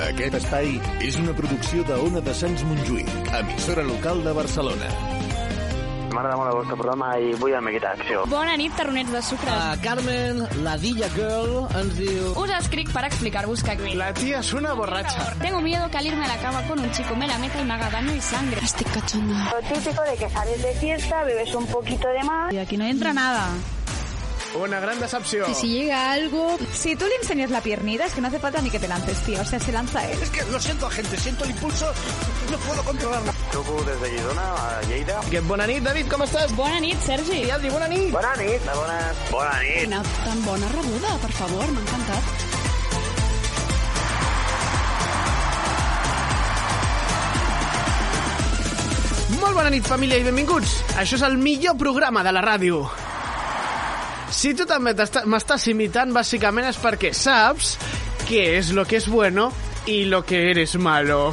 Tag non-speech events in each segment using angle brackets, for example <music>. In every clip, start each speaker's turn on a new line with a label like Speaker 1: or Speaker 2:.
Speaker 1: Aquest espai és una producció de Ona de Sants Montjuïc, emissora local de Barcelona.
Speaker 2: M'agrada molt el vostre programa i vull el Mequita Acció.
Speaker 3: Bona nit, tarronets de sucre.
Speaker 4: Uh, Carmen, la Dilla Girl, ens diu...
Speaker 3: Us escric para explicar-vos que...
Speaker 5: La tía es una borracha.
Speaker 3: Tengo miedo que al irme a la cama con un chico me la meta y me haga daño y sangre. Estoy cachonda.
Speaker 6: Lo típico de que sales de fiesta, bebes un poquito de más.
Speaker 3: Y aquí no entra nada.
Speaker 5: Una gran decepció.
Speaker 3: Y si llega algo... Si tú le enseñas la piernita, es que no hace falta ni que te lances, tío. O sea, se lanza él.
Speaker 4: Es que lo siento, gente, siento el impulso, no puedo controlarlo.
Speaker 2: Truco des de Girona a Lleida.
Speaker 5: Que bona nit, David, com estàs?
Speaker 3: Bona nit, Sergi.
Speaker 5: I Adri, bona nit.
Speaker 2: Bona nit. Bona, bona nit.
Speaker 3: Una tan bona rebuda, per favor, m'ha encantat.
Speaker 5: Molt bona nit, família, i benvinguts. Això és el millor programa de la ràdio. Si tu també m'estàs imitant, bàsicament és perquè saps què és lo que és bueno i lo que eres malo.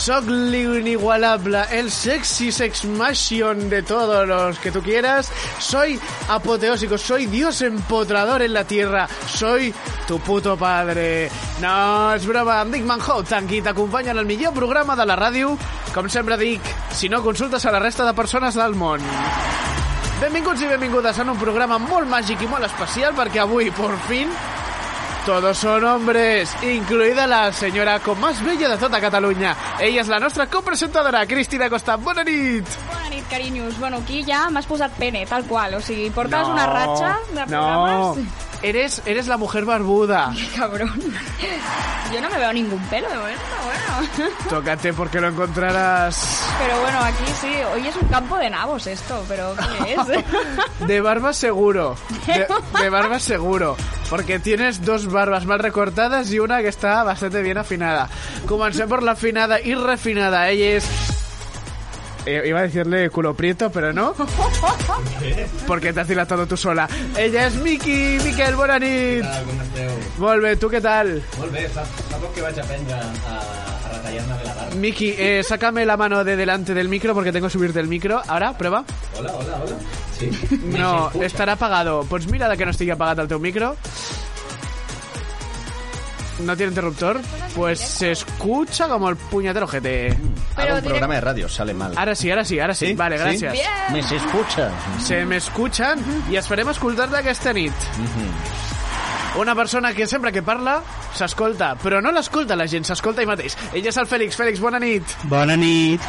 Speaker 5: Soc l'inigualable, el sexy sexmation de todos los que tú quieras. Soy apoteósico, soy Dios empotrador en la tierra. Soy tu puto padre. No, és broma, em dic Manhattan, i t'acompanya en el millor programa de la ràdio. Com sempre dic, si no consultes a la resta de persones del món. Benvinguts i benvingudes en un programa molt màgic i molt especial perquè avui, por fin, todos son hombres, incluida la señora con más bella de tota Catalunya. Ella és la nostra copresentadora, Cristina Costa. Bona nit!
Speaker 3: Bona nit, carinyos. Bueno, aquí ja m'has posat pene, tal qual. O sigui, portes
Speaker 5: No,
Speaker 3: una ratxa de
Speaker 5: No,
Speaker 3: programes...
Speaker 5: eres, eres la mujer barbuda. <laughs>
Speaker 3: Cabrón. Yo no me veo ningún pelo de momento, bueno.
Speaker 5: Tócate porque lo encontrarás
Speaker 3: Pero bueno, aquí sí, hoy es un campo de nabos esto, pero ¿qué es? <laughs>
Speaker 5: de barba seguro. De, de barba seguro. Porque tienes dos barbas mal recortadas y una que está bastante bien afinada. Comencé por la afinada y refinada. Ella es... Eh, iba a decirle culo prieto, pero no. <laughs> Porque te has dilatado tú sola. Ella és Miki, Miquel, bona nit.
Speaker 7: Com esteu?
Speaker 5: Molt bé, tu què tal?
Speaker 7: Fa poc que vaig aprendre a, a retallar-me bé la barba.
Speaker 5: Miki, eh, sácame la mano de delante del micro porque tengo que subirte el micro. Ahora, prueba.
Speaker 7: Hola, hola, hola. Sí?
Speaker 5: No, <laughs> estarà apagado. Pots mirar de que no estigui apagat el teu micro? ¿No tiene interruptor? Pues se escucha como el puñetero GT.
Speaker 3: Pero
Speaker 8: un programa de radio sale mal.
Speaker 5: Ahora sí, ahora sí, ahora sí.
Speaker 8: ¿Sí?
Speaker 5: Vale,
Speaker 8: ¿Sí?
Speaker 5: gràcies.
Speaker 8: Me se escucha.
Speaker 5: Se m'escuchan i esperem escoltar-te aquesta nit. Una persona que sempre que parla s'escolta, però no l'escolta la gent, s'escolta ell mateix. Ell és el Fèlix. Fèlix, bona nit.
Speaker 4: Bona nit.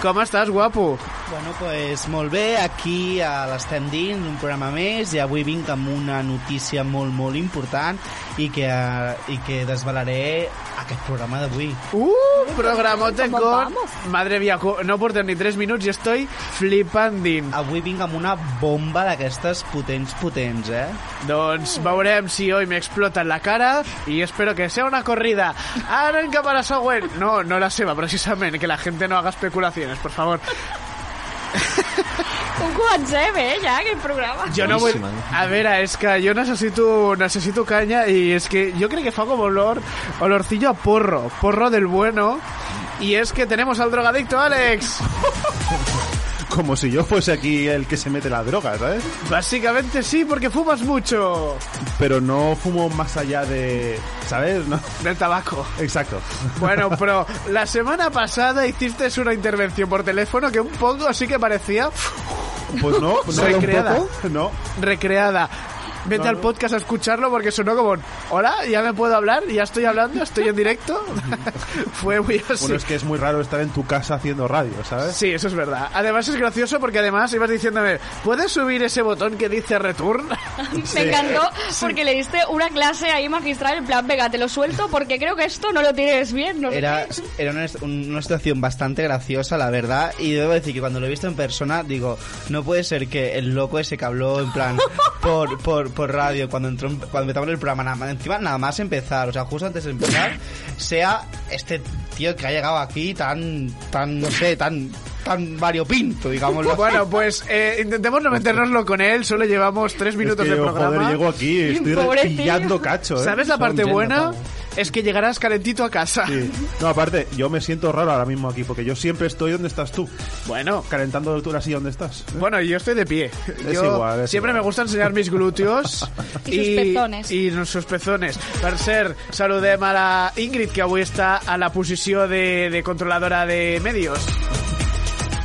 Speaker 5: Com estàs, guapo?
Speaker 4: Bueno, pues molt bé, aquí a l'Estem dins, un programa més, i avui vinc amb una notícia molt, molt important i que, i que desvelaré aquest programa d'avui.
Speaker 5: Uh, programote
Speaker 3: ¿Cómo
Speaker 5: con...
Speaker 3: vamos?
Speaker 5: Madre mía, no portem ni 3 minuts i estoy flipandin.
Speaker 4: Avui vinc amb una bomba d'aquestes potents, potents, eh?
Speaker 5: Doncs veurem si hoy me explota en la cara y espero que sea una corrida. Anem cap a la següent. No, no la seva, precisament, que la gente no haga especulaciones, por favor.
Speaker 3: Com comencem, eh, ja, aquest programa?
Speaker 5: Jo no vull... A veure, és que jo necessito, necessito canya i és que jo crec que fa com olor, olorcillo a porro, porro del bueno. Y es que tenemos al drogadicto Alex. <laughs>
Speaker 8: Como si yo fuese aquí el que se mete la droga, ¿sabes?
Speaker 5: Básicamente sí, porque fumas mucho
Speaker 8: Pero no fumo más allá de... ¿Sabes? No.
Speaker 5: del tabaco.
Speaker 8: Exacto.
Speaker 5: Bueno, <laughs> pero la semana pasada hiciste una intervención por teléfono que un poco sí que parecía
Speaker 8: Pues no, no
Speaker 5: Soy
Speaker 8: un
Speaker 5: creada.
Speaker 8: poco, no.
Speaker 5: recreada. Vete
Speaker 8: No,
Speaker 5: al podcast a escucharlo porque sonó como, hola, ya me puedo hablar, ya estoy hablando, estoy en directo. <laughs> <laughs> Fue muy así.
Speaker 8: Bueno, es que es muy raro estar en tu casa haciendo radio, ¿sabes?
Speaker 5: Sí, eso es verdad. Además es gracioso porque además ibas diciéndome, ¿puedes subir ese botón que dice return? <laughs>
Speaker 3: Me encantó porque le diste una clase ahí magistral en plan, venga, te lo suelto porque creo que esto no lo tienes bien. No
Speaker 4: Era, era una, una situación bastante graciosa, la verdad, y debo decir que cuando lo he visto en persona, digo, no puede ser que el loco ese que habló en plan por, por, por radio cuando entró en- cuando empezamos el programa, nada más, encima nada más empezar, o sea, justo antes de empezar, sea este tío que ha llegado aquí tan, tan, no sé, tan, tan variopinto, digámoslo.
Speaker 5: Bueno, pues eh, intentemos no metérnoslo con él, solo llevamos tres minutos
Speaker 8: es que
Speaker 5: de
Speaker 8: yo,
Speaker 5: programa.
Speaker 8: joder, llego aquí, estoy pillando cacho, ¿eh?
Speaker 5: ¿Sabes la
Speaker 8: Son
Speaker 5: parte buena? Es que llegarás calentito a casa.
Speaker 8: Sí. No, aparte, yo me siento raro ahora mismo aquí, porque yo siempre estoy donde estás tú.
Speaker 5: Bueno,
Speaker 8: Calentando tú la silla donde estás. ¿eh?
Speaker 5: Bueno, yo estoy de pie.
Speaker 8: Es
Speaker 5: Yo
Speaker 8: igual, es
Speaker 5: siempre
Speaker 8: igual.
Speaker 5: me gusta enseñar mis glúteos <laughs>
Speaker 3: I sus pezones.
Speaker 5: i sus pezones. Per cert, saludem a la Ingrid, que avui està a la posició de, de controladora de medios.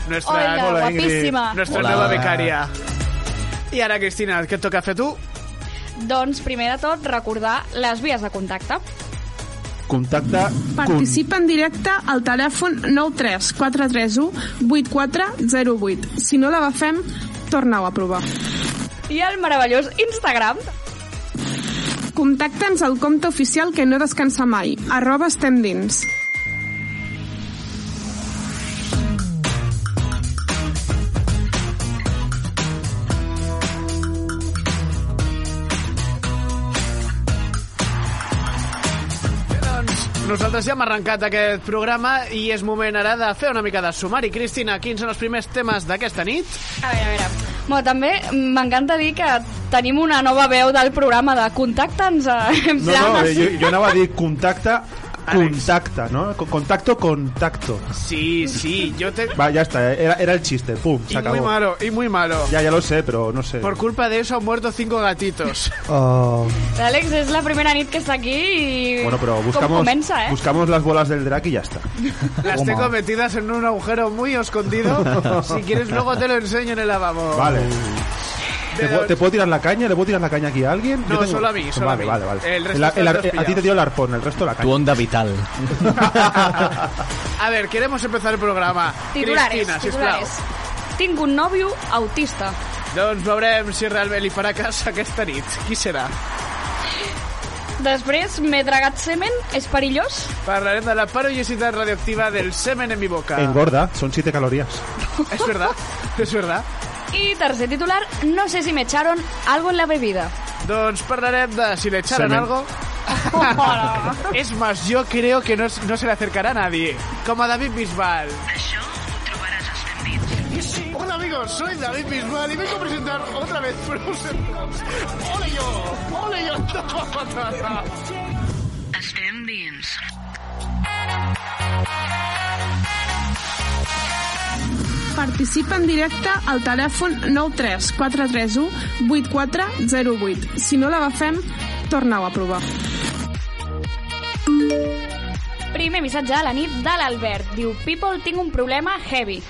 Speaker 5: Nuestra,
Speaker 3: Hola,
Speaker 8: Hola, Ingrid.
Speaker 3: guapíssima.
Speaker 5: nuestra
Speaker 4: Hola.
Speaker 5: nueva becaria. I ara, Cristina, què et toca fer tu?
Speaker 3: Doncs, primer de tot, recordar les vies de contacte.
Speaker 8: Contacta...
Speaker 9: Participa en directe al telèfon 93 431 8408. Si no l'agafem, torna-ho a provar.
Speaker 3: I el meravellós Instagram.
Speaker 9: Contacta'ns al compte oficial que no descansa mai, arroba estem dins.
Speaker 5: Nosaltres ja hem arrencat aquest programa i és moment ara de fer una mica de sumari. Cristina, quins són els primers temes d'aquesta nit?
Speaker 3: A veure, a veure. Bueno, també m'encanta dir que tenim una nova veu del programa de contacta'ns eh, en
Speaker 8: No,
Speaker 3: plan
Speaker 8: no,
Speaker 3: així.
Speaker 8: jo, jo anava a dir contacta. Contacta, ¿no? Con- Contacto, contacto.
Speaker 5: Sí, sí, yo te...
Speaker 8: Va, ya está, era, era el chiste, pum, se
Speaker 5: Y muy malo, y muy malo.
Speaker 8: Ya, ya lo sé, pero no sé.
Speaker 5: Por culpa de eso han muerto cinco gatitos.
Speaker 8: Oh.
Speaker 3: L'Àlex és la primera nit que està aquí.
Speaker 8: Bueno, pero buscamos,
Speaker 3: eh?
Speaker 8: buscamos las bolas del drag y ya está. <laughs>
Speaker 5: Las tengo metidas en un agujero muy escondido. <laughs> Si quieres luego te lo enseño en el lavabo.
Speaker 8: Vale. ¿Te, puedo- te puedo tirar la caña? ¿Le puedo tirar la caña aquí a alguien?
Speaker 5: No,
Speaker 8: Yo tengo-
Speaker 5: solo a mí, solo
Speaker 8: vale,
Speaker 5: a mí.
Speaker 8: Vale, vale,
Speaker 5: El resto
Speaker 8: El- el- a ti te dio el arpón, el resto la
Speaker 7: Tu
Speaker 8: caña.
Speaker 7: onda vital. <laughs>
Speaker 5: A ver, queremos empezar el programa.
Speaker 3: Titulares,
Speaker 5: Cristina,
Speaker 3: titulares. Tinc un nòvio autista.
Speaker 5: Doncs veurem si realment li farà cas aquesta nit. Qui serà?
Speaker 3: Després m'he tragat semen, és perillós?
Speaker 5: Parlarem de la perillositat radioactiva del semen en mi boca.
Speaker 8: Engorda, son 7 calorías.
Speaker 5: Es verdad, es verdad.
Speaker 3: I tercer titular, no sé si me echaron algo en la bebida.
Speaker 5: Doncs parlarem de si le echaron
Speaker 8: Semen.
Speaker 5: algo. <laughs> es más, yo creo que no, no se le acercará a nadie. Como a David Bisbal. Hola amigos, soy David Bisbal y vengo a presentar otra vez Frozen. ¡Ole yo! ¡Ole yo!
Speaker 10: Estem dins.
Speaker 9: Participa en directe al telèfon 93 431 8408. Si no l'agafem, torna-ho a provar.
Speaker 3: Primer missatge de la nit de l'Albert. Diu, people, tinc un problema heavy.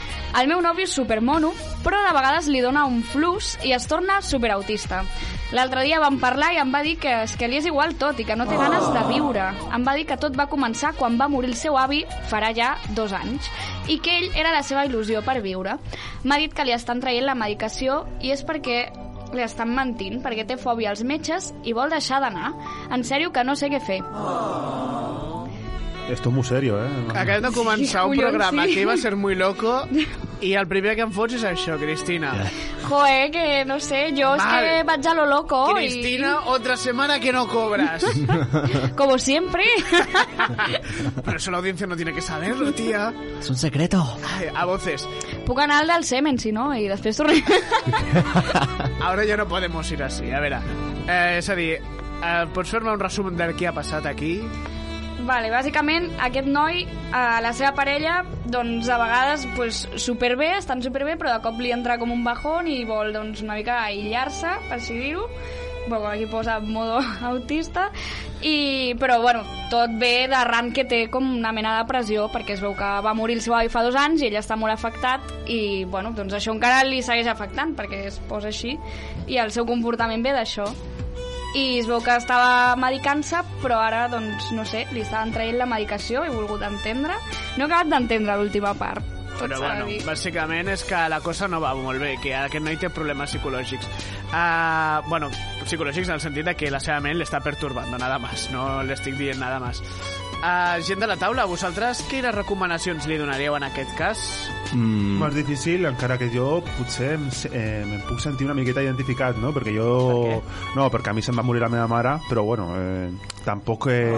Speaker 3: El meu nòvio és supermono, però de vegades li dona un flux i es torna superautista. L'altre dia vam parlar i em va dir que, és que li és igual tot i que no té ganes de viure. Em va dir que tot va començar quan va morir el seu avi, farà ja dos anys, i que ell era la seva il·lusió per viure. M'ha dit que li estan traient la medicació i és perquè li estan mentint, perquè té fòbia als metges i vol deixar d'anar. En sèrio que no sé què fer.
Speaker 8: Esto es muy serio, ¿eh?
Speaker 5: Acabem de començar un
Speaker 3: collons,
Speaker 5: programa
Speaker 3: sí.
Speaker 5: que iba a ser muy loco <laughs> i el primer que em fots és això, Cristina.
Speaker 3: Joder, que no sé, jo és
Speaker 5: Mal.
Speaker 3: que vaig a lo loco
Speaker 5: Cristina, otra semana que no cobras. <laughs>
Speaker 3: como siempre. <laughs>
Speaker 5: Pero eso la audiencia no tiene que saberlo, tía.
Speaker 7: És un secreto.
Speaker 5: Ay, a voces.
Speaker 3: Puc anar al del semen, si no, i després tornem.
Speaker 5: Ahora ya no podemos ir así. A veure, eh, és a dir, eh, pots fer-me un resum del que ha passat aquí?
Speaker 3: Vale, bàsicament, aquest noi, a la seva parella, doncs a vegades pues, superbé, estan superbé, però de cop li entra com un bajón i vol doncs, una mica aïllar-se, per així dir-ho. Bueno, aquí posa modo <laughs> autista. I, però, bueno, tot ve d'arran que té com una mena de pressió, perquè es veu que va morir el seu avi fa dos anys i ell està molt afectat i, bueno, doncs això encara li segueix afectant, perquè es posa així, i el seu comportament ve d'això. I es veu que estava medicant-se, però ara, doncs, no sé, li estaven traient la medicació, he volgut entendre. No he acabat d'entendre l'última part.
Speaker 5: Però bueno, bàsicament és que la cosa no va molt bé, que aquest noi té problemes psicològics. Uh, bueno, psicològics en el sentit de que la seva ment l'està pertorbant, nada más, no l'estic dient nada más. Uh, gent de la taula, vosaltres quines recomanacions li donaríeu en aquest cas?
Speaker 7: Mm,
Speaker 8: Més difícil, encara que jo potser em, eh, em puc sentir una miqueta identificat, no? Perquè jo... No, perquè a mi se'm va morir la meva mare, però bueno, eh, tampoc... Eh,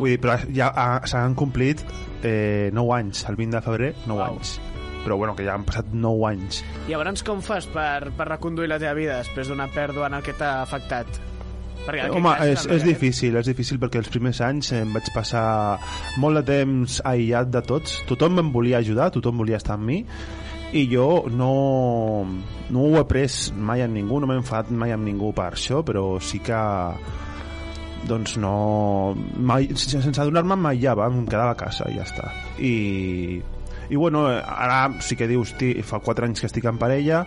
Speaker 8: vull dir, però ja s'han complit eh, 9 anys, el 20 de febrer, 9
Speaker 5: Uau.
Speaker 8: anys. Però bueno, que ja han passat 9 anys.
Speaker 5: Llavors, com fas per, per reconduir la teva vida després d'una pèrdua en el que t'ha afectat? Perquè aquest
Speaker 8: Home, és,
Speaker 5: també-
Speaker 8: és difícil, és difícil perquè els primers anys em vaig passar molt de temps aïllat de tots. Tothom em volia ajudar, tothom volia estar amb mi i jo no, no ho he pres mai amb ningú, no m'he enfadat mai amb ningú per això, però sí que doncs no mai, sense adonar-me m'aïllava, em quedava a casa i ja està i, i bueno, ara sí que dius fa 4 anys que estic en parella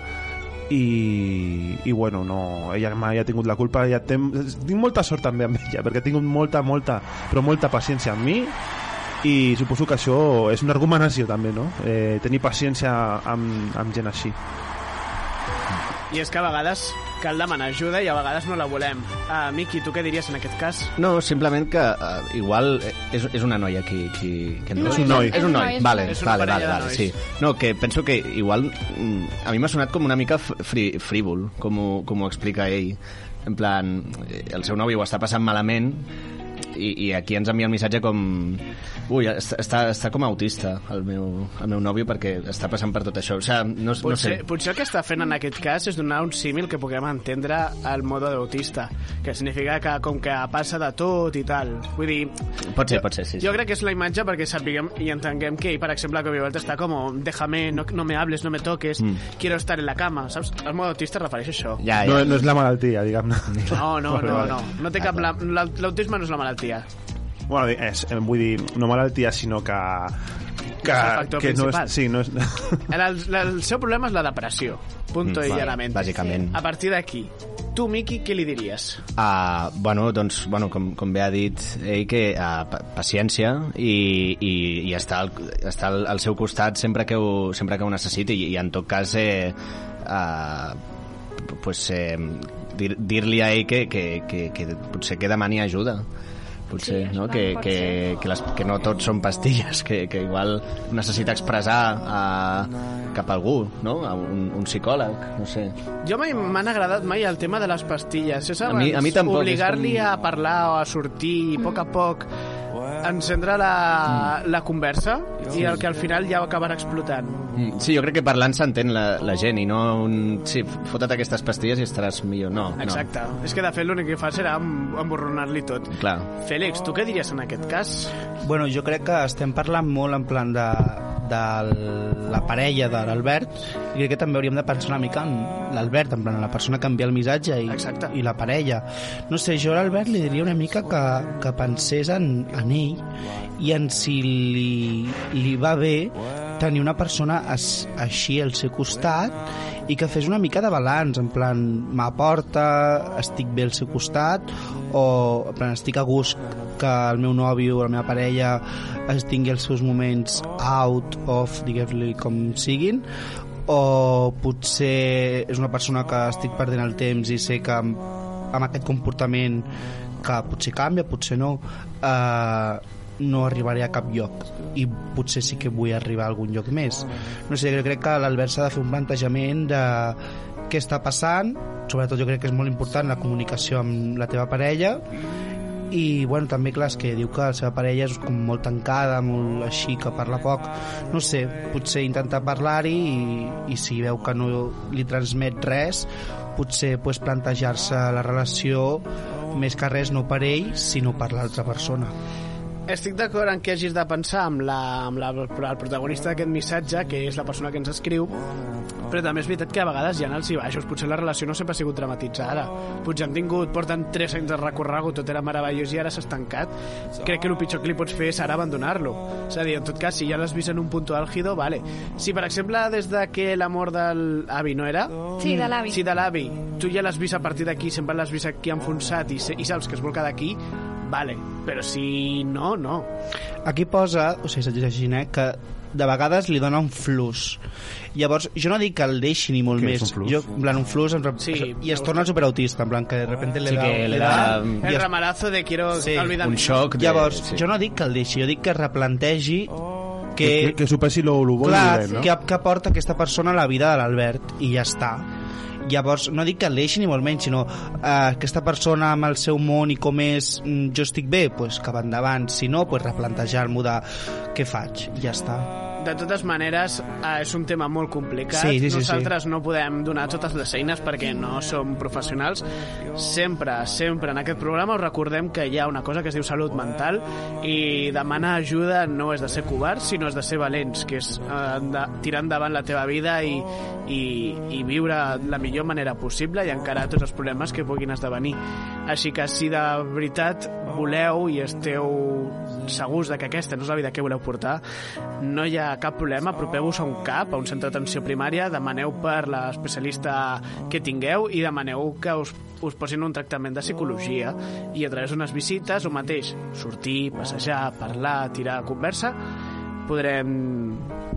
Speaker 8: i, i bueno, no, ella mai ha tingut la culpa. Ja tem, tinc molta sort també amb ella perquè ha tingut molta, molta, però molta paciència amb mi. I suposo que això és una recomanació també, no? Eh, tenir paciència amb, amb gent així
Speaker 5: I és que a vegades cal demanar ajuda i a vegades no la volem. Uh, Miqui, tu què diries en aquest cas?
Speaker 7: No, simplement que uh, igual eh, és, és una noia qui... qui, qui
Speaker 5: No,
Speaker 7: és
Speaker 5: és un noi.
Speaker 7: És un noi, vale.
Speaker 5: És
Speaker 7: vale, vale, vale, sí. No, que penso que igual mm, a mi m'ha sonat com una mica fri, frívol, com ho, com ho explica ell. En plan, el seu nòvio ho està passant malament i, i aquí ens envia el missatge com ui, està, està, com autista el meu, el meu nòvio perquè està passant per tot això o sigui, no, no
Speaker 5: Potser,
Speaker 7: sé
Speaker 5: potser el que està fent en aquest cas és donar un símil que puguem entendre al modo d'autista, que significa que com que passa de tot i tal. Vull dir,
Speaker 7: pot ser, pot ser, sí, sí.
Speaker 5: jo crec que és la imatge perquè sapiguem i entenguem que ell, per exemple, que Vivalta està com déjame, no, no me hables, no me toques,
Speaker 8: Mm.
Speaker 5: quiero estar en la cama, saps? El modo autista refereix a això.
Speaker 8: No, no és la malaltia, diguem-ne.
Speaker 5: No, no, <laughs> no,
Speaker 8: vale.
Speaker 5: no. No té cap... la- la- L'autisme no és la malaltia.
Speaker 8: Bueno, és, vull dir, no malaltia, sinó que... que,
Speaker 5: És el factor
Speaker 8: que no és,
Speaker 5: principal.
Speaker 8: sí, no és, <laughs>
Speaker 5: El, el, el seu problema és la depressió. Punto
Speaker 7: Mm,
Speaker 5: i llanament.
Speaker 7: bàsicament.
Speaker 5: A partir d'aquí, tu, Miqui, què li diries?
Speaker 7: Uh, bueno, doncs, bueno, com, com bé ha dit ell, que uh, pa paciència i, i, i estar, al, estar al, al seu costat sempre que ho, sempre que ho necessiti i, i en tot cas eh, uh, pues, eh, dir- dir-li a ell que, que, que, que potser que demani ajuda potser,
Speaker 3: Sí,
Speaker 7: no?
Speaker 3: això
Speaker 7: Que,
Speaker 3: pot
Speaker 7: que, que, les, que no tot són pastilles, que, que igual necessita expressar uh, cap a algú, no? A un, un psicòleg, no sé.
Speaker 5: Jo mai m'han agradat mai el tema de les pastilles. És
Speaker 7: A mi- a mi tampoc,
Speaker 5: Obligar-li
Speaker 7: com-
Speaker 5: a parlar o a sortir i a poc a poc encendre la, la conversa i el que al final ja ho acabarà explotant.
Speaker 7: Mm, Sí, jo crec que parlant s'entén la, la gent i no un... Sí, fota't aquestes pastilles i estaràs millor. No,
Speaker 5: Exacte. És que de fet l'únic que fa serà em- emborronar-li tot.
Speaker 7: no. Clar.
Speaker 5: Fèlix, tu què diries en aquest cas?
Speaker 4: Bueno, jo crec que estem parlant molt en plan de, de la parella de l'Albert i crec que també hauríem de pensar una mica en l'Albert, en plan la persona que envia el missatge i,
Speaker 5: Exacte.
Speaker 4: i la parella. No sé, jo a l'Albert li diria una mica que, que pensés en, en ell i en si li, li va bé tenir una persona as, així al seu costat i que fes una mica de balanç, en plan m'aporta, estic bé al seu costat o en plan estic a gust que el meu nòvio o la meva parella es tingui els seus moments out of, diguem-li com siguin o potser és una persona que estic perdent el temps i sé que amb, amb aquest comportament que potser canvia, potser no eh, no arribaré a cap lloc. I potser sí que vull arribar a algun lloc més. No sé, jo crec que l'Albert s'ha de fer un plantejament de què està passant. Sobretot jo crec que és molt important la comunicació amb la teva parella. I bueno, també clar, és que diu que la seva parella és com molt tancada, molt així que parla poc, no sé potser intentar parlar-hi i, i si veu que no li transmet res potser pues, plantejar-se la relació més que res no per ell sinó per l'altra persona
Speaker 5: Estic d'acord en que hagis de pensar amb, la, amb la, el protagonista d'aquest missatge, que és la persona que ens escriu, però també és veritat que a vegades hi ha alts i baixos. Potser la relació no sempre ha sigut dramatitzada. Potser han tingut, porten 3 anys de recorregut, tot era meravellós i ara s'ha estancat. Crec que el pitjor que li pots fer serà abandonar-lo. És a dir, en tot cas, si ja l'has vist en un punto álgido, vale. Si, per exemple, des de que l'amor del avi no era...
Speaker 3: Sí, de l'avi.
Speaker 5: Si de l'avi, tu ja l'has vist a partir d'aquí, sempre l'has vist aquí enfonsat i, i saps que es vol quedar aquí, vale. Però si no, no.
Speaker 4: aquí posa, o sigui, s'ha llegint, eh, que de vegades li dona un flux llavors jo no dic que el deixi ni molt
Speaker 8: Què
Speaker 4: més jo, en plan un flux en,
Speaker 5: Sí,
Speaker 4: i es torna superautista en plan que de repente le
Speaker 7: Sí
Speaker 4: da,
Speaker 7: que le da-
Speaker 4: i
Speaker 5: El
Speaker 4: es-
Speaker 5: ramalazo de quiero
Speaker 4: Sí,
Speaker 5: olvidar
Speaker 7: Un xoc de...
Speaker 4: llavors
Speaker 7: sí.
Speaker 4: jo no dic que el deixi jo dic que replantegi
Speaker 8: que,
Speaker 4: que,
Speaker 8: que, que superi lo, lo bo
Speaker 4: clar,
Speaker 8: no?
Speaker 4: que, que aporta aquesta persona a la vida de l'Albert i ja està llavors no dic que el deixi ni molt menys sinó eh, aquesta persona amb el seu món i com és mm, jo estic bé pues, cap endavant. Si no pues, replantejar-m'ho de què faig. I ja està
Speaker 5: de totes maneres, eh, és un tema molt complicat.
Speaker 4: Sí, sí, sí,
Speaker 5: Nosaltres no podem donar totes les eines perquè no som professionals. Sempre, sempre en aquest programa us recordem que hi ha una cosa que es diu salut mental i demanar ajuda no és de ser covards, sinó és de ser valents, que és eh, de, tirar endavant la teva vida i, i, i viure la millor manera possible i encarar tots els problemes que puguin esdevenir. Així que si de veritat voleu i esteu segurs de que aquesta no és la vida que voleu portar, no hi ha cap problema, apropeu-vos a un CAP, a un centre d'atenció primària, demaneu per l'especialista que tingueu i demaneu que us, us posin un tractament de psicologia. I a través d'unes visites, o mateix, sortir, passejar, parlar, tirar conversa, podrem,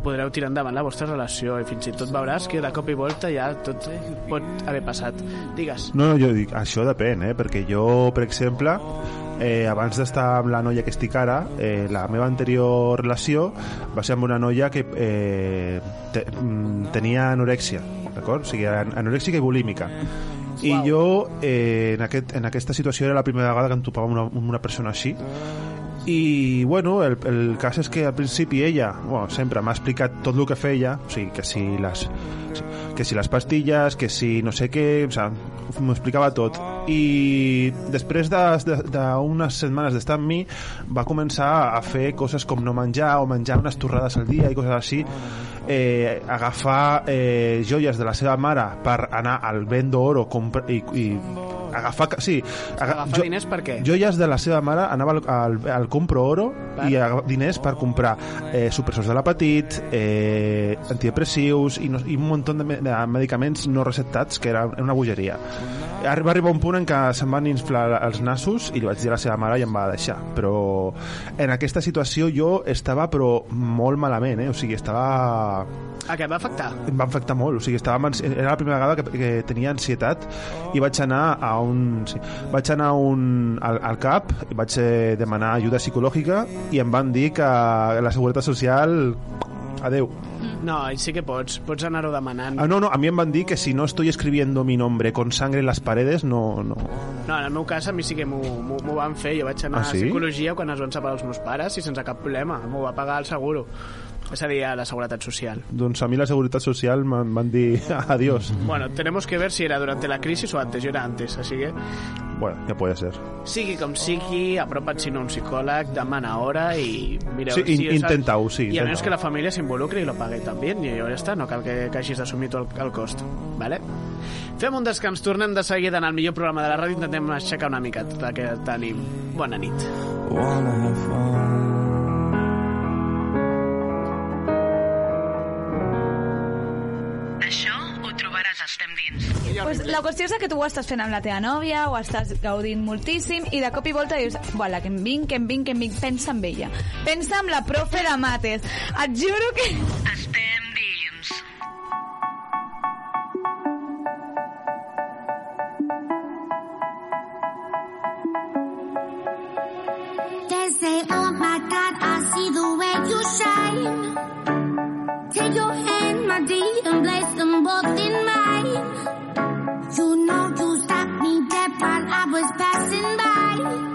Speaker 5: podreu tirar endavant la vostra relació i fins i tot veuràs que de cop i volta ja tot pot haver passat. Digues.
Speaker 8: No, no, jo dic, això depèn, eh? perquè jo, per exemple, eh, abans d'estar amb la noia que estic ara, eh, la meva anterior relació va ser amb una noia que eh, te, mm, tenia anorèxia, d'acord? O sigui, an- anorèxica i bulímica. I jo, eh, en, aquest, en aquesta situació, era la primera vegada que em topava amb una, amb una persona així, i bueno, el, el cas és que al principi ella bueno, sempre m'ha explicat tot el que feia o sigui, que si les que si les pastilles, que si no sé què o sigui, m'ho explicava tot. I després d'unes de, de, d'unes setmanes d'estar amb mi va començar a fer coses com no menjar o menjar unes torrades al dia i coses així eh, agafar eh, joies de la seva mare per anar al vendo oro i, i agafar, sí, aga,
Speaker 5: Agafar diners per què?
Speaker 8: joies de la seva mare anava al, al, al compro oro
Speaker 5: Per?
Speaker 8: i agafava diners per comprar eh, supressors de l'apetit eh, antidepressius i, no, i un munt de, de medicaments no receptats que era una bogeria va arribar un punt en què se'm van inflar els nassos i li vaig dir a la seva mare i em va deixar però en aquesta situació jo estava però molt malament eh? o sigui, estava
Speaker 5: A què et va afectar?
Speaker 8: em va afectar molt, o sigui, ans- era la primera vegada que, que tenia ansietat i vaig anar a un sí, vaig anar a un, al, al CAP i vaig eh, demanar ajuda psicològica i em van dir que la Seguretat Social adeu.
Speaker 5: No, sí que pots, pots anar-ho demanant.
Speaker 8: Ah, no, no, a mi em van dir que si no estoy escribiendo mi nombre con sangre en las paredes, no... no.
Speaker 5: No, en el meu cas a mi sí que m'ho van fer. Jo vaig anar
Speaker 8: Ah, sí?
Speaker 5: a psicologia quan es van separar els meus pares i sense cap problema. M'ho va pagar el seguro. És a dir, a la Seguretat Social.
Speaker 8: Doncs a mi la Seguretat Social m'han van dir <laughs> adiós.
Speaker 5: Bueno, tenemos que ver si era durante la crisis o antes. Yo era antes, así que...
Speaker 8: Bueno, ja puede ser.
Speaker 5: Sigui com sigui, apropa't si no un psicòleg, demana hora i mireu
Speaker 8: Sí, in-
Speaker 5: si és-
Speaker 8: intenta-ho, sí,
Speaker 5: I a menys que la família s'involucri i lo pague també, i ja està, no cal que, que hagis d'assumir tot el, el cost. Vale? Fem un descans, tornem de seguida en el millor programa de la ràdio, intentem aixecar una mica tot aquest ànim. Bona nit.
Speaker 10: Això
Speaker 11: Pues la qüestió és que tu ho estàs fent amb la teva nòvia, o estàs gaudint moltíssim, i de cop i volta dius, voilà, que em vinc, que em vinc, que em vinc, pensa en ella. Pensa en la profe de mates. Et juro que...
Speaker 10: Estem dins.
Speaker 12: They say, oh my God, I see the way you shine. Take your hand, my dear, and place them both in mine. You know you stopped me dead while I was passing by.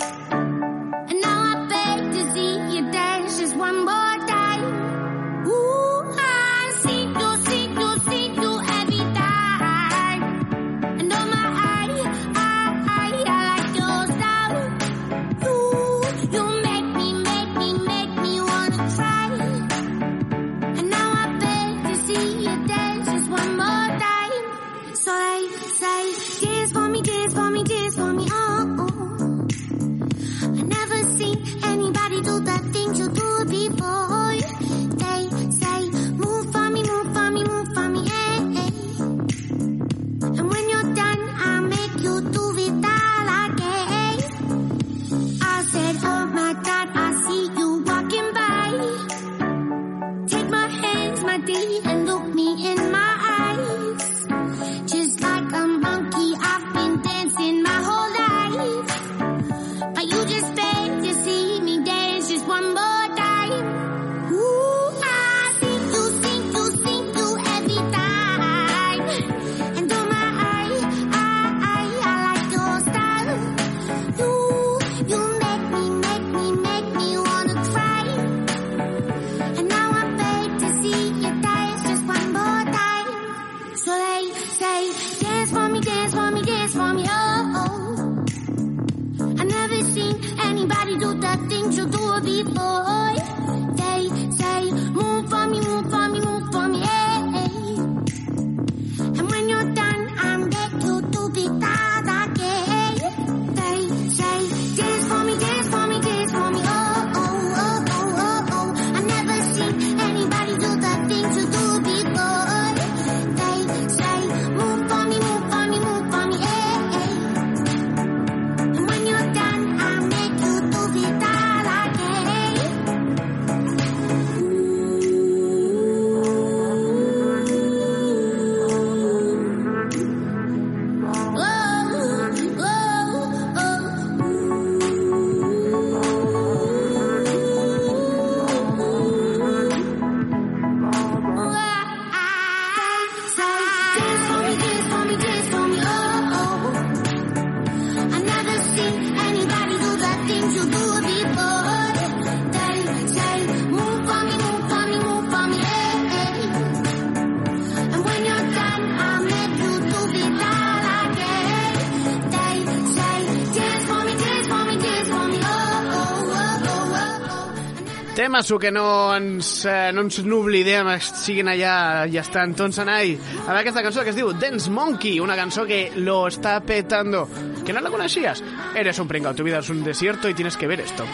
Speaker 5: Temasso que no ens, eh, no ens n'oblidem, siguin allà i estan tots anai amb aquesta cançó que es diu Dance Monkey, una cançó que lo está petando. ¿Que no la conocías? Eres un pringao, tu vida es un desierto y tienes que ver esto.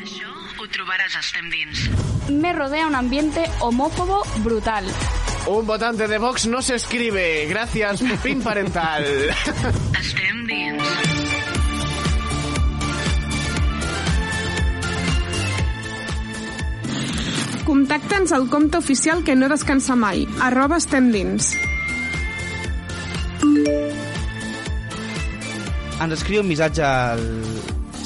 Speaker 10: Això ho trobaràs a Estem Dins.
Speaker 3: Me rodea un ambiente homófobo brutal.
Speaker 5: Un votante de Vox no se escribe. Gracias, fin parental. <laughs>
Speaker 9: Contacta'ns al compte oficial que no descansa mai, arroba estem dins.
Speaker 4: Ens escriu un missatge al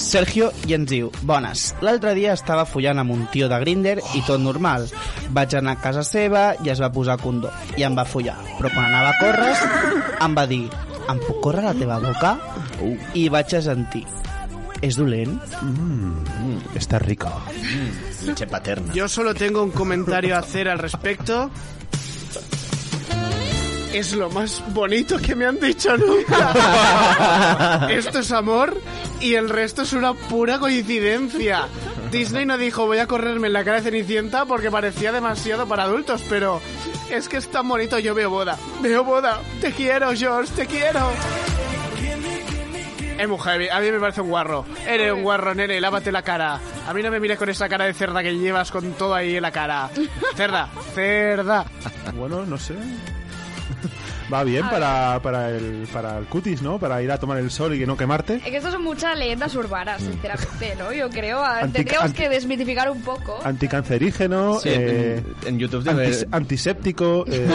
Speaker 4: Sergio i ens diu Bones, l'altre dia estava follant amb un tio de Grinder i tot normal. Vaig anar a casa seva i es va posar condó i em va follar. Però quan anava a córrer em va dir em puc córrer a la teva boca? Uh. I vaig a sentir. És dolent?
Speaker 8: Mm, está rico.
Speaker 7: Leche paterna.
Speaker 5: Yo solo tengo un comentario a hacer al respecto. Es lo más bonito que me han dicho nunca. <laughs> Esto es amor y el resto es una pura coincidencia. Disney no dijo voy a correrme en la cara de Cenicienta porque parecía demasiado para adultos, pero es que es tan bonito. Yo veo boda. Veo boda. Te quiero, George, te quiero. Es muy a mí me parece un guarro. Eres un guarro, nene, lávate la cara. A mí no me mires con esa cara de cerda que llevas con todo ahí en la cara. Cerda, cerda.
Speaker 8: Bueno, no sé. Va bien para, para, el, para el cutis, ¿no? Para ir a tomar el sol y que no quemarte.
Speaker 3: Es que esto son muchas leyendas urbanas, sinceramente, ¿no? Yo creo. <laughs> Tendríamos que desmitificar un poco.
Speaker 8: Anticancerígeno,
Speaker 7: Sí,
Speaker 8: eh,
Speaker 7: en, en YouTube debe
Speaker 8: antis-
Speaker 7: haber,
Speaker 8: antiséptico. <laughs> eh,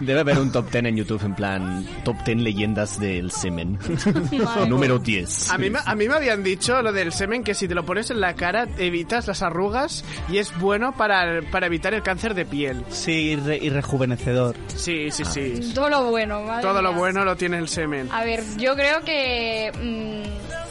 Speaker 7: debe haber un top 10 en YouTube en plan top 10 leyendas del semen. <laughs> Número 10.
Speaker 5: A mí, me- a mí me habían dicho lo del semen que si te lo pones en la cara evitas las arrugas y es bueno para, para evitar el cáncer de piel.
Speaker 4: Sí, y, re- y rejuvenecedor.
Speaker 5: Sí, sí, sí.
Speaker 3: Todo lo bueno, madre
Speaker 5: Todo lo bueno lo tiene el semen.
Speaker 3: A ver, yo creo que... mm,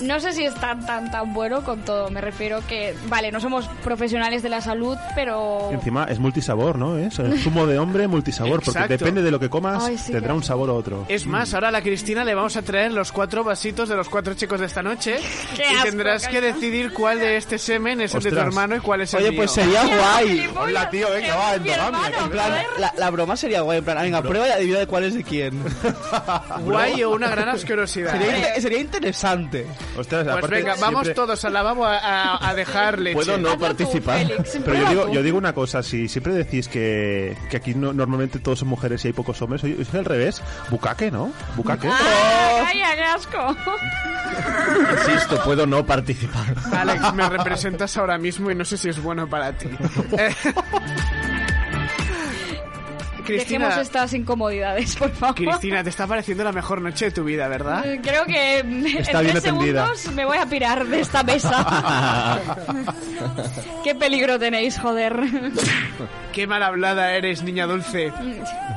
Speaker 3: no sé si es tan, tan, tan bueno con todo. Me refiero que... Vale, no somos profesionales de la salud, pero...
Speaker 8: encima es multisabor, ¿no? Es el zumo de hombre multisabor, porque depende de lo que comas,
Speaker 3: Ay, sí,
Speaker 8: tendrá un sabor u otro.
Speaker 5: Es más, ahora a la Cristina le vamos a traer los cuatro vasitos de los cuatro chicos de esta noche <laughs>
Speaker 3: Qué
Speaker 5: y
Speaker 3: asco,
Speaker 5: tendrás que decidir cuál de este semen es el de tu hermano y cuál es el
Speaker 4: Oye,
Speaker 5: mío.
Speaker 4: pues sería guay.
Speaker 8: Hola, tío, venga, va, endogamia.
Speaker 4: En plan, la, la broma sería guay. En plan, venga, prueba y adivina de cuál es de quién. <laughs>
Speaker 5: Guay o una gran asquerosidad.
Speaker 4: Sería, sería interesante.
Speaker 8: Ostras,
Speaker 5: Pues
Speaker 8: aparte,
Speaker 5: venga, vamos
Speaker 8: siempre-
Speaker 5: todos al lavabo a, a, a dejar leche.
Speaker 7: Puedo no participar.
Speaker 8: Pero yo digo, yo digo una cosa, si siempre decís que, que aquí no- normalmente todos son mujeres y hay pocos hombres, oye, es al revés, bucaque, ¿no? Bucaque.
Speaker 3: ¡Ah, calla, qué asco!
Speaker 7: Insisto, puedo no participar.
Speaker 5: Alex, me representas ahora mismo y no sé si es bueno para ti. <laughs> Cristina,
Speaker 3: Dejemos estas incomodidades, por favor.
Speaker 5: Cristina, te está pareciendo la mejor noche de tu vida, ¿verdad?
Speaker 3: Eh, Creo que en
Speaker 8: Está
Speaker 3: tres
Speaker 8: bien atendida.
Speaker 3: segundos me voy a pirar de esta mesa. <laughs> Qué peligro tenéis, joder.
Speaker 5: Qué mal hablada eres, niña dulce.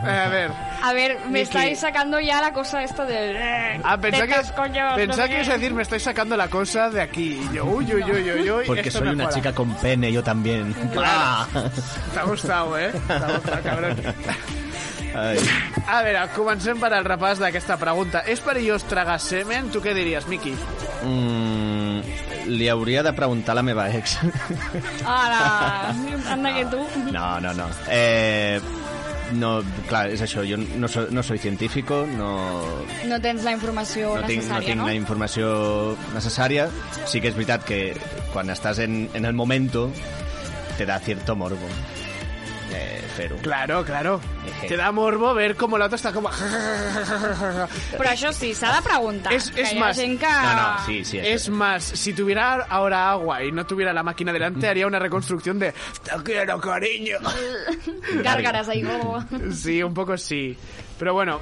Speaker 5: A ver.
Speaker 3: A ver, me
Speaker 5: Miki.
Speaker 3: estáis sacando ya la cosa esta del... eh,
Speaker 5: Ah, pensaba
Speaker 3: tetas,
Speaker 5: que,
Speaker 3: coño, no
Speaker 5: pensaba
Speaker 3: sé
Speaker 5: que a decir, me estáis sacando la cosa de aquí. Y yo, uy, uy, uy, uy, uy.
Speaker 7: Porque soy una chica con pene, yo también.
Speaker 5: Claro. Te ha gustado, ¿eh? Te ha gustado, cabrón.
Speaker 7: Ai.
Speaker 5: A veure, comencem per al repàs d'aquesta pregunta. És perillós tragar semen? Tu què diries, Miqui?
Speaker 7: Mm, li hauria de preguntar a la meva ex.
Speaker 3: Ara, anda que tu.
Speaker 7: No, no, no. Eh, no, clar, és això, jo no, so, no soy científico, no,
Speaker 3: No tens la informació
Speaker 7: no tinc, no
Speaker 3: necessària,
Speaker 7: tinc
Speaker 3: no?
Speaker 7: la informació necessària. Sí que és veritat que quan estàs en, en el momento te da cierto morbo
Speaker 5: Claro, claro. Te da morbo ver cómo la otra está como... <laughs>
Speaker 3: Però això sí, s'ha de preguntar.
Speaker 5: Es,
Speaker 3: que
Speaker 5: es
Speaker 3: hi ha
Speaker 5: más,
Speaker 3: gent que...
Speaker 5: es más, si tuviera ahora agua y no tuviera la máquina delante, haría una reconstrucción de Te quiero, cariño. <laughs>
Speaker 3: Gárgaras ahí, gogo.
Speaker 5: Sí, un poco sí. Pero bueno,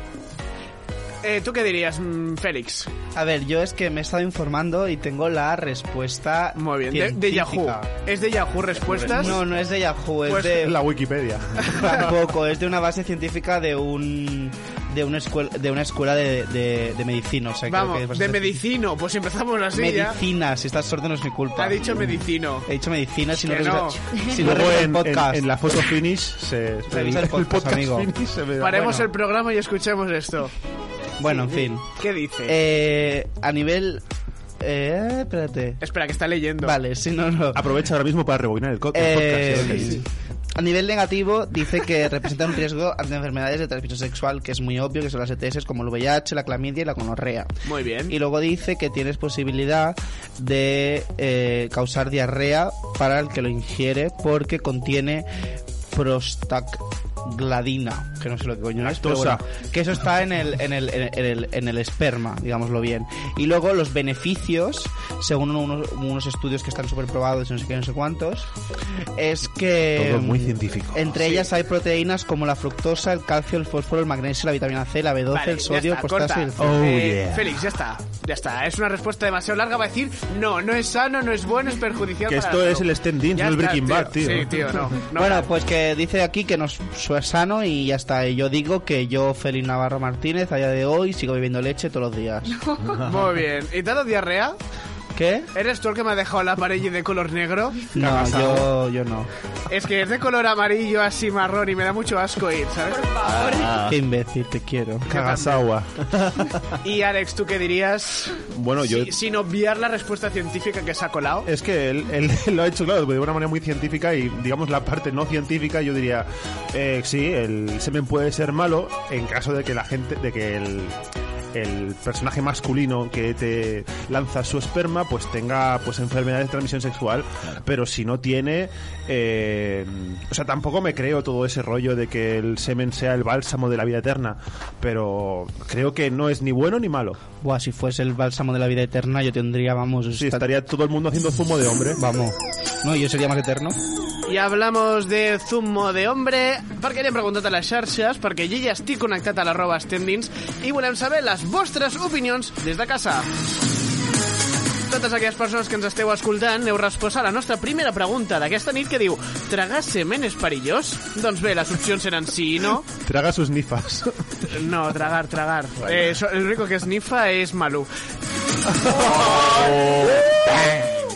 Speaker 5: eh, ¿tú qué dirías, mm, Félix?
Speaker 4: A ver, yo es que me he estado informando y tengo la respuesta
Speaker 5: Muy bien, de, de Yahoo. ¿Es de Yahoo respuestas?
Speaker 4: No, no es de Yahoo, es
Speaker 5: Pues
Speaker 4: de...
Speaker 8: La Wikipedia.
Speaker 4: Tampoco, es de una base científica de un... De una escuela, de una escuela de, de, de medicina, o sea, creo
Speaker 5: Vamos,
Speaker 4: que es
Speaker 5: de
Speaker 4: bastante-
Speaker 5: medicino, pues empezamos así ya.
Speaker 4: Medicina, si estás sordo no es mi culpa.
Speaker 5: Ha dicho medicino.
Speaker 4: He dicho medicina, si no
Speaker 5: Que
Speaker 4: revisa, si no
Speaker 8: Luego
Speaker 4: revisa el
Speaker 8: en,
Speaker 4: podcast.
Speaker 8: en- en la foto finish se,
Speaker 4: Revisa el podcast, amigo.
Speaker 8: finish se
Speaker 5: Paremos
Speaker 8: bueno.
Speaker 5: el programa y escuchemos esto.
Speaker 4: Bueno, en fin.
Speaker 5: ¿Qué dice?
Speaker 4: Eh, a nivel... Eh, espérate.
Speaker 5: Espera, que está leyendo.
Speaker 4: Vale, sí, no, no.
Speaker 8: Aprovecha ahora mismo para rebobinar el, co- el
Speaker 4: Eh,
Speaker 8: podcast. ¿sí?
Speaker 4: a nivel negativo, dice que <laughs> representa un riesgo ante enfermedades de transmisión sexual, que es muy obvio, que son las ETS como el VIH, la clamidia y la gonorrea.
Speaker 5: Muy bien.
Speaker 4: Y luego dice que tienes posibilidad de eh, causar diarrea para el que lo ingiere porque contiene prostagladina, que no sé lo que coño es, pero bueno, que eso está en el, en, el, en, el, en el esperma, digámoslo bien. Y luego los beneficios, según unos, unos estudios que están súper probados y no sé qué, no sé cuántos, es que...
Speaker 8: Todo muy científico.
Speaker 4: Entre ellas hay proteínas como la fructosa, el calcio, el fósforo, el magnesio, la vitamina C, la B12,
Speaker 5: Vale,
Speaker 4: el sodio, el potasio y el zinc.
Speaker 5: Eh, Félix, ya está. Ya está. Es una respuesta demasiado larga. Va a decir, no, no es sano, no es bueno, es perjudicial
Speaker 8: Que
Speaker 5: para
Speaker 8: esto
Speaker 5: la
Speaker 8: es
Speaker 5: salud".
Speaker 8: el stand-in, no el Breaking Bad, tío.
Speaker 5: Sí, tío, no. no
Speaker 4: bueno, pues que dice aquí que no sano y ya está. Yo digo que yo, Félix Navarro Martínez, a día de hoy sigo bebiendo leche todos los días. <laughs>
Speaker 5: Muy bien. ¿Y te dado diarrea?
Speaker 4: ¿Qué?
Speaker 5: ¿Eres tú el que me ha dejado la pared de color negro?
Speaker 4: No, yo, yo no.
Speaker 5: Es que es de color amarillo así marrón y me da mucho asco ir, ¿sabes?
Speaker 4: Qué imbécil, te quiero.
Speaker 8: Cagas agua. <laughs>
Speaker 5: Y Alex, ¿tú qué dirías?
Speaker 8: Bueno, yo...
Speaker 5: Si- sin obviar la respuesta científica que se ha colado.
Speaker 8: Es que él, él <laughs> lo ha hecho, claro, de una manera muy científica y, digamos, la parte no científica, yo diría, eh, sí, el semen puede ser malo en caso de que la gente, de que el, el personaje masculino que te lanza su esperma, pues tenga pues enfermedades de transmisión sexual, pero si no tiene, eh, o sea, tampoco me creo todo ese rollo de que el semen sea el bálsamo de la vida eterna, pero creo que no es ni bueno ni malo.
Speaker 4: Buah, si fuese el bálsamo de la vida eterna, yo tendría, vamos...
Speaker 8: Sí, estaría todo el mundo haciendo zumo de hombre.
Speaker 4: Vamos. No, yo sería más eterno.
Speaker 5: I hablamos de zumo de hombre perquè hem preguntat a les xarxes perquè jo ja estic connectat a l'arroba estendins i volem saber les vostres opinions des de casa. Totes aquelles persones que ens esteu escoltant heu respost a la nostra primera pregunta d'aquesta nit que diu Tragar semen és perillós? Doncs bé, les opcions eren sí i no.
Speaker 8: Traga sus nifas.
Speaker 5: No, tragar, tragar. Eh, so- el único que es Malú.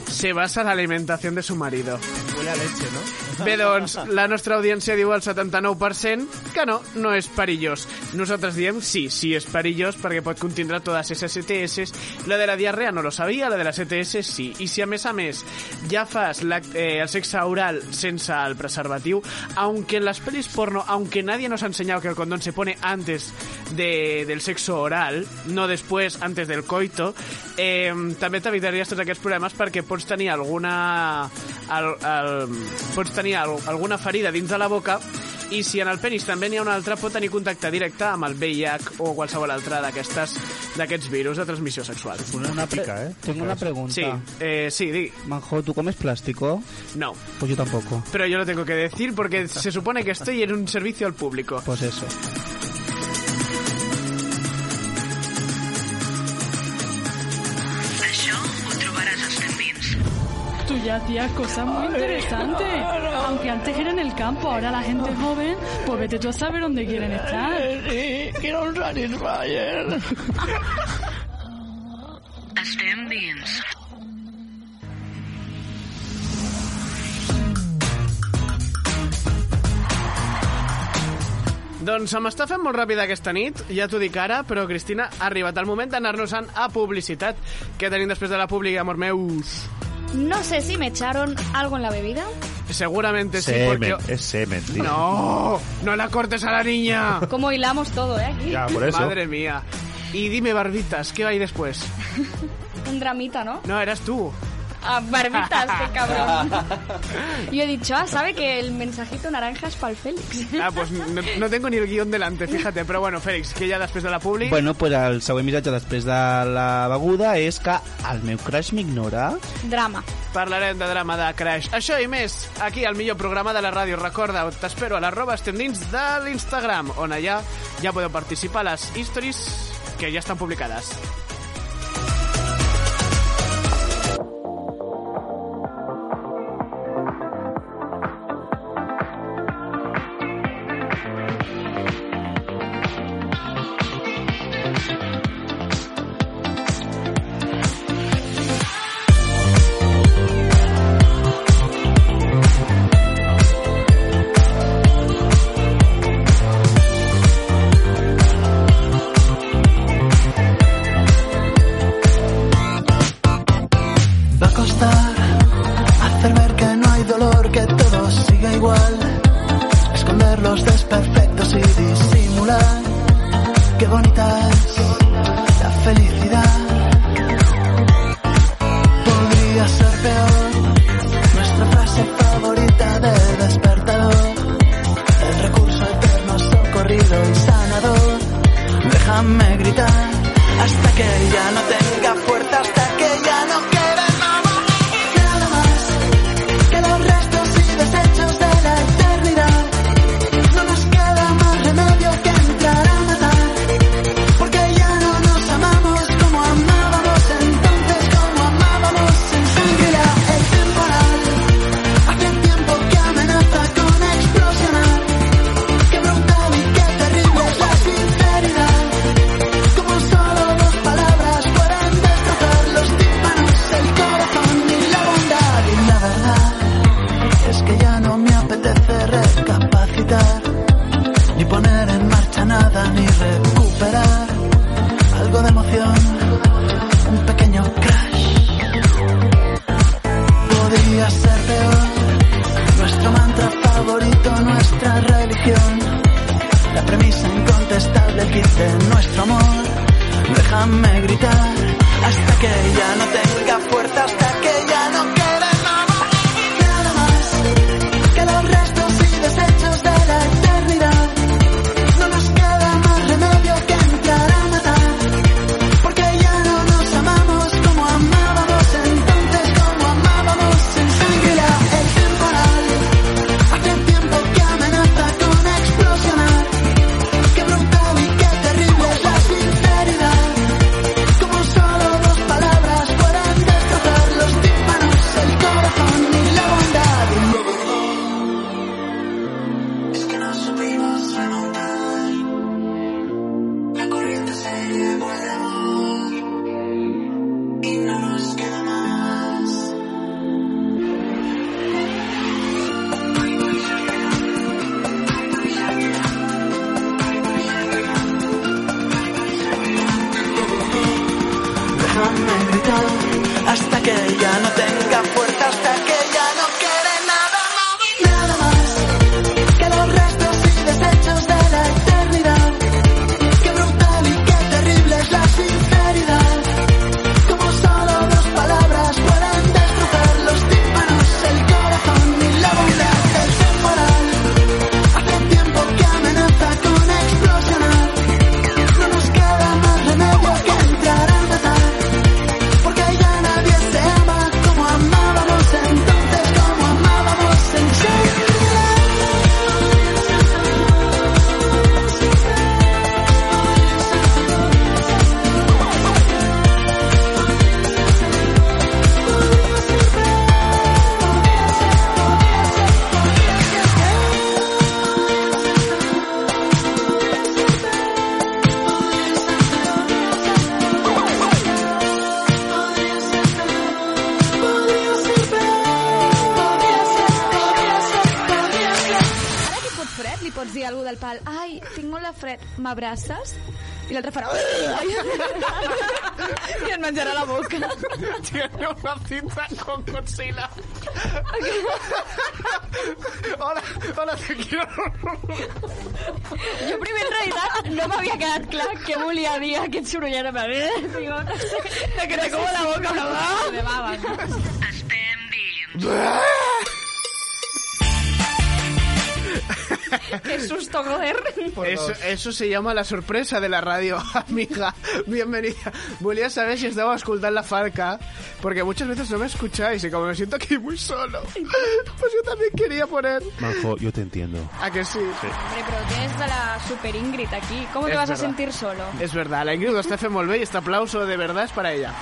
Speaker 5: Se basa en la alimentación de su marido.
Speaker 8: Huele a leche, ¿no?
Speaker 5: Bé, doncs, la nostra audiència diu al 79% que no, no és perillós. Nosaltres diem sí, sí és perillós perquè pot contindre totes esas ETS. La de la diarrea no lo sabia, la de les ETS sí. I si a més a més ja fas la, eh, el sexe oral sense el preservatiu, aunque en las pelis porno, aunque nadie nos ha enseñado que el condón se pone antes de, del sexo oral, no después, antes del coito, eh, també t'evitaries tots aquests problemes perquè pots tenir alguna... El, el, pots tenir al, alguna ferida dins de la boca i si en el penis també n'hi ha una altra pot tenir contacte directe amb el VIH o qualsevol altre d'aquestes d'aquests virus de transmissió sexual.
Speaker 4: Una pre- Tengo una pregunta.
Speaker 5: Sí, eh, sí, di.
Speaker 4: Manjo, ¿tú comes plástico?
Speaker 5: No.
Speaker 4: Pues yo tampoco.
Speaker 5: Pero yo lo tengo que decir porque se supone que estoy en un servicio al público.
Speaker 4: Pues eso.
Speaker 13: ya hacía cosas muy interesantes. Aunque antes era en el campo, ahora la gente joven, pues vete tú a saber dónde quieren estar.
Speaker 10: Sí, quiero un Satisfyer. Estem dins.
Speaker 14: Doncs se m'està fent molt ràpida aquesta nit, ja t'ho dic ara, però Cristina, ha arribat el moment d'anar-nos-en a publicitat. Què tenim després de la pública, amor meus?
Speaker 3: No sé si me echaron algo en la bebida.
Speaker 14: Seguramente sí,
Speaker 8: semen,
Speaker 14: porque...
Speaker 8: Es semen, tío.
Speaker 14: ¡No! ¡No la cortes a la niña! <laughs>
Speaker 3: Como hilamos todo, ¿eh? Aquí.
Speaker 8: Ya, por eso.
Speaker 14: Madre mía. Y dime, Barbitas, ¿qué hay después? <laughs>
Speaker 3: Un dramita, ¿no?
Speaker 14: No, eras tú.
Speaker 3: barbitas, qué cabrón. <laughs> Yo he dicho, ah, sabe que el mensajito naranja es para el Félix.
Speaker 14: Ah, pues no, no tengo ni el guión delante, fíjate, Pero bueno, Félix, que ya després de la publi...
Speaker 4: Bueno, pues el següent missatge després de la beguda és que el meu crush m'ignora.
Speaker 3: Drama.
Speaker 14: Parlarem de drama de crush. Això i més, aquí al millor programa de la ràdio. Recorda, t'espero a l'arroba estem dins de l'Instagram, on allà ja podeu participar a les stories que ja estan publicades.
Speaker 11: Fred, m'abraces? I l'altre farà... I et menjarà la boca.
Speaker 5: Tiene una cinta con Godzilla. hola, hola, te quiero.
Speaker 3: Jo primer en realitat no m'havia quedat clar què volia dir aquest sorollet. Eh, digo, sé, me quedé como la boca de. ¿no?
Speaker 10: Estem dins.
Speaker 3: Joder. <laughs>
Speaker 5: Eso, eso se llama la sorpresa de la radio, <laughs> amiga. Bienvenida. Volia saber si estaba escuchando la falca, porque muchas veces no me escucháis y como me siento aquí muy solo, <laughs> pues yo también quería poner...
Speaker 8: Manjo, yo te entiendo.
Speaker 5: ¿A que sí?
Speaker 3: Hombre, pero tienes a la super Ingrid aquí. ¿Cómo te
Speaker 5: Es
Speaker 3: vas
Speaker 5: verdad.
Speaker 3: a sentir solo?
Speaker 5: Es verdad, la Ingrid lo está haciendo muy bien y este aplauso de verdad es para ella.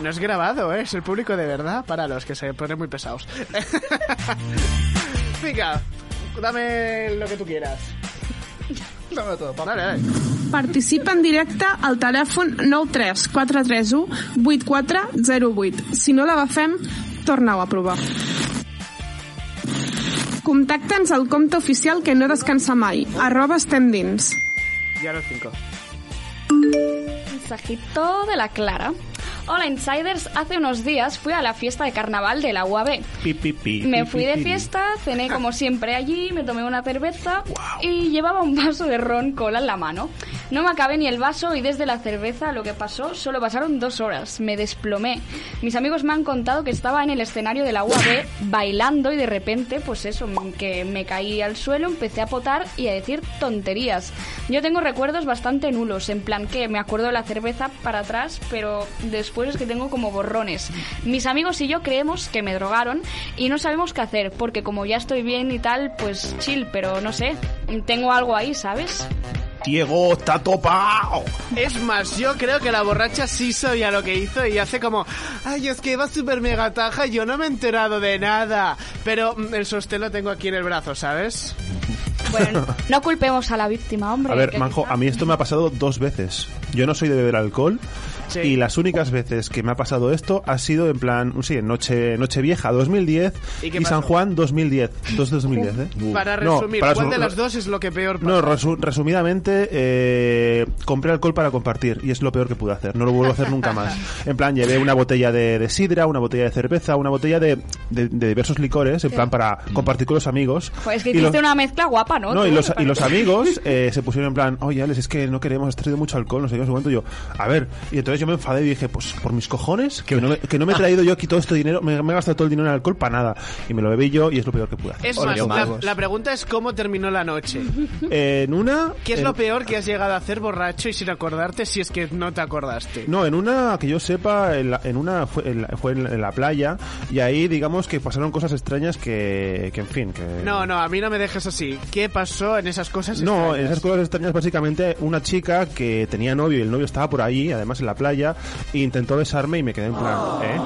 Speaker 5: No es grabado, ¿eh? es el público de verdad para los que se ponen muy pesados. Venga, dame lo que tú quieras. <laughs>
Speaker 4: Dame todo,
Speaker 5: Dale, dale.
Speaker 9: Participa en directe al telèfon 93 431 8408. Si no l'agafem, torna-ho a provar. Contacta'ns al compte oficial que no descansa mai, arroba estem dins.
Speaker 5: Ya los cinco.
Speaker 3: Mensajito de la Clara. Hola Insiders, hace unos días fui a la fiesta de carnaval de la UAB.
Speaker 8: Pi, pi, pi,
Speaker 3: Me fui de fiesta, cené como siempre allí, me tomé una cerveza y llevaba un vaso de ron cola en la mano. No me acabé ni el vaso y desde la cerveza lo que pasó solo pasaron dos horas. Me desplomé. Mis amigos me han contado que estaba en el escenario de la UAB bailando y de repente, pues eso, que me caí al suelo, empecé a potar y a decir tonterías. Yo tengo recuerdos bastante nulos, en plan que me acuerdo de la cerveza para atrás, pero después es que tengo como borrones. Mis amigos y yo creemos que me drogaron y no sabemos qué hacer, porque como ya estoy bien y tal, pues chill, pero no sé, tengo algo ahí, ¿sabes?
Speaker 8: Diego, está topado.
Speaker 5: Es más, yo creo que la borracha sí sabía lo que hizo y hace como, ay, es que iba súper mega taja y yo no me he enterado de nada. Pero mm, el sostén lo tengo aquí en el brazo, ¿sabes?
Speaker 3: Bueno, no culpemos a la víctima, hombre.
Speaker 8: A ver, Manjo,
Speaker 3: quizá-
Speaker 8: a mí esto me ha pasado dos veces. Yo no soy de beber alcohol.
Speaker 5: Sí.
Speaker 8: Y las únicas veces que me ha pasado esto ha sido en plan, sí, en Noche, Nochevieja 2010
Speaker 5: ¿Y
Speaker 8: y? San Juan 2010. Dos de 2010, ¿eh?
Speaker 5: Para
Speaker 8: No,
Speaker 5: resumir,
Speaker 8: para
Speaker 5: ¿cuál de las dos es lo que peor pasa?
Speaker 8: No, resu- resumidamente, eh, compré alcohol para compartir y es lo peor que pude hacer. No lo vuelvo a hacer nunca más. <laughs> En plan, llevé una botella de, de sidra, una botella de cerveza, una botella de, de- de diversos licores, en plan para compartir con los amigos.
Speaker 3: Pues que hiciste una mezcla guapa, ¿no?
Speaker 8: no, y los,
Speaker 3: me
Speaker 8: y los amigos <laughs> eh, se pusieron en plan, oye, Alex, es que no queremos, has traído mucho alcohol, no sé qué, no sé cuánto. Yo, a ver, y entonces yo me enfadé y dije, pues por mis cojones, que no, me, que no me he traído yo aquí todo este dinero, me, me he gastado todo el dinero en alcohol para nada. Y me lo bebí yo y es lo peor que pude hacer.
Speaker 5: Es más, la, la pregunta es cómo terminó la noche.
Speaker 8: En una...
Speaker 5: ¿Qué es
Speaker 8: en-
Speaker 5: lo peor que has llegado a hacer borracho y sin acordarte si es que no te acordaste?
Speaker 8: No, en una que yo sepa, en, la- en una fue, en la, fue en la- en la playa y ahí digamos que pasaron cosas extrañas que, que en fin, que...
Speaker 5: No, no, a mí no me dejes así. ¿Qué pasó en esas cosas
Speaker 8: No,
Speaker 5: extrañas?
Speaker 8: en esas cosas extrañas básicamente una chica que tenía novio y el novio estaba por ahí, además en la playa, e intentó besarme y me quedé en plan, ¿eh?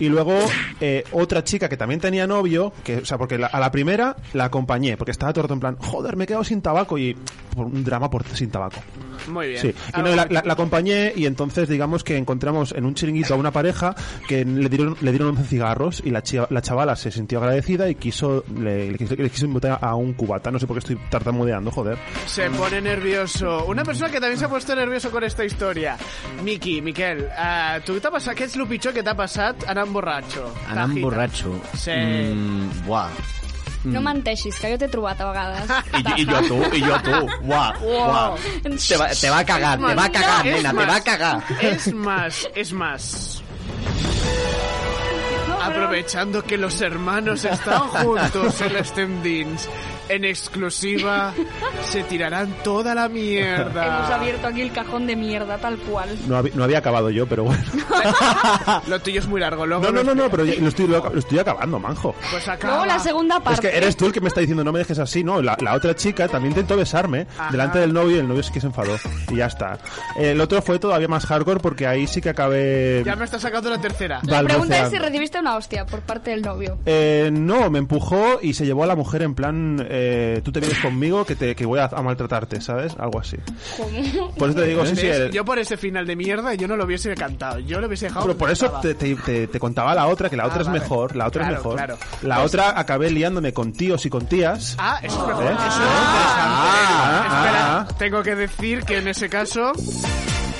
Speaker 8: Y luego eh, otra chica que también tenía novio, que, o sea, porque a la primera la acompañé, porque estaba todo en plan, joder, me he quedado sin tabaco y por un drama por sin tabaco.
Speaker 5: Muy bien.
Speaker 8: Sí, y
Speaker 5: Algo
Speaker 8: no, la, la- la acompañé y entonces digamos que encontramos en un chiringuito a una pareja que le dieron, le dieron 11 cigarros y la, chi- la chavala se sintió agradecida y quiso le, le quiso, le quiso invitar a un cubata. No sé por qué estoy tartamudeando, joder.
Speaker 5: Se pone nervioso. Una persona que también se ha puesto nervioso con esta historia. Miki, Miquel, uh, tu t'ha passat, què és el pitjor que t'ha passat anant borratxo?
Speaker 7: Anant borratxo.
Speaker 5: Sí.
Speaker 7: Mm, buah.
Speaker 3: No menteixis, que jo t'he trobat a vegades. <laughs>
Speaker 7: I, I jo tu, i jo tu. Buah, buah. Te va, te va a cagar, te va a cagar,
Speaker 5: Es
Speaker 7: nena, te va a cagar.
Speaker 5: Es más, es más. Aprovechando que los hermanos están juntos en Stem Dins, en exclusiva se tirarán toda la mierda.
Speaker 3: Hemos abierto aquí el cajón de mierda, tal cual.
Speaker 8: No, había- no había acabado yo, pero bueno. <laughs>
Speaker 5: Lo tuyo es muy largo, luego
Speaker 8: No, no, no, no, pero lo estoy, lo, lo estoy acabando, manjo.
Speaker 5: Pues acaba.
Speaker 3: Luego la segunda
Speaker 8: Es
Speaker 3: parte.
Speaker 8: que eres tú el que me está diciendo no me dejes así, ¿no? La, la otra chica también intentó besarme
Speaker 5: Ajá.
Speaker 8: delante del novio y el novio sí que se enfadó. Y ya está. El otro fue todavía más hardcore porque ahí sí que acabé...
Speaker 5: Ya me está sacando la tercera.
Speaker 3: La pregunta es si recibiste una hostia por parte del novio.
Speaker 8: Eh, no, me empujó y se llevó a la mujer en plan... eh, eh, tú te vienes conmigo que, te, que voy a, a maltratarte, ¿sabes? Algo así.
Speaker 3: ¿Cómo?
Speaker 8: Por eso te digo, sí, sí.
Speaker 5: Yo por ese final de mierda yo no lo hubiese cantado. Yo lo hubiese dejado.
Speaker 8: Pero por eso te, te- te- te contaba la otra, que la
Speaker 5: Ah,
Speaker 8: otra es
Speaker 5: vale.
Speaker 8: mejor. La otra
Speaker 5: Claro,
Speaker 8: es mejor.
Speaker 5: claro.
Speaker 8: La
Speaker 5: Pues-
Speaker 8: otra acabé liándome con tíos y con tías.
Speaker 5: Ah, eso es mejor.
Speaker 8: ¿Eh?
Speaker 5: Eso es
Speaker 8: Ah,
Speaker 5: interesante. Espera,
Speaker 8: ah,
Speaker 5: tengo que decir que en ese caso,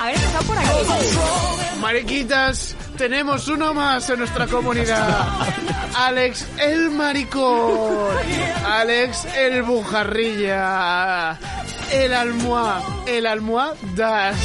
Speaker 3: Haber empezado por aquí.
Speaker 5: mariquitas, tenemos uno más en nuestra comunidad. Alex el maricón. Alex el bujarrilla. El almohad. El almohadas.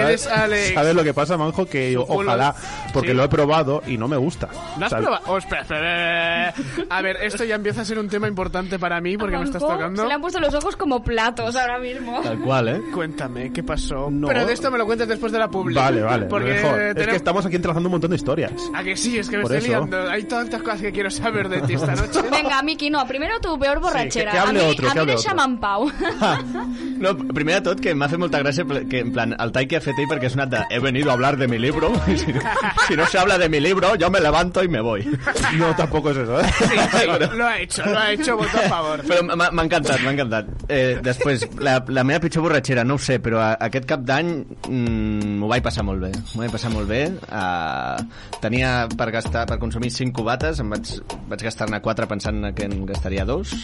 Speaker 5: Eres Alex.
Speaker 8: ¿Sabes lo que pasa, Manjo? Que yo, ojalá, porque
Speaker 5: Sí.
Speaker 8: lo he probado y no me gusta.
Speaker 5: ¿Lo has
Speaker 8: ¿Sabes?
Speaker 5: probado? Oh, espera, espera, espera. A ver, esto ya empieza a ser un tema importante para mí porque me estás tocando.
Speaker 3: Se le han puesto los ojos como platos ahora mismo.
Speaker 7: Tal cual, ¿eh?
Speaker 5: Cuéntame, ¿qué pasó?
Speaker 8: No.
Speaker 5: Pero de esto me lo cuentes después de la publicidad.
Speaker 8: Vale, vale,
Speaker 5: Porque
Speaker 8: mejor. Es que
Speaker 5: tenemos-
Speaker 8: estamos aquí entrelazando un montón de historias.
Speaker 5: ¿A que sí? Es que me
Speaker 8: Por
Speaker 5: estoy
Speaker 8: eso.
Speaker 5: liando. Hay tantas cosas que quiero saber de ti esta noche.
Speaker 3: Venga, Miki, no. Primero tu peor borrachera.
Speaker 7: que hable
Speaker 3: a mí,
Speaker 7: otro,
Speaker 3: a
Speaker 7: que
Speaker 3: mí
Speaker 7: hable
Speaker 3: deixa'm en pau. <laughs> <laughs>
Speaker 7: No, primer de tot, que m'ha fet molta gràcia que, en plan, el tall que ha ell perquè ha sonat de he venido a hablar de mi libro <laughs> si, no- si no se habla de mi libro, yo me levanto y me voy. <laughs>
Speaker 8: No, tampoco es eso, ¿eh?
Speaker 5: Sí, sí, <laughs> lo ha hecho, lo ha hecho, voto a favor.
Speaker 7: Però m'ha encantat, m'ha encantat. Eh, després, la, la meva pitjor borratxera, no ho sé, però a, aquest cap d'any mm, m'ho vaig passar molt bé. M'ho vaig passar molt bé. Uh, tenia per gastar, per consumir 5 cubates, em vaig, vaig gastar-ne 4 pensant que en gastaria 2.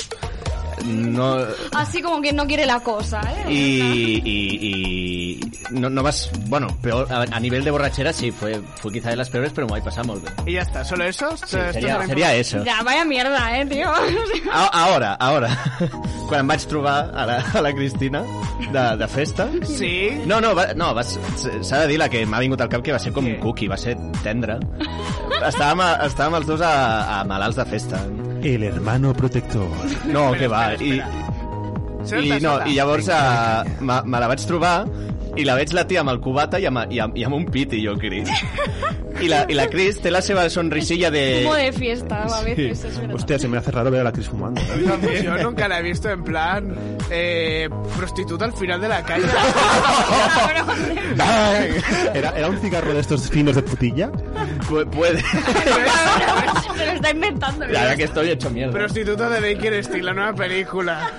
Speaker 7: No,
Speaker 3: Así como quien no quiere la cosa, ¿eh?
Speaker 7: y, y, y no, no vas, bueno, peor, a, a nivel de borrachera sí, fue, fue quizá de las peores, pero me voy a pasar muy bien.
Speaker 5: Y ya está, ¿solo eso?
Speaker 7: Sí, seria, seria eso.
Speaker 3: Ya, vaya mierda, eh, tío. <laughs>
Speaker 7: A, ara, ara. <laughs> Quan em vaig trobar a la, a la Cristina de, de festa...
Speaker 5: Sí?
Speaker 7: No, no, va, no vas- s'ha de dir la que m'ha vingut al cap que va ser com un cookie, va ser tendre. Estàvem, a, estàvem els dos a, a malalts de festa.
Speaker 8: El hermano protector.
Speaker 7: No,
Speaker 5: Espera,
Speaker 7: que va.
Speaker 5: espera,
Speaker 7: I,
Speaker 5: Solta,
Speaker 7: i, no, i llavors uh, me, me la vaig trobar i la veig la tia amb el cubata i amb, i amb, i amb un piti, jo crec. I la, I la Cris té la seva sonrisilla de...
Speaker 3: Humo de fiesta, a veces, es verdad.
Speaker 8: Hostia, se me hace raro ver a la Cris fumando. <laughs>
Speaker 5: Yo nunca la he visto en plan eh, prostituta al final de la calle. <laughs>
Speaker 8: ¿Era, ¿Era un cigarro de estos finos de putilla?
Speaker 7: Pu- puede.
Speaker 3: Se lo está inventando.
Speaker 7: La verdad que estoy hecho mierda.
Speaker 5: Prostituta de Baker Steel, la nueva película.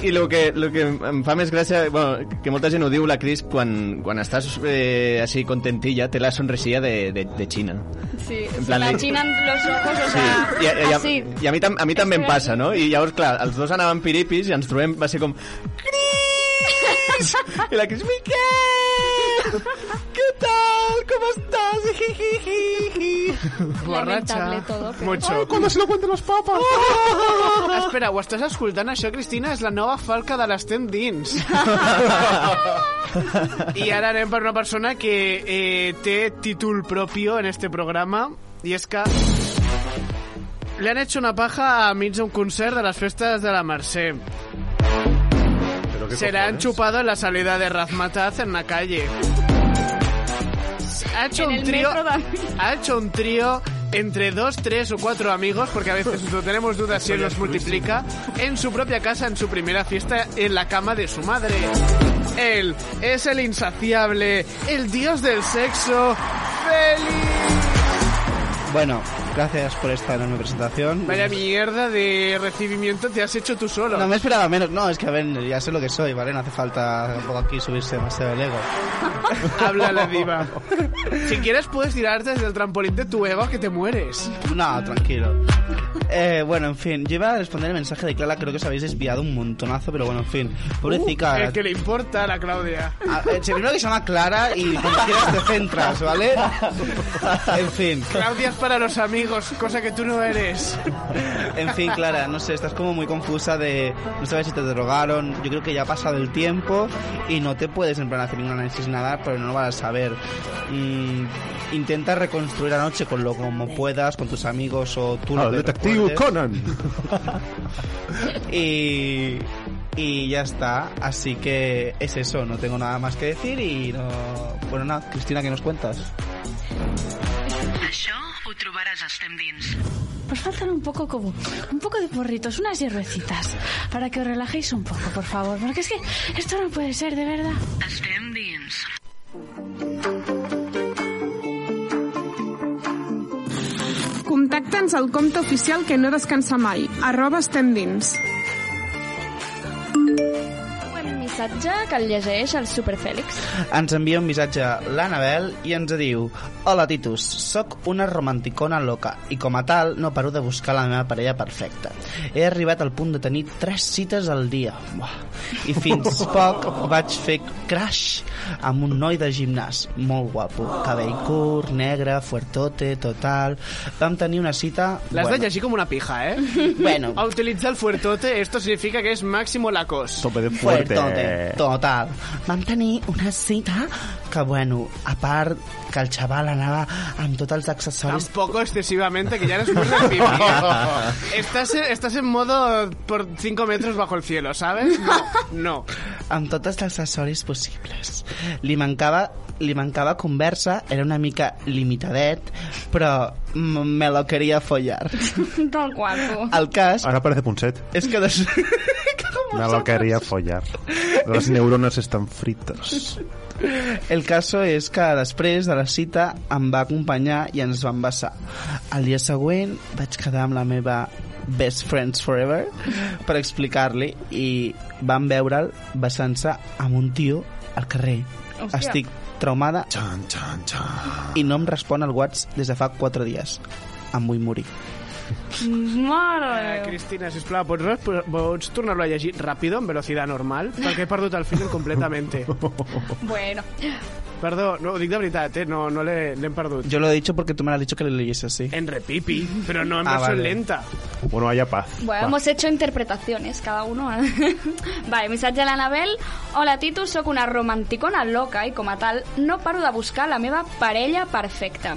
Speaker 7: I el que, lo que em fa més gràcia, bueno, que molta gent ho diu, la Cris, quan, quan estàs eh, així contentilla, té la sonrisilla de, de, de Xina.
Speaker 3: Sí,
Speaker 7: En plan,
Speaker 3: me
Speaker 7: li-
Speaker 3: achinan los ojos, o sea,
Speaker 7: I, i, i,
Speaker 3: así.
Speaker 7: i a, mi, tam, a mi també em passa, no? I llavors, clar, els dos anaven piripis i ens trobem, va ser com... Cris! I la Cris, Miquel! Què tal? Com estàs?
Speaker 5: Borratxa.
Speaker 3: todo, pero-
Speaker 5: Mucho.
Speaker 8: ¿Cuándo se lo cuenten los papas?
Speaker 5: Espera, ho estàs escoltant això, Cristina? És la nova falca de l'Estem dins. I ara anem per una persona que eh, té títol propio en este programa i és que le han hecho una paja a mig d'un concert de les festes de la Mercè.
Speaker 8: ¿Pero qué
Speaker 5: Se la han
Speaker 8: cojones?
Speaker 5: chupado en la salida de Razmataz en la calle. Ha hecho
Speaker 3: En
Speaker 5: un
Speaker 3: el
Speaker 5: trío.
Speaker 3: metro también.
Speaker 5: Ha hecho un trío entre dos, tres o cuatro amigos, porque a veces no tenemos dudas si él los multiplica, en su propia casa, en su primera fiesta, en la cama de su madre. Él es el insaciable, el dios del sexo, feliz.
Speaker 4: Bueno, gracias por esta enorme presentación.
Speaker 5: Vaya mierda de recibimiento te has hecho tú solo.
Speaker 4: No me esperaba menos. No, es que a ver, ya sé lo que soy, ¿vale? No hace falta tampoco aquí subirse demasiado el ego. <laughs>
Speaker 5: Habla la diva. Si quieres puedes tirarte desde el trampolín de tu ego que te mueres.
Speaker 4: No, tranquilo. Eh, bueno, en fin, yo iba a responder el mensaje de Clara, creo que os habéis desviado un montonazo, pero bueno, en fin. Pobrecita.
Speaker 5: Uh, el que le importa a la Claudia.
Speaker 4: Ah, eh, primero que se llama Clara y cuando quieras te centras, ¿vale? <laughs> En fin.
Speaker 5: Claudia es para los amigos, cosa que tú no eres. <laughs>
Speaker 4: En fin, Clara, no sé, estás como muy confusa de... No sabes si te drogaron, yo creo que ya ha pasado el tiempo y no te puedes en plan hacer ningún análisis nada, pero no lo vas a saber. Mm, intenta reconstruir la noche con lo como puedas, con tus amigos o tú lo que
Speaker 8: detective
Speaker 4: recuerdes.
Speaker 8: Conan. <laughs>
Speaker 4: y, y ya está. Así que es eso, no tengo nada más que decir y no... Bueno, nada, Cristina, ¿qué nos cuentas?
Speaker 10: Trobaràs Estem dins.
Speaker 13: Os faltan un poco como un poco de porritos, unas hierbecitas, para que os relajéis un poco, por favor, porque es que esto no puede ser, de verdad.
Speaker 10: Estem dins.
Speaker 9: Contacta Connecta'ns al compte oficial que no descansa mai, arroba estem dins.
Speaker 3: Missatge que el llegeix el Superfèlix.
Speaker 4: Ens envia un missatge l'Anabel i ens diu Hola Titus, sóc una romanticona loca i com a tal no paro de buscar la meva parella perfecta. He arribat al punt de tenir tres cites al dia. Buah. I fins <laughs> poc vaig fer crash amb un noi de gimnàs molt guapo. Cabell curt, negre, fuertote, total. Vam tenir una cita...
Speaker 5: L'has de llegir com una pija, eh? <laughs>
Speaker 4: Bueno.
Speaker 5: A utilitzar el fuertote, esto significa que es máximo la cos.
Speaker 8: Tope de
Speaker 4: Fuertote, total. Vam tenir una cita que, bueno, a part que el xaval anava amb tots els accessoris...
Speaker 5: Tampoco excesivamente, que ya eres muy. ¿eh? estás, en- estás en modo por 5 metros bajo el cielo, ¿sabes? No, no.
Speaker 4: amb tots els accessoris possibles. Li mancava, li mancava conversa, era una mica limitadet, però me lo quería follar. <laughs>
Speaker 3: Del guapo.
Speaker 4: El cas
Speaker 8: Ahora parece punset.
Speaker 4: és que... Des... <laughs>
Speaker 8: Me lo quería follar. Las neuronas están fritas.
Speaker 4: El caso és que després de la cita em va acompanyar i ens vam besar. El dia següent vaig quedar amb la meva best friends forever per explicar-li i vam veure'l besant-se amb un tio al carrer.
Speaker 3: Hòstia.
Speaker 4: Estic traumada i no em respon el WhatsApp des de fa 4 dies. Em vull morir.
Speaker 3: Mare
Speaker 5: Eh. Cristina, sisplau, pots, pots tornar-lo a llegir ràpido, en velocitat normal? <laughs> Perquè he perdut el fil completamente.
Speaker 3: Bueno.
Speaker 5: Perdó, no, ho dic de veritat, eh? No, no l'he l'hem perdut.
Speaker 4: Yo lo he dicho porque tú me lo has dicho que lo leyese así.
Speaker 5: En repipi, pero no en
Speaker 4: Ah,
Speaker 5: versión
Speaker 4: vale.
Speaker 5: lenta.
Speaker 8: Bueno, haya paz.
Speaker 3: Bueno, hemos hecho interpretaciones, cada uno. <laughs> vale, missatge a l'Anabel. Hola, Titus, sóc una romanticona loca i, com a tal, no paro de buscar la meva parella perfecta.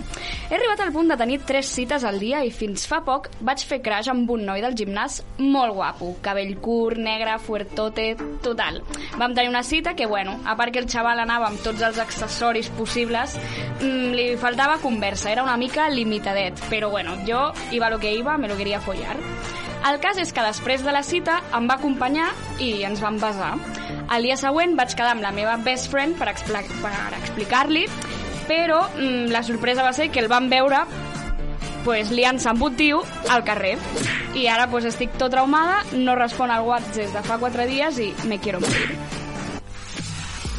Speaker 3: He arribat al punt de tenir tres cites al dia i fins fa poc vaig fer crash amb un noi del gimnàs molt guapo. Cabell curt, negre, fuertote, total. Vam tenir una cita que, bueno, a part que el xaval anava amb tots els accessoris possibles, mm, li faltava conversa, era una mica limitadet. Però, bueno, jo iba lo que iba, me lo quería follar. El cas és que després de la cita em va acompanyar i ens vam besar. El dia següent vaig quedar amb la meva best friend per, expli per explicar-li, però mm, la sorpresa va ser que el vam veure pues, liant-se amb un tio al carrer. I ara pues, estic tot traumada, no respon al WhatsApp des de fa 4 dies i me quiero morir.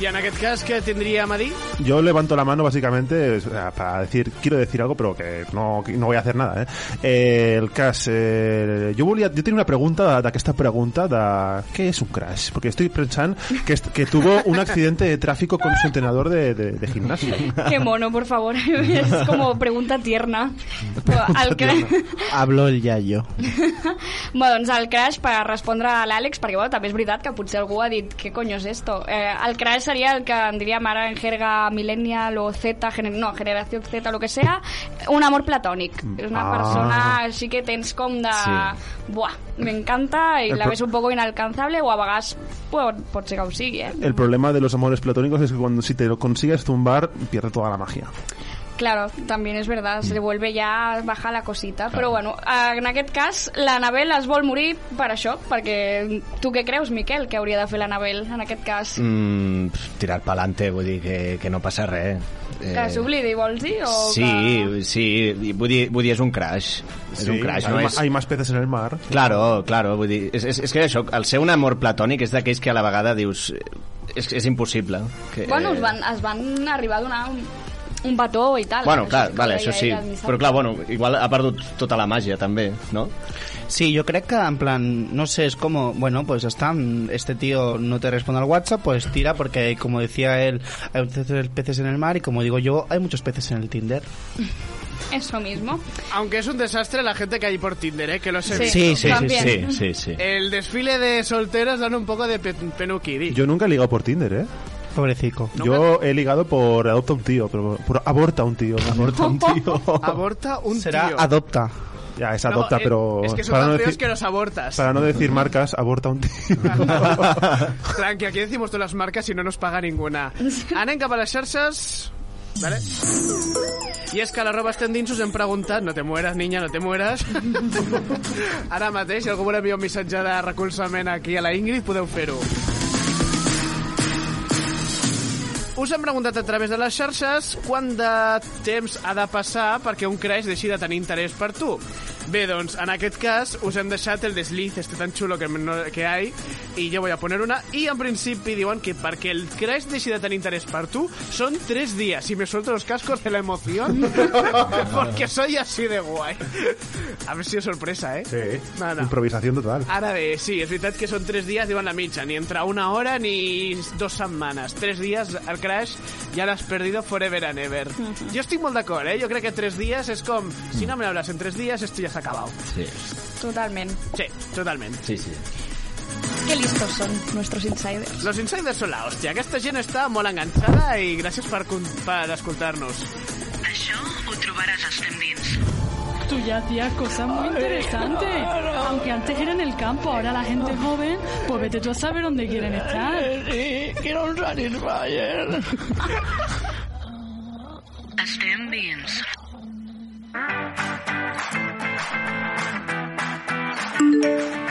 Speaker 5: I en aquest cas, què tindríem a dir?
Speaker 8: Yo levanto la mano básicamente eh, para decir, quiero decir algo, pero que no, no voy a hacer nada. Eh? Eh, el cas, eh, jo, volia, jo tenia una pregunta d'aquesta pregunta de què és un crash? Porque estoy pensando que, est- que tuvo un accidente de tráfico con su entrenador de, de, de gimnasio.
Speaker 3: Qué mono, por favor. <laughs> es como pregunta tierna. El cra...
Speaker 4: Hablo el yayo. <laughs>
Speaker 3: bueno, doncs el crash, per respondre a l'Àlex, perquè bueno, també és veritat que potser algú ha dit què coño és esto? Eh, el crash seria el que en diríem ara en jerga millennial o Z, gener no, generació Z, lo que sea, un amor platònic. És una
Speaker 8: Ah.
Speaker 3: persona així que tens com de...
Speaker 8: Sí.
Speaker 3: Buah, m'encanta i
Speaker 8: El
Speaker 3: la ves un poco inalcanzable o a vegades pot, pot ser que ho sigui, eh?
Speaker 8: El problema de los amores platónicos es que cuando si te lo consigues tumbar, pierde toda la magia.
Speaker 3: Claro, también es verdad, se le vuelve ya baja la cosita. Però bueno, en aquest cas, l'Anabel es vol morir per això, perquè tu què creus, Miquel, que hauria de fer l'Anabel en aquest cas?
Speaker 7: Mm, tirar pa'lante, vull dir que, que no passa res. Eh,
Speaker 3: Que s'oblidi, vols dir? O
Speaker 7: Sí, sí, i vull dir, vull dir, és un crash. És
Speaker 8: Sí,
Speaker 7: un crash,
Speaker 8: hay
Speaker 7: no és...
Speaker 8: hay más peces en el mar.
Speaker 7: Claro, claro, vull dir, és, és, és que això, el ser un amor platònic és d'aquells que a la vegada dius eh, és, és impossible. Que,
Speaker 3: Que... Bueno, es van, es van arribar a donar un, un petó i tal.
Speaker 7: Bueno, clar, vale, això sí, però clar, bueno, igual ha perdut tota la màgia també, no?
Speaker 4: Sí, yo creo que en plan, no sé, es como, bueno, pues está, este tío no te responde al WhatsApp, pues tira porque como decía él, hay muchos peces en el mar y como digo yo, hay muchos peces en el Tinder. <laughs>
Speaker 3: Eso mismo.
Speaker 5: Aunque es un desastre la gente que hay por Tinder, ¿eh? Que lo sé.
Speaker 4: Sí, sí, sí, sí,
Speaker 7: sí, sí.
Speaker 5: El desfile de solteros dan un poco de pe penuquiri.
Speaker 8: Yo nunca he ligado por Tinder, ¿eh?
Speaker 4: Pobrecito.
Speaker 8: Yo he ligado por adopta un tío, pero por aborta un tío. Aborta un tío. <laughs>
Speaker 5: Aborta un
Speaker 4: Será
Speaker 5: tío.
Speaker 4: adopta.
Speaker 8: Ya, es
Speaker 5: No,
Speaker 8: adopta,
Speaker 5: eh,
Speaker 8: pero
Speaker 5: Es que son
Speaker 8: para, no
Speaker 5: feos
Speaker 8: decir,
Speaker 5: que los abortas.
Speaker 8: para no decir marcas, aborta un tío. <laughs>
Speaker 5: Tranqui, aquí decimos todas las marcas y no nos paga ninguna. Anem cap a les xarxes... Vale? I és que a l'arroba estem dins us hem preguntat no te mueras, niña, no te mueras <laughs> ara mateix, si algú vol enviar un missatge de recolzament aquí a la Ingrid, podeu fer-ho us hem preguntat a través de les xarxes quant de temps ha de passar perquè un crash deixi de tenir interès per tu. Bé, doncs, en aquest cas, us hem deixat el desliz este tan xulo que, no, que hay, i jo voy a poner una, i en principi diuen que perquè el crash deixi de tenir interès per tu són tres dies, i me suelto los cascos de la emoción, <laughs> porque soy así de guay. A ver si es sorpresa, eh?
Speaker 8: Sí,
Speaker 5: No, no.
Speaker 8: improvisación total.
Speaker 5: Ara bé, sí, és veritat que són tres dies, diuen la mitja, ni entre una hora ni dos setmanes. Tres dies, el crash, ja l'has perdido forever and ever. Jo estic molt d'acord, eh? Jo crec que tres dies és com, si no me hablas en tres días, esto ya se ha acabado.
Speaker 7: Sí,
Speaker 3: Totalment.
Speaker 5: Sí, totalment.
Speaker 7: sí, sí.
Speaker 3: Qué listos son nuestros insiders.
Speaker 5: Los insiders són la hòstia. Aquesta gent està molt enganxada i gràcies per, per escoltar-nos.
Speaker 10: Això ho trobaràs als Fem Dins.
Speaker 13: Tú ya hacías cosas muy interesantes. Aunque antes era en el campo, ahora la gente joven, pues vete tú a saber dónde quieren estar.
Speaker 15: Sí, quiero un Satisfyer.
Speaker 10: Estem dins. Thank you.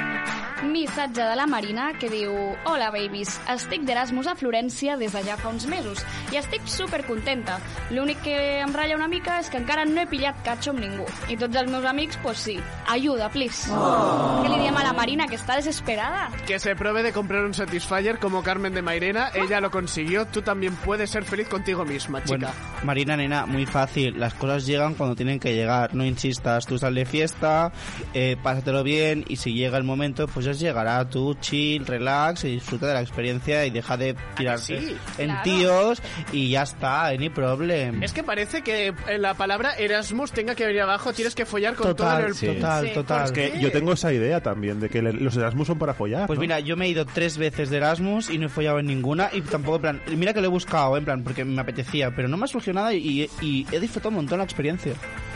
Speaker 3: Missatge de la Marina que diu Hola, babies. Estic d'Erasmus a Florència des de ja fa uns mesos i estic super contenta. L'únic que em ratlla una mica és que encara no he pillat catxo amb ningú. I tots els meus amics, pues sí. Ayuda, please.
Speaker 5: Oh.
Speaker 3: Què li diem a la Marina, que està desesperada?
Speaker 5: Que se pruebe de comprar un Satisfyer como Carmen de Mairena. Ella lo consiguió. Tú también puedes ser feliz contigo misma, chica.
Speaker 4: Bueno, Marina, nena, muy fácil. Las cosas llegan cuando tienen que llegar. No insistas. Tú sal de fiesta, eh, pásatelo bien y si llega el momento, pues ya llegará. Tú chill, relax y disfruta de la experiencia y deja de tirarse
Speaker 5: sí?
Speaker 4: en
Speaker 5: Claro.
Speaker 4: tíos y ya está, any problem.
Speaker 5: Es que parece que en la palabra Erasmus tenga que venir abajo, tienes que follar con
Speaker 4: Total,
Speaker 5: todo el...
Speaker 4: sí. total,
Speaker 5: Sí,
Speaker 4: total.
Speaker 5: ¿por
Speaker 8: Que yo tengo esa idea también, de que los Erasmus son para follar.
Speaker 4: Pues
Speaker 8: ¿no?
Speaker 4: mira, yo me he ido tres veces de Erasmus y no he follado en ninguna y tampoco, en plan, mira que lo he buscado, en plan, porque me apetecía, pero no me ha surgido nada y, y he disfrutado un montón la experiencia.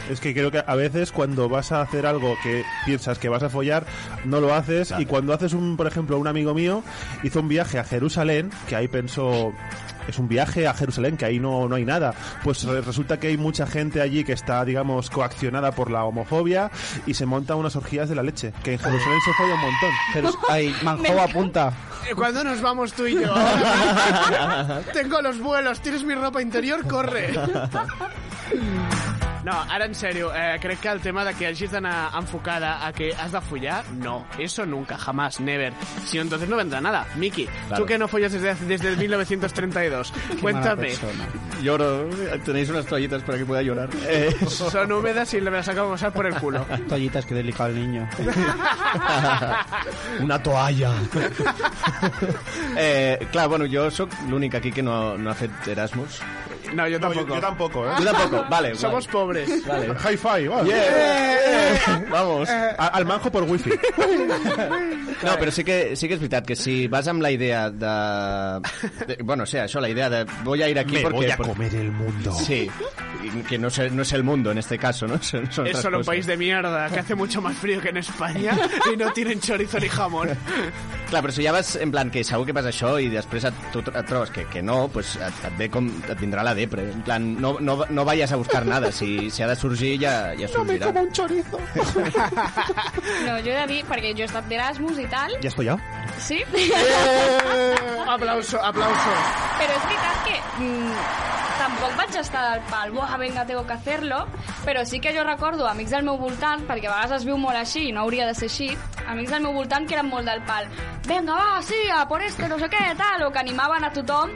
Speaker 8: Es que creo que a veces cuando vas a hacer algo que piensas que vas a follar, no lo haces. Y cuando haces un, por ejemplo, un amigo mío hizo un viaje a Jerusalén, que ahí pensó, es un viaje a Jerusalén, que ahí no, no hay nada. Pues re- resulta que hay mucha gente allí que está, digamos, coaccionada por la homofobia y se monta unas orgías de la leche. Que en Jerusalén se folla un montón.
Speaker 4: Jerus- <laughs> ay, Manjova apunta.
Speaker 5: Eh, ¿Cuándo nos vamos tú y yo? <laughs> Tengo los vuelos, tienes mi ropa interior, corre. <laughs> No, ara en sèrio, eh, crec que el tema de que hagis d'anar enfocada a que has de follar, no, eso nunca, jamás, never. Si no, entonces no vendrá nada. Miki,
Speaker 7: Claro.
Speaker 5: tú que no follas desde, desde el 1932, <laughs> cuéntame.
Speaker 7: Lloro. ¿Tenéis unas toallitas para que pueda llorar? Eh,
Speaker 5: Son húmedas y me las acabo de pasar por el culo. <laughs>
Speaker 4: Toallitas, que delicado el niño. <laughs>
Speaker 7: Una toalla. eh, clar, bueno, jo sóc l'únic aquí que no, no ha fet Erasmus.
Speaker 5: No, yo tampoco.
Speaker 8: yo, yo tampoco, ¿eh?
Speaker 7: Yo tampoco, <laughs> vale.
Speaker 5: Somos pobres.
Speaker 7: Vale. <laughs>
Speaker 8: High five, vale.
Speaker 7: Yeah. <laughs> Vamos.
Speaker 8: A- al manjo por wifi.
Speaker 7: No, però sí que, sí que és veritat que si vas amb la idea de... de bueno, o sea, això, la idea de voy a ir aquí
Speaker 8: Me
Speaker 7: porque...
Speaker 8: voy a
Speaker 7: por-
Speaker 8: comer el mundo.
Speaker 7: Sí, y que no es, no es el mundo en este caso, ¿no? Son, son
Speaker 5: Es
Speaker 7: otras
Speaker 5: solo un
Speaker 7: cosas.
Speaker 5: país de mierda que hace mucho más frío que en España y no tienen chorizo ni jamón.
Speaker 7: Clar, però si ja vas en plan que segur que passa això i després et, tu et trobes que, que no, pues et, et, ve com, et vindrà la depre. En plan, no, no, no vayas a buscar nada. Si, si ha de sorgir, ja, ja sorgirà.
Speaker 5: un chorizo.
Speaker 3: No, jo he de dir, perquè jo he estat d'Erasmus i tal,
Speaker 8: ¿Ya has follado?
Speaker 3: sí?
Speaker 5: aplauso, aplauso.
Speaker 3: Però és veritat que mm, tampoc vaig estar del pal, buah, venga, tengo que hacerlo, però sí que jo recordo amics del meu voltant, perquè a vegades es viu molt així i no hauria de ser així, amics del meu voltant que eren molt del pal. Venga, va, sí, a por este, no sé què, tal, o que animaven a tothom,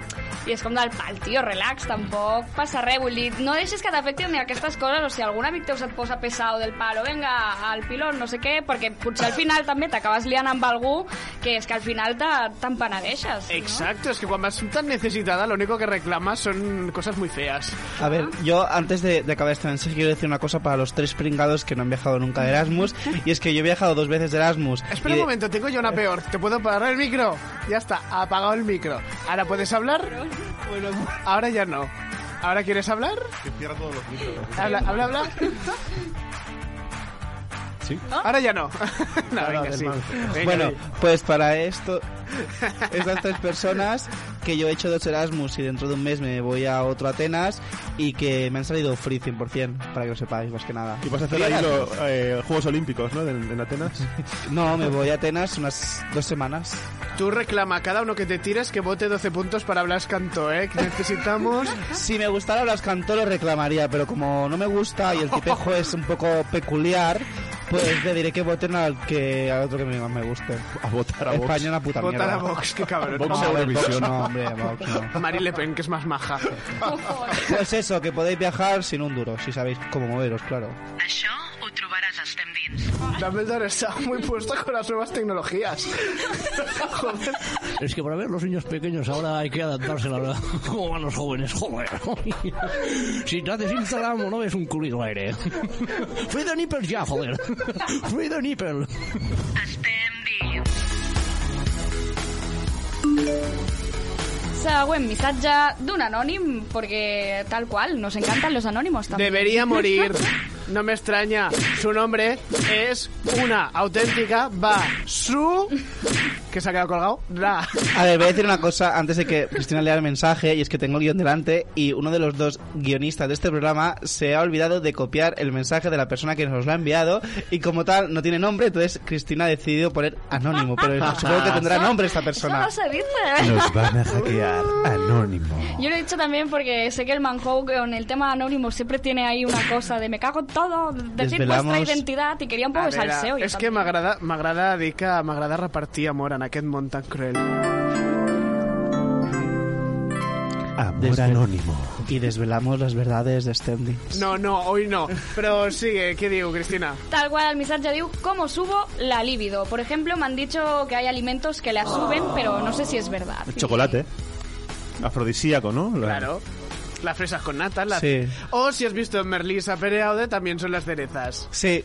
Speaker 3: i és com del pal, tio, relax, tampoc passa res, vull dir, no deixes que t'afectin ni aquestes coses, o si algun amic teu se't posa pesado del palo, venga, al pilón, no sé què, perquè potser al final també t'acabes liant amb algú que és que al final te- te'n penedeixes.
Speaker 5: Exacto, es que cuando vas tan necesitada, lo único que reclamas son cosas muy feas.
Speaker 4: A ver, yo antes de, de acabar este mensaje quiero decir una cosa para los tres pringados que no han viajado nunca de Erasmus <laughs> y es que yo he viajado dos veces de Erasmus.
Speaker 5: Espera
Speaker 4: de-
Speaker 5: un momento, tengo yo una peor. ¿Te puedo parar el micro? Ya está, apagado el micro. ¿Ahora puedes hablar? Ahora ya no. ¿Ahora quieres hablar?
Speaker 8: Que cierra todos los micros.
Speaker 5: Habla, habla, habla.
Speaker 8: Sí.
Speaker 5: Ahora ya no. <laughs> no, venga, sí. Venga,
Speaker 4: Bueno,
Speaker 5: di.
Speaker 4: pues para esto, estas tres personas que yo he hecho dos Erasmus y dentro de un mes me voy a otro Atenas y que me han salido free 100%, para que lo sepáis, más que nada.
Speaker 8: Y vas a hacer ahí los eh, Juegos Olímpicos, ¿no? En, en Atenas. <laughs>
Speaker 4: No, me voy a Atenas unas dos semanas.
Speaker 5: Tú reclama a cada uno que te tires que vote 12 puntos para Blas Cantó, ¿eh? Que necesitamos... <laughs>
Speaker 4: Si me gustara Blas Cantó lo reclamaría, pero como no me gusta y el tipejo es un poco peculiar, pues le diré que voten al que al otro que más me guste.
Speaker 8: A votar a Vox.
Speaker 4: España una puta
Speaker 5: Votar
Speaker 4: mierda.
Speaker 5: a Vox, qué cabrón.
Speaker 4: Vox
Speaker 5: No,
Speaker 4: a
Speaker 5: Vox
Speaker 4: Eurovisión.
Speaker 5: no.
Speaker 4: Hombre, Vox no. <laughs>
Speaker 5: Marine Le Pen, que es más maja.
Speaker 4: Pues eso, que podéis viajar sin un duro, si sabéis cómo moveros, claro.
Speaker 10: Això ho trobaràs a Estem Dins.
Speaker 5: Dumbledore está muy puesto con las nuevas tecnologías. Joder.
Speaker 16: Es que para ver los niños pequeños ahora hay que adaptarse a la como van los jóvenes, joder. Si te haces Instagram no ves un culito aire. Free the nipples ya, joder. Free the nipple.
Speaker 10: Estem dins.
Speaker 3: Següent missatge d'un anònim, porque tal cual, nos encantan los anónimos también.
Speaker 5: Debería morir. No me extraña. Su nombre es una auténtica Basu. Que se ha quedado colgado. Ra.
Speaker 4: A ver, voy a decir una cosa antes de que Cristina lea el mensaje, y es que tengo el guion delante, y uno de los dos guionistas de este programa se ha olvidado de copiar el mensaje de la persona que nos lo ha enviado, y como tal no tiene nombre, entonces Cristina ha decidido poner anónimo, pero <laughs> supongo que tendrá nombre esta
Speaker 3: Eso
Speaker 4: persona.
Speaker 3: no se dice.
Speaker 8: Nos van a hackear. Anónimo.
Speaker 3: Yo lo he dicho también porque sé que el Manhou con el tema anónimo siempre tiene ahí una cosa de me cago en todo, decir
Speaker 5: Desvelamos-
Speaker 3: vuestra identidad y quería un poco
Speaker 5: A
Speaker 3: de salseo.
Speaker 5: és que m'agrada m'agrada dir que m'agrada repartir amor en aquest món tan cruel.
Speaker 8: Amor anónimo.
Speaker 4: Y desvelamos las verdades de Stanley.
Speaker 5: No, no, hoy no. Però sigue, què diu, Cristina?
Speaker 3: Tal cual el missatge diu ¿Cómo subo la libido? Por ejemplo, me han dicho que hay alimentos que la suben, pero no sé si es verdad.
Speaker 8: El chocolate. Afrodisíaco, ¿no? La-
Speaker 5: Claro. Las fresas con nata. Las...
Speaker 4: Sí.
Speaker 5: O si has visto en Merlí Sapereaude, también son las cerezas.
Speaker 4: Sí.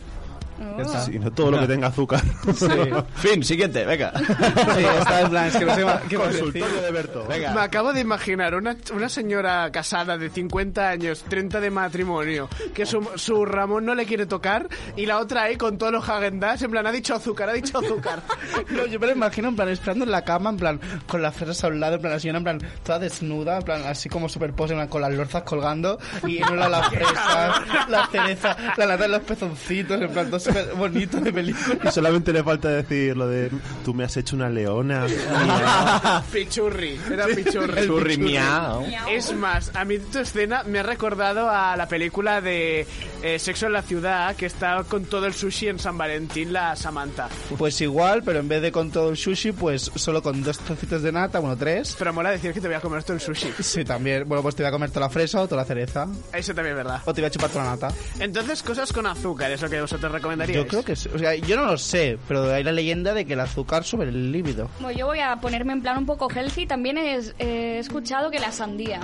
Speaker 8: Sí, no todo lo que tenga azúcar. <laughs>
Speaker 7: Fin, siguiente, venga.
Speaker 4: Sí, está en plan, es que no sé qué
Speaker 8: Consultorio
Speaker 4: decir.
Speaker 8: de Berto.
Speaker 7: Venga.
Speaker 5: Me acabo de imaginar una, una señora casada de 50 años, 30 de matrimonio, que su, su Ramón no le quiere tocar y la otra ahí con todos los Häagen-Dazs, en plan, ha dicho azúcar, ha dicho azúcar. <laughs>
Speaker 4: No, yo me lo imagino en plan esperando en la cama, en plan con las fresas a un lado, en plan la señora en plan toda desnuda, en plan así como superpose, en plan, con las lorzas colgando y en una las <laughs> fresas, la cereza, la lata de los pezoncitos, en plan todo súper bonito de película.
Speaker 8: Y solamente le falta decir lo de tú me has hecho una leona. <laughs>
Speaker 5: Pichurri, era Pichurri.
Speaker 8: El Churri, miau.
Speaker 5: Es más, a mí tu escena me ha recordado a la película de eh, Sexo en la Ciudad, que está con todo el sushi en San Valentín, la Samantha.
Speaker 4: Pues igual, pero en vez de con todo el sushi, pues solo con dos trocitos de nata, bueno, tres.
Speaker 5: Pero mola decir que te voy a comer todo el sushi.
Speaker 4: Sí, también. Bueno, pues te voy a comer toda la fresa o toda la cereza.
Speaker 5: Eso también es verdad.
Speaker 4: O te voy a chupar toda la nata.
Speaker 5: Entonces, cosas con azúcar, es lo que vosotros recomendaríais.
Speaker 4: Yo creo que sí. O sea, yo no lo sé, pero hay la leyenda de que el azúcar sube el líbido.
Speaker 3: Bueno, yo voy a ponerme en plan un poco healthy. También es- he escuchado que la sandía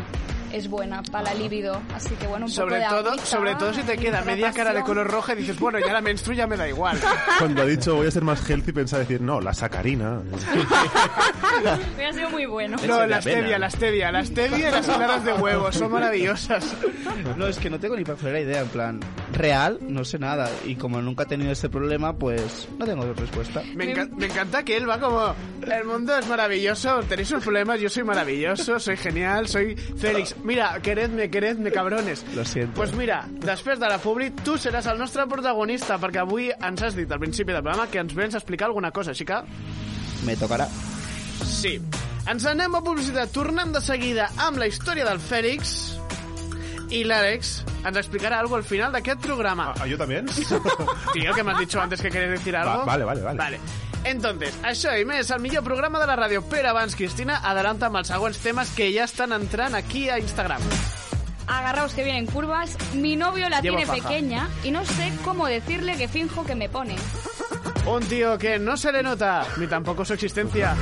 Speaker 3: es buena para la libido. Así que bueno, un
Speaker 5: Sobre
Speaker 3: poco de
Speaker 5: todo,
Speaker 3: agüita,
Speaker 5: sobre todo si te queda media cara de color roja y dices, bueno, ya la menstruo ya me da igual. <laughs>
Speaker 8: Cuando ha dicho voy a ser más healthy, pensaba decir, no, la sacarina. <laughs>
Speaker 3: Hubiera sido muy bueno.
Speaker 5: No, la stevia, la stevia, la stevia y las claras de huevo, son maravillosas. <laughs>
Speaker 4: No, es que no tengo ni para la idea, en plan, real, no sé nada. Y como nunca he tenido este problema, pues no tengo respuesta.
Speaker 5: Me, enca- me encanta que él va como, el mundo es maravilloso, tenéis sus problemas, yo soy maravilloso, soy genial, soy Félix. Mira, queredme, queredme, cabrones.
Speaker 4: Lo siento.
Speaker 5: Pues mira, després de la publi, tu seràs el nostre protagonista, perquè avui ens has dit al principi del programa que ens vens a explicar alguna cosa, així que...
Speaker 4: Me tocarà.
Speaker 5: Sí. Ens anem a publicitat. Tornem de seguida amb la història del Fèlix i l'Àlex ens explicarà algo al final d'aquest programa.
Speaker 8: ¿Ah, yo también?
Speaker 5: Tío, que me has dicho antes que querías decir algo.
Speaker 8: Va- vale, vale, vale.
Speaker 5: Vale. Entonces, això i més, el millor programa de la ràdio. Però abans, Cristina, adelanta amb els següents temes que ja estan entrant aquí a Instagram.
Speaker 3: Agarraos que vienen curvas. Mi novio la tiene
Speaker 5: faja.
Speaker 3: pequeña y no sé cómo decirle que finjo que me pone.
Speaker 5: Un tío que no se le nota, ni tampoco su existencia.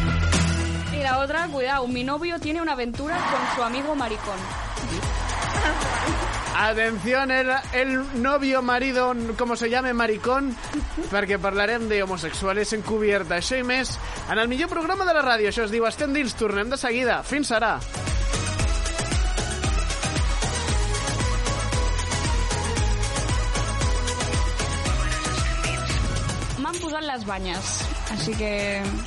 Speaker 3: Y la otra, cuidado, mi novio tiene una aventura con su amigo maricón.
Speaker 5: Atención, el, el novio, marido, como se llame, maricón, perquè parlarem de homosexuales encubierta. Això i més en el millor programa de la ràdio. Això es diu Estem dins, tornem de seguida. Fins ara.
Speaker 3: M'han posat les banyes, així que...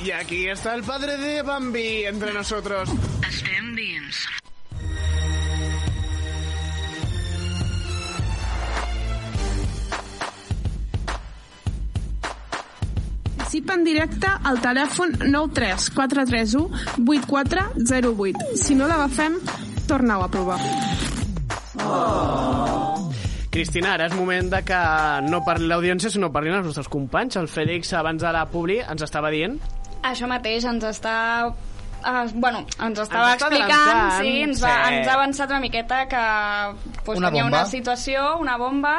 Speaker 5: Y aquí está el padre de Bambi entre nosotros.
Speaker 10: Estem endins.
Speaker 9: En directe al telèfon 93431 8408. Si no l'agafem, torneu a provar.
Speaker 5: Cristina, ara és moment de que no parli l'audiència, sinó parlin els nostres companys. El Fèlix, abans de la publi, ens estava dient...
Speaker 3: Això mateix, ens està... Uh, bueno, ens estava
Speaker 5: Ens
Speaker 3: explicant,
Speaker 5: adelantant,
Speaker 3: sí, ens, va,
Speaker 5: sí.
Speaker 3: ens ha avançat una miqueta que pues,
Speaker 4: Una
Speaker 3: tenia
Speaker 4: bomba.
Speaker 3: una situació, una bomba,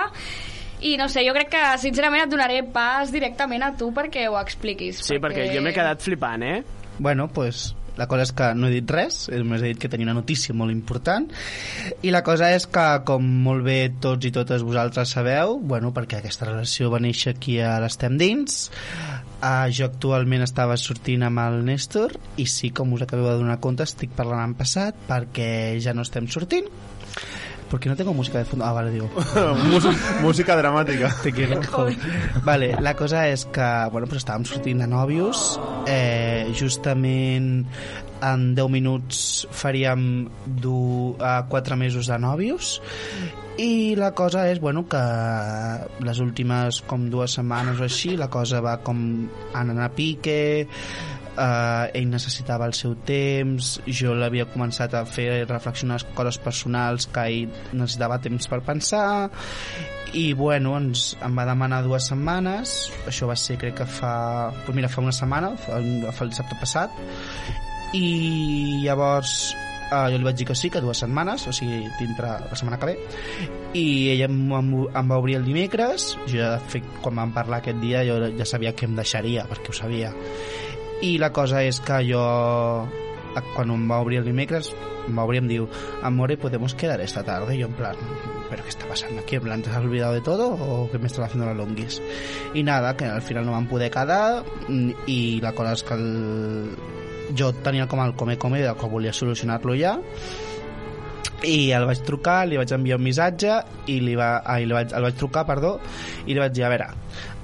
Speaker 3: i no sé, jo crec que sincerament et donaré pas directament a tu perquè ho expliquis.
Speaker 5: Sí, perquè jo m'he quedat flipant, eh?
Speaker 4: Bueno, pues la cosa és que no he dit res, només he dit que tenia una notícia molt important i la cosa és que, com molt bé tots i totes vosaltres sabeu, bueno, perquè aquesta relació va néixer aquí a l'Estem Dins, uh, jo actualment estava sortint amb el Néstor i sí, com us acabeu de donar compte, estic parlant en passat perquè ja no estem sortint porque no tengo música de fondo. Ah, vale, digo. <laughs>
Speaker 8: Música- dramática.
Speaker 4: Te quiero. Joder. Vale, la cosa és que, bueno, pues estàvem sortint de nòvios, eh, justament en 10 minuts faríem du, uh, 4 mesos de nòvios i la cosa és, bueno, que les últimes com dues setmanes o així, la cosa va com anant a pique, Uh, ell necessitava el seu temps jo l'havia començat a fer reflexionar coses personals que ell necessitava temps per pensar i bueno, ens, em va demanar dues setmanes això va ser crec que fa pues mira, fa una setmana fa, fa el dissabte passat i llavors uh, jo li vaig dir que sí, que dues setmanes o sigui, dintre la setmana que ve i ella em, em, em va obrir el dimecres jo ja, de fet, quan vam parlar aquest dia jo ja sabia que em deixaria perquè ho sabia i la cosa és que jo quan em va obrir el dimecres em va obrir i em diu amore podemos quedar esta tarde? Y yo en plan pero qué está pasando aquí? En plan te has olvidado de todo o que me están haciendo la longuis? Y nada que al final no van poder quedar i la cosa és que el... jo tenia com el come-come de que volia solucionar-lo ja i el vaig trucar, li vaig enviar un missatge i li va, ai, li vaig, el vaig trucar, perdó, i li vaig dir, a veure,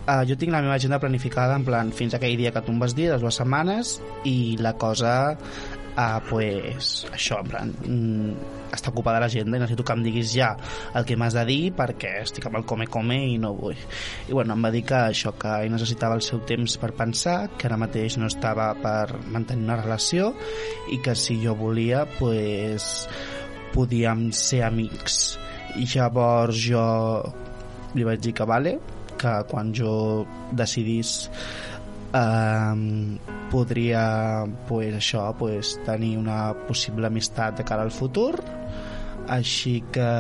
Speaker 4: uh, jo tinc la meva agenda planificada en plan fins aquell dia que tu em vas dir, les dues setmanes, i la cosa, uh, pues, això, en plan, mm, està ocupada l'agenda i necessito que em diguis ja el que m'has de dir perquè estic amb el come-come i no vull. I bueno, em va dir que això, que ell necessitava el seu temps per pensar, que ara mateix no estava per mantenir una relació i que si jo volia, pues, podíem ser amics i llavors jo li vaig dir que vale que quan jo decidís um, podria pues, això, pues, tenir una possible amistat de cara al futur. Així que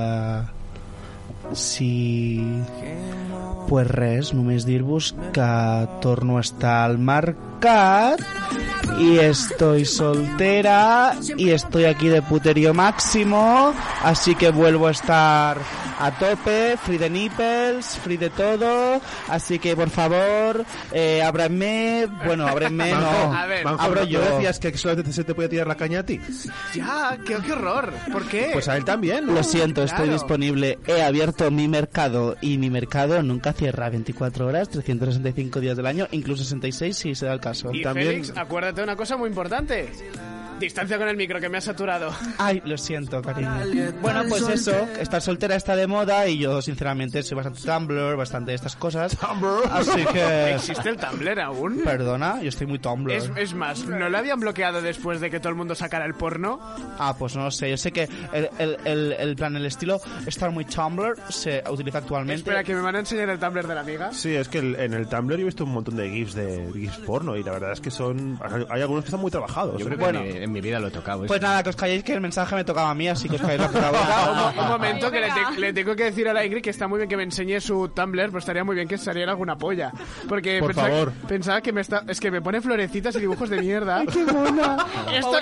Speaker 4: si pues res, només dir-vos que torno a estar al mercat y estoy soltera y estoy aquí de puterío máximo, así que vuelvo a estar a tope, free de nipples, free de todo, así que por favor, eh, ábranme, bueno, ábranme <laughs> no,
Speaker 5: A ver.
Speaker 8: Manjo,
Speaker 4: abro
Speaker 8: ¿no
Speaker 4: yo.
Speaker 8: decías que solamente se te podía tirar la caña a ti?
Speaker 5: Ya, qué, qué horror. ¿Por qué?
Speaker 8: Pues a él también. ¿no?
Speaker 4: Lo siento, estoy
Speaker 5: Claro.
Speaker 4: disponible. He abierto mi mercado y mi mercado nunca cierra 24 horas, 365 días del año, incluso 66 si se da el caso.
Speaker 5: Y Félix, acuérdate una cosa muy importante. Distancia con el micro, que me ha saturado.
Speaker 4: Ay, lo siento, cariño. Bueno, pues eso, estar soltera está de moda y yo, sinceramente, soy bastante Tumblr, bastante de estas cosas. Así que...
Speaker 5: ¿Existe el Tumblr aún?
Speaker 4: Perdona, yo estoy muy Tumblr.
Speaker 5: Es, es más, ¿no lo habían bloqueado después de que todo el mundo sacara el porno?
Speaker 4: Ah, pues no lo sé. Yo sé que el, el, el, el plan, el estilo estar muy Tumblr se utiliza actualmente.
Speaker 5: Espera, que me van a enseñar el Tumblr de la amiga.
Speaker 8: Sí, es que el- en el Tumblr yo he visto un montón de GIFs de GIFs porno y la verdad es que son... Hay algunos que están muy trabajados.
Speaker 7: Yo
Speaker 8: ¿eh?
Speaker 7: creo que en, mi, en mi vida lo he tocado.
Speaker 4: Pues nada, que os calléis que el mensaje me tocaba a mí, así que os calléis la <laughs> puta.
Speaker 5: Un, un momento, que le, te- le tengo que decir a la Ingrid que está muy bien que me enseñe su Tumblr, pero estaría muy bien que saliera alguna polla. Porque
Speaker 8: Por
Speaker 5: pensaba,
Speaker 8: favor.
Speaker 5: pensaba que me está... Es que me pone florecitas y dibujos de mierda. <laughs>
Speaker 4: ¡Qué mona!
Speaker 5: Esto,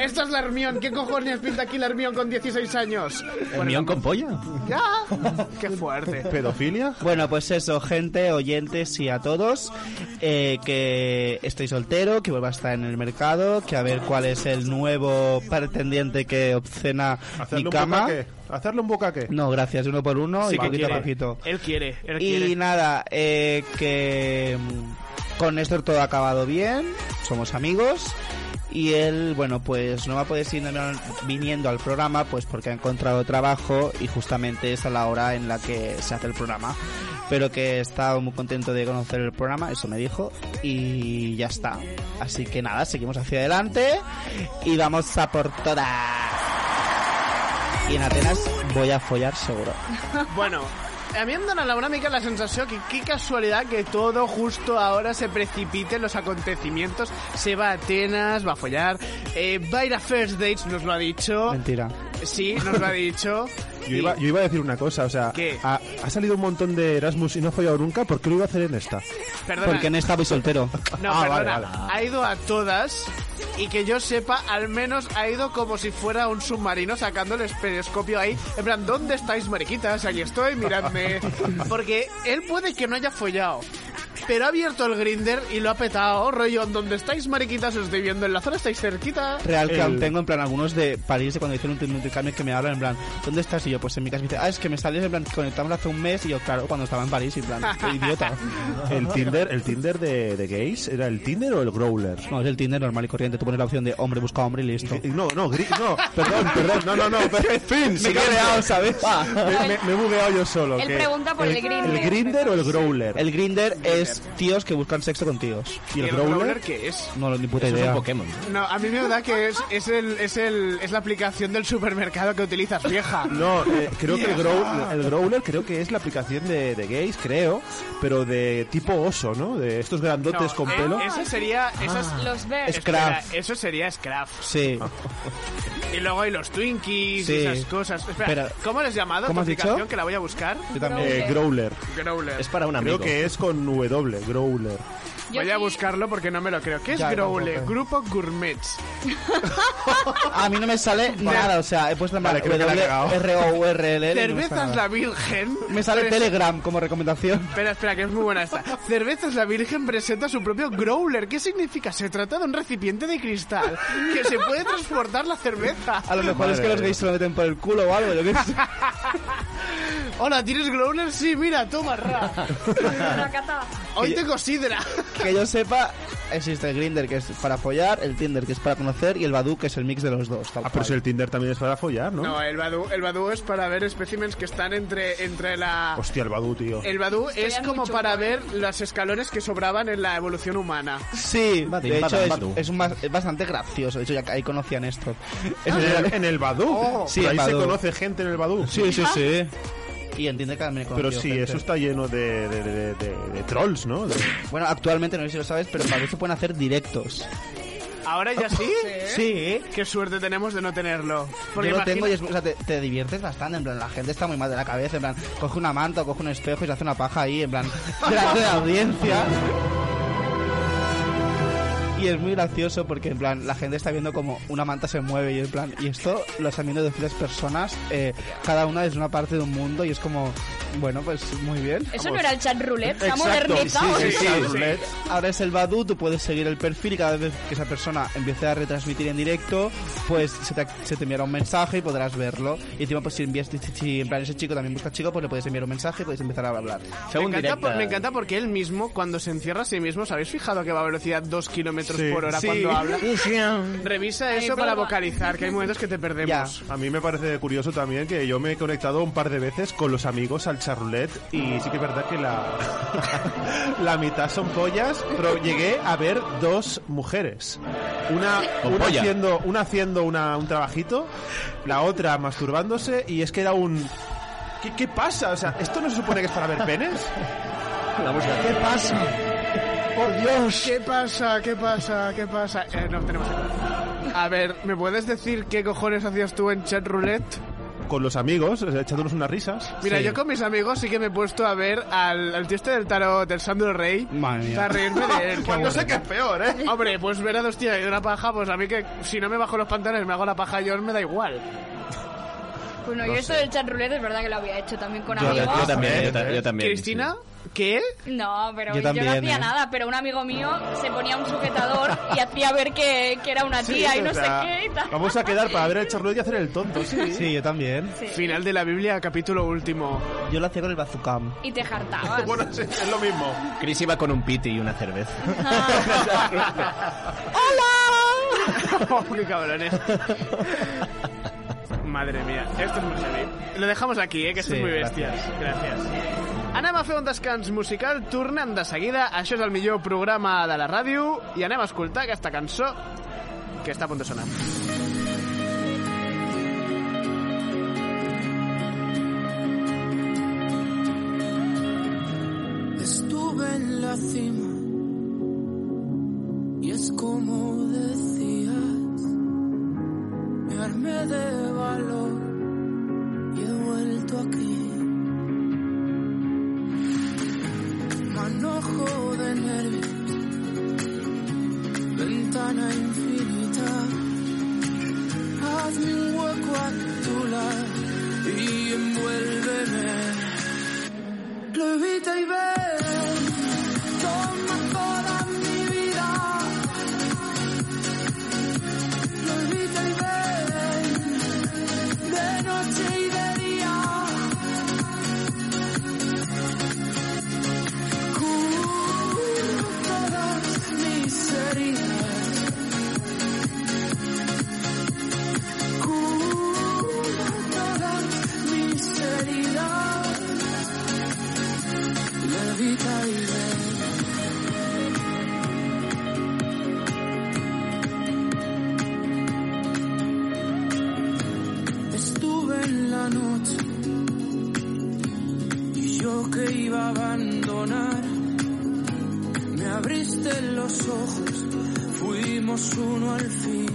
Speaker 5: esto es la Hermión. ¿Qué cojones pinta aquí la Hermión con 16 años?
Speaker 7: El mío con polla.
Speaker 5: ¡Ya! ¡Qué fuerte!
Speaker 8: ¿Pedofilia?
Speaker 4: Bueno, pues eso, gente, oyentes y a todos, eh, que estoy soltero, que vuelva a estar en el mercado, que a ver cuál es el nuevo pretendiente que obcena mi
Speaker 8: ¿Hacerle un? ¿Hacerle un bocaque?
Speaker 4: No, gracias, uno por uno
Speaker 5: Sí
Speaker 4: y poquito a poquito.
Speaker 5: Él quiere, él
Speaker 4: Y
Speaker 5: quiere.
Speaker 4: nada, eh, que mm, con Néstor todo ha acabado bien, somos amigos y él, bueno, pues no va a poder seguir viniendo al programa pues porque ha encontrado trabajo y justamente es a la hora en la que se hace el programa. Pero que está muy contento de conocer el programa, eso me dijo, y ya está. Así que nada, seguimos hacia adelante y vamos a por todas. Y en Atenas voy a follar seguro. <laughs>
Speaker 5: Bueno, a mí em dóna una mica la sensació que qué casualidad que todo justo ahora se precipite en los acontecimientos. Se va a Atenas, va a follar, eh, va a ir a First Dates, nos lo ha dicho.
Speaker 4: Mentira.
Speaker 5: Sí, nos lo ha dicho. <laughs>
Speaker 8: Yo iba, yo iba a decir una cosa, o sea,
Speaker 5: ¿Qué?
Speaker 8: Ha, ha salido un montón de Erasmus y no ha follado nunca, ¿por qué lo iba a hacer en esta?
Speaker 5: Perdona.
Speaker 4: Porque en esta voy soltero. <laughs>
Speaker 5: No,
Speaker 8: Ah,
Speaker 5: perdona.
Speaker 8: vale, vale.
Speaker 5: Ha ido a todas y que yo sepa, al menos ha ido como si fuera un submarino sacando el periscopio ahí. En plan, ¿dónde estáis, mariquitas? Aquí estoy, miradme. <laughs> Porque él puede que no haya follado. Pero ha abierto el grinder y lo ha petado, rollo, ¿dónde estáis, mariquitas? Os estoy viendo en la zona, estáis cerquita.
Speaker 4: Real que
Speaker 8: El-
Speaker 4: aún tengo en plan algunos de París de cuando hicieron un intercambio que me hablan en plan ¿dónde estás? y yo pues en mi casa y me dice ah es que me sales en plan conectamos hace un mes y yo claro cuando estaba en París y en plan "Qué <laughs> idiota
Speaker 8: El Tinder, el Tinder de, de gays, ¿era el Tinder o el Growler?
Speaker 4: no es el Tinder normal y corriente tú pones la opción de hombre busca hombre y listo
Speaker 8: No, no, gri- no, <laughs> perdón, perdón, no, no, no, <laughs> en fin,
Speaker 4: me he cabreado ¿sabes?
Speaker 8: Me, me- me he bugueado yo solo.
Speaker 3: Él
Speaker 8: que-
Speaker 3: pregunta por el Grindr.
Speaker 8: ¿El Grinder o el Growler?
Speaker 4: el Grinder es tíos que buscan sexo con tíos
Speaker 8: ¿Y el
Speaker 5: ¿Y
Speaker 8: Growler?
Speaker 5: qué es?
Speaker 4: no ni puta
Speaker 7: Eso es
Speaker 4: idea
Speaker 7: un Pokémon.
Speaker 5: No, a mí me da que es, es, el, es, el, es la aplicación del supermercado que utilizas, vieja.
Speaker 8: No, eh, <laughs> creo que el, grow- el Growler creo que es la aplicación de, de gays, creo, pero de tipo oso, ¿no? De estos grandotes
Speaker 5: No,
Speaker 8: con
Speaker 5: eh,
Speaker 8: pelo.
Speaker 5: Ese sería... esas-
Speaker 3: Los bears.
Speaker 5: Espera,
Speaker 4: Scruff.
Speaker 5: eso sería Scruff.
Speaker 4: sí
Speaker 5: Y luego hay los Twinkies
Speaker 4: Sí.
Speaker 5: y esas cosas. Espera,
Speaker 4: Pero-
Speaker 5: ¿cómo les has llamado
Speaker 4: ¿Cómo
Speaker 5: tu
Speaker 4: has dicho?
Speaker 5: aplicación? Que la voy a buscar.
Speaker 4: yo también
Speaker 8: Eh, Growler.
Speaker 5: Growler.
Speaker 7: Es para un
Speaker 8: Creo
Speaker 7: amigo.
Speaker 8: que es con W, Growler.
Speaker 3: Yo
Speaker 5: Voy a
Speaker 3: sí-
Speaker 5: buscarlo porque no me lo creo. ¿Qué es
Speaker 4: Ya,
Speaker 5: Growler?
Speaker 4: tampoco.
Speaker 5: Grupo Gourmets. <laughs>
Speaker 4: a mí no me sale nada o sea he puesto en
Speaker 8: Vale, creo que la he cagado.
Speaker 4: R O U R L
Speaker 5: Cervezas. La Virgen.
Speaker 4: me sale
Speaker 5: Pres-
Speaker 4: Telegram como recomendación
Speaker 5: Espera, espera, que es muy buena esta. Cervezas La Virgen presenta su propio growler. ¿Qué significa? Se trata de un recipiente de cristal que se puede transportar la cerveza.
Speaker 4: a lo mejor es que los gays se lo meten por el culo o algo yo qué sé <laughs>
Speaker 5: Hola, ¿tienes growler? Sí, mira, toma, ra. Hoy tengo sidra.
Speaker 4: que yo sepa, existe el Grinder que es para follar, el Tinder que es para conocer y el Badoo que es el mix de los dos. tal
Speaker 8: Ah, pero
Speaker 4: cual.
Speaker 8: si el Tinder también es para follar, ¿no?
Speaker 5: No, el Badu, el Badu es para ver especímenes que están entre, entre la...
Speaker 8: Hostia, el Badu, tío.
Speaker 5: El Badu es como
Speaker 3: muy
Speaker 5: para ver los escalones que sobraban en la evolución humana.
Speaker 4: Sí, de hecho es, es, un bas- es bastante gracioso. De hecho, ya ahí conocían esto.
Speaker 8: ¿En el, en el Badu?
Speaker 4: Sí,
Speaker 8: Pero
Speaker 4: el
Speaker 8: ahí se
Speaker 4: Badoo.
Speaker 8: conoce gente en el Badu.
Speaker 4: Sí, sí, sí. Y entiende que también he
Speaker 8: Pero
Speaker 4: conocido
Speaker 8: sí,
Speaker 4: gente.
Speaker 8: eso está lleno de, de, de- de- de trolls, ¿no? De-
Speaker 4: Bueno, actualmente no sé si lo sabes, pero para eso pueden hacer directos.
Speaker 5: ¿Ahora ya sí? <laughs>
Speaker 4: Sí.
Speaker 5: Qué suerte tenemos de no tenerlo. Porque
Speaker 4: Yo lo
Speaker 5: imagina-
Speaker 4: tengo y es- o sea, te, te diviertes bastante, en plan, la gente está muy mal de la cabeza, en plan, coge una manta o coge un espejo y se hace una paja ahí, en plan, <laughs> delante de la audiencia. Y es muy gracioso porque, en plan, la gente está viendo como una manta se mueve y, en plan, y esto lo están viendo 200 personas, eh, cada una desde una parte de un mundo y es como, bueno, pues muy bien.
Speaker 3: Eso no era el chat roulette,
Speaker 4: Exacto,
Speaker 3: modernizado.
Speaker 4: sí, sí, sí. Ahora es el Badu, tú puedes seguir el perfil y cada vez que esa persona empiece a retransmitir en directo, pues se te, se te enviará un mensaje y podrás verlo. Y encima, pues si envías, si, en plan ese chico también busca chico, pues le puedes enviar un mensaje y puedes empezar a hablar.
Speaker 5: Me encanta, por- me encanta porque él mismo, cuando se encierra a sí mismo, ¿os habéis fijado que va a velocidad 2 kilómetros
Speaker 8: Sí.
Speaker 5: por hora
Speaker 8: Sí.
Speaker 5: cuando habla? Revisa eso para vocalizar, que hay momentos que te perdemos.
Speaker 8: A mí me parece curioso también que yo me he conectado un par de veces con los amigos al charroulette y sí que es verdad que la, <laughs> la mitad son pollas, pero llegué a ver dos mujeres. Una,
Speaker 7: Con
Speaker 8: una
Speaker 7: polla.
Speaker 8: haciendo, una haciendo una- un trabajito, la otra masturbándose y es que era un... ¿Qué, qué pasa? O sea, ¿esto no se supone que es para ver penes? <laughs>
Speaker 5: ¿Qué pasa? ¡Por Dios! ¿Qué pasa? ¿Qué pasa? ¿Qué pasa? Eh, no, tenemos A ver, ¿me puedes decir qué cojones hacías tú en chat roulette?
Speaker 8: Con los amigos, sea, echándonos unas risas.
Speaker 5: Mira,
Speaker 8: Sí.
Speaker 5: yo con mis amigos sí que me he puesto a ver al, al tío este del tarot, del Sandro Rey.
Speaker 4: Madre mía.
Speaker 5: Para reírme de él. <laughs>
Speaker 8: Cuando sé que es peor, ¿eh?
Speaker 5: Hombre, pues ver a dos tías y una paja, pues a mí que si no me bajo los pantalones me hago la paja yo, me da igual.
Speaker 3: Bueno, yo esto del chat roulette es verdad que lo había hecho también con
Speaker 7: Yo,
Speaker 3: amigos.
Speaker 7: yo también, yo, ta- yo también.
Speaker 5: Cristina, ¿qué?
Speaker 3: No, pero
Speaker 4: Yo
Speaker 3: no hacía
Speaker 4: ¿eh?
Speaker 3: nada, pero un amigo mío se ponía un sujetador y hacía ver que, que era una
Speaker 8: Sí,
Speaker 3: tía y
Speaker 8: o
Speaker 3: no
Speaker 8: sea,
Speaker 3: sé qué y tal.
Speaker 8: Vamos a quedar para ver el charroulette y hacer el tonto, sí. <laughs>
Speaker 4: Sí, yo también.
Speaker 5: Final de la Biblia, capítulo último.
Speaker 4: Yo lo hacía con el Bazookam.
Speaker 3: Y te <laughs> jartabas.
Speaker 8: Bueno, sí, es lo mismo.
Speaker 7: Chris iba con un piti y una cerveza. <laughs>
Speaker 3: ¡Hola!
Speaker 5: oh, qué cabrones. Madre mía, esto es muy heavy. Lo dejamos aquí, eh, que
Speaker 4: Sí,
Speaker 5: sois muy bestias. Gràcies. Anem a fer un descans musical, tornem de seguida. Això és el millor programa de la ràdio i anem a escoltar aquesta cançó que està a punt de sonar.
Speaker 17: Estuve en la cima y es como decías, me armé de valor y he vuelto aquí. Manojo de nervios, ventana infinita, hazme un hueco a tu lado y envuélveme. Lo evita y ven, fuimos uno al fin.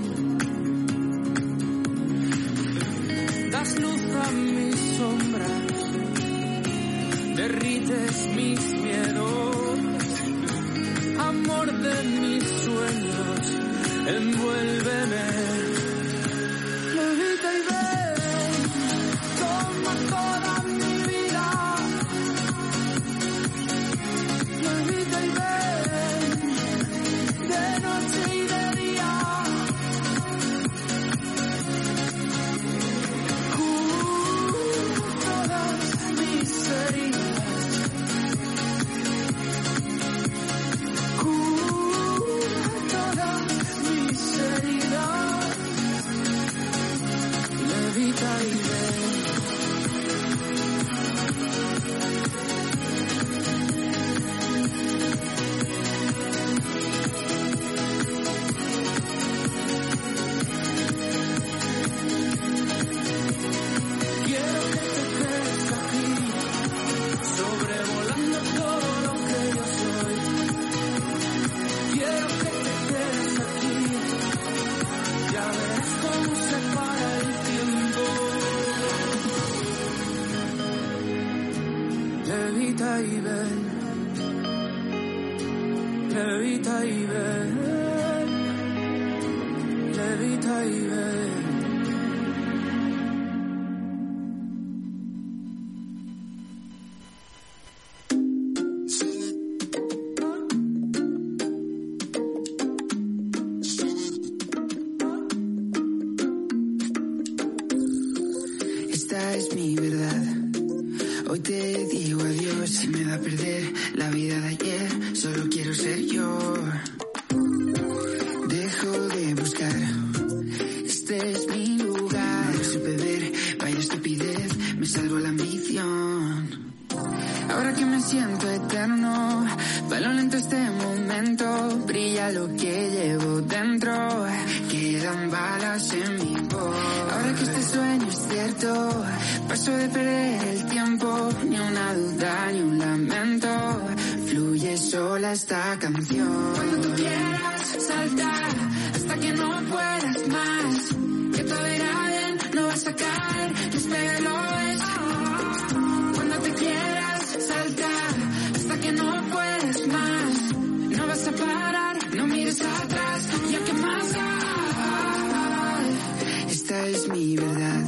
Speaker 18: Es mi verdad,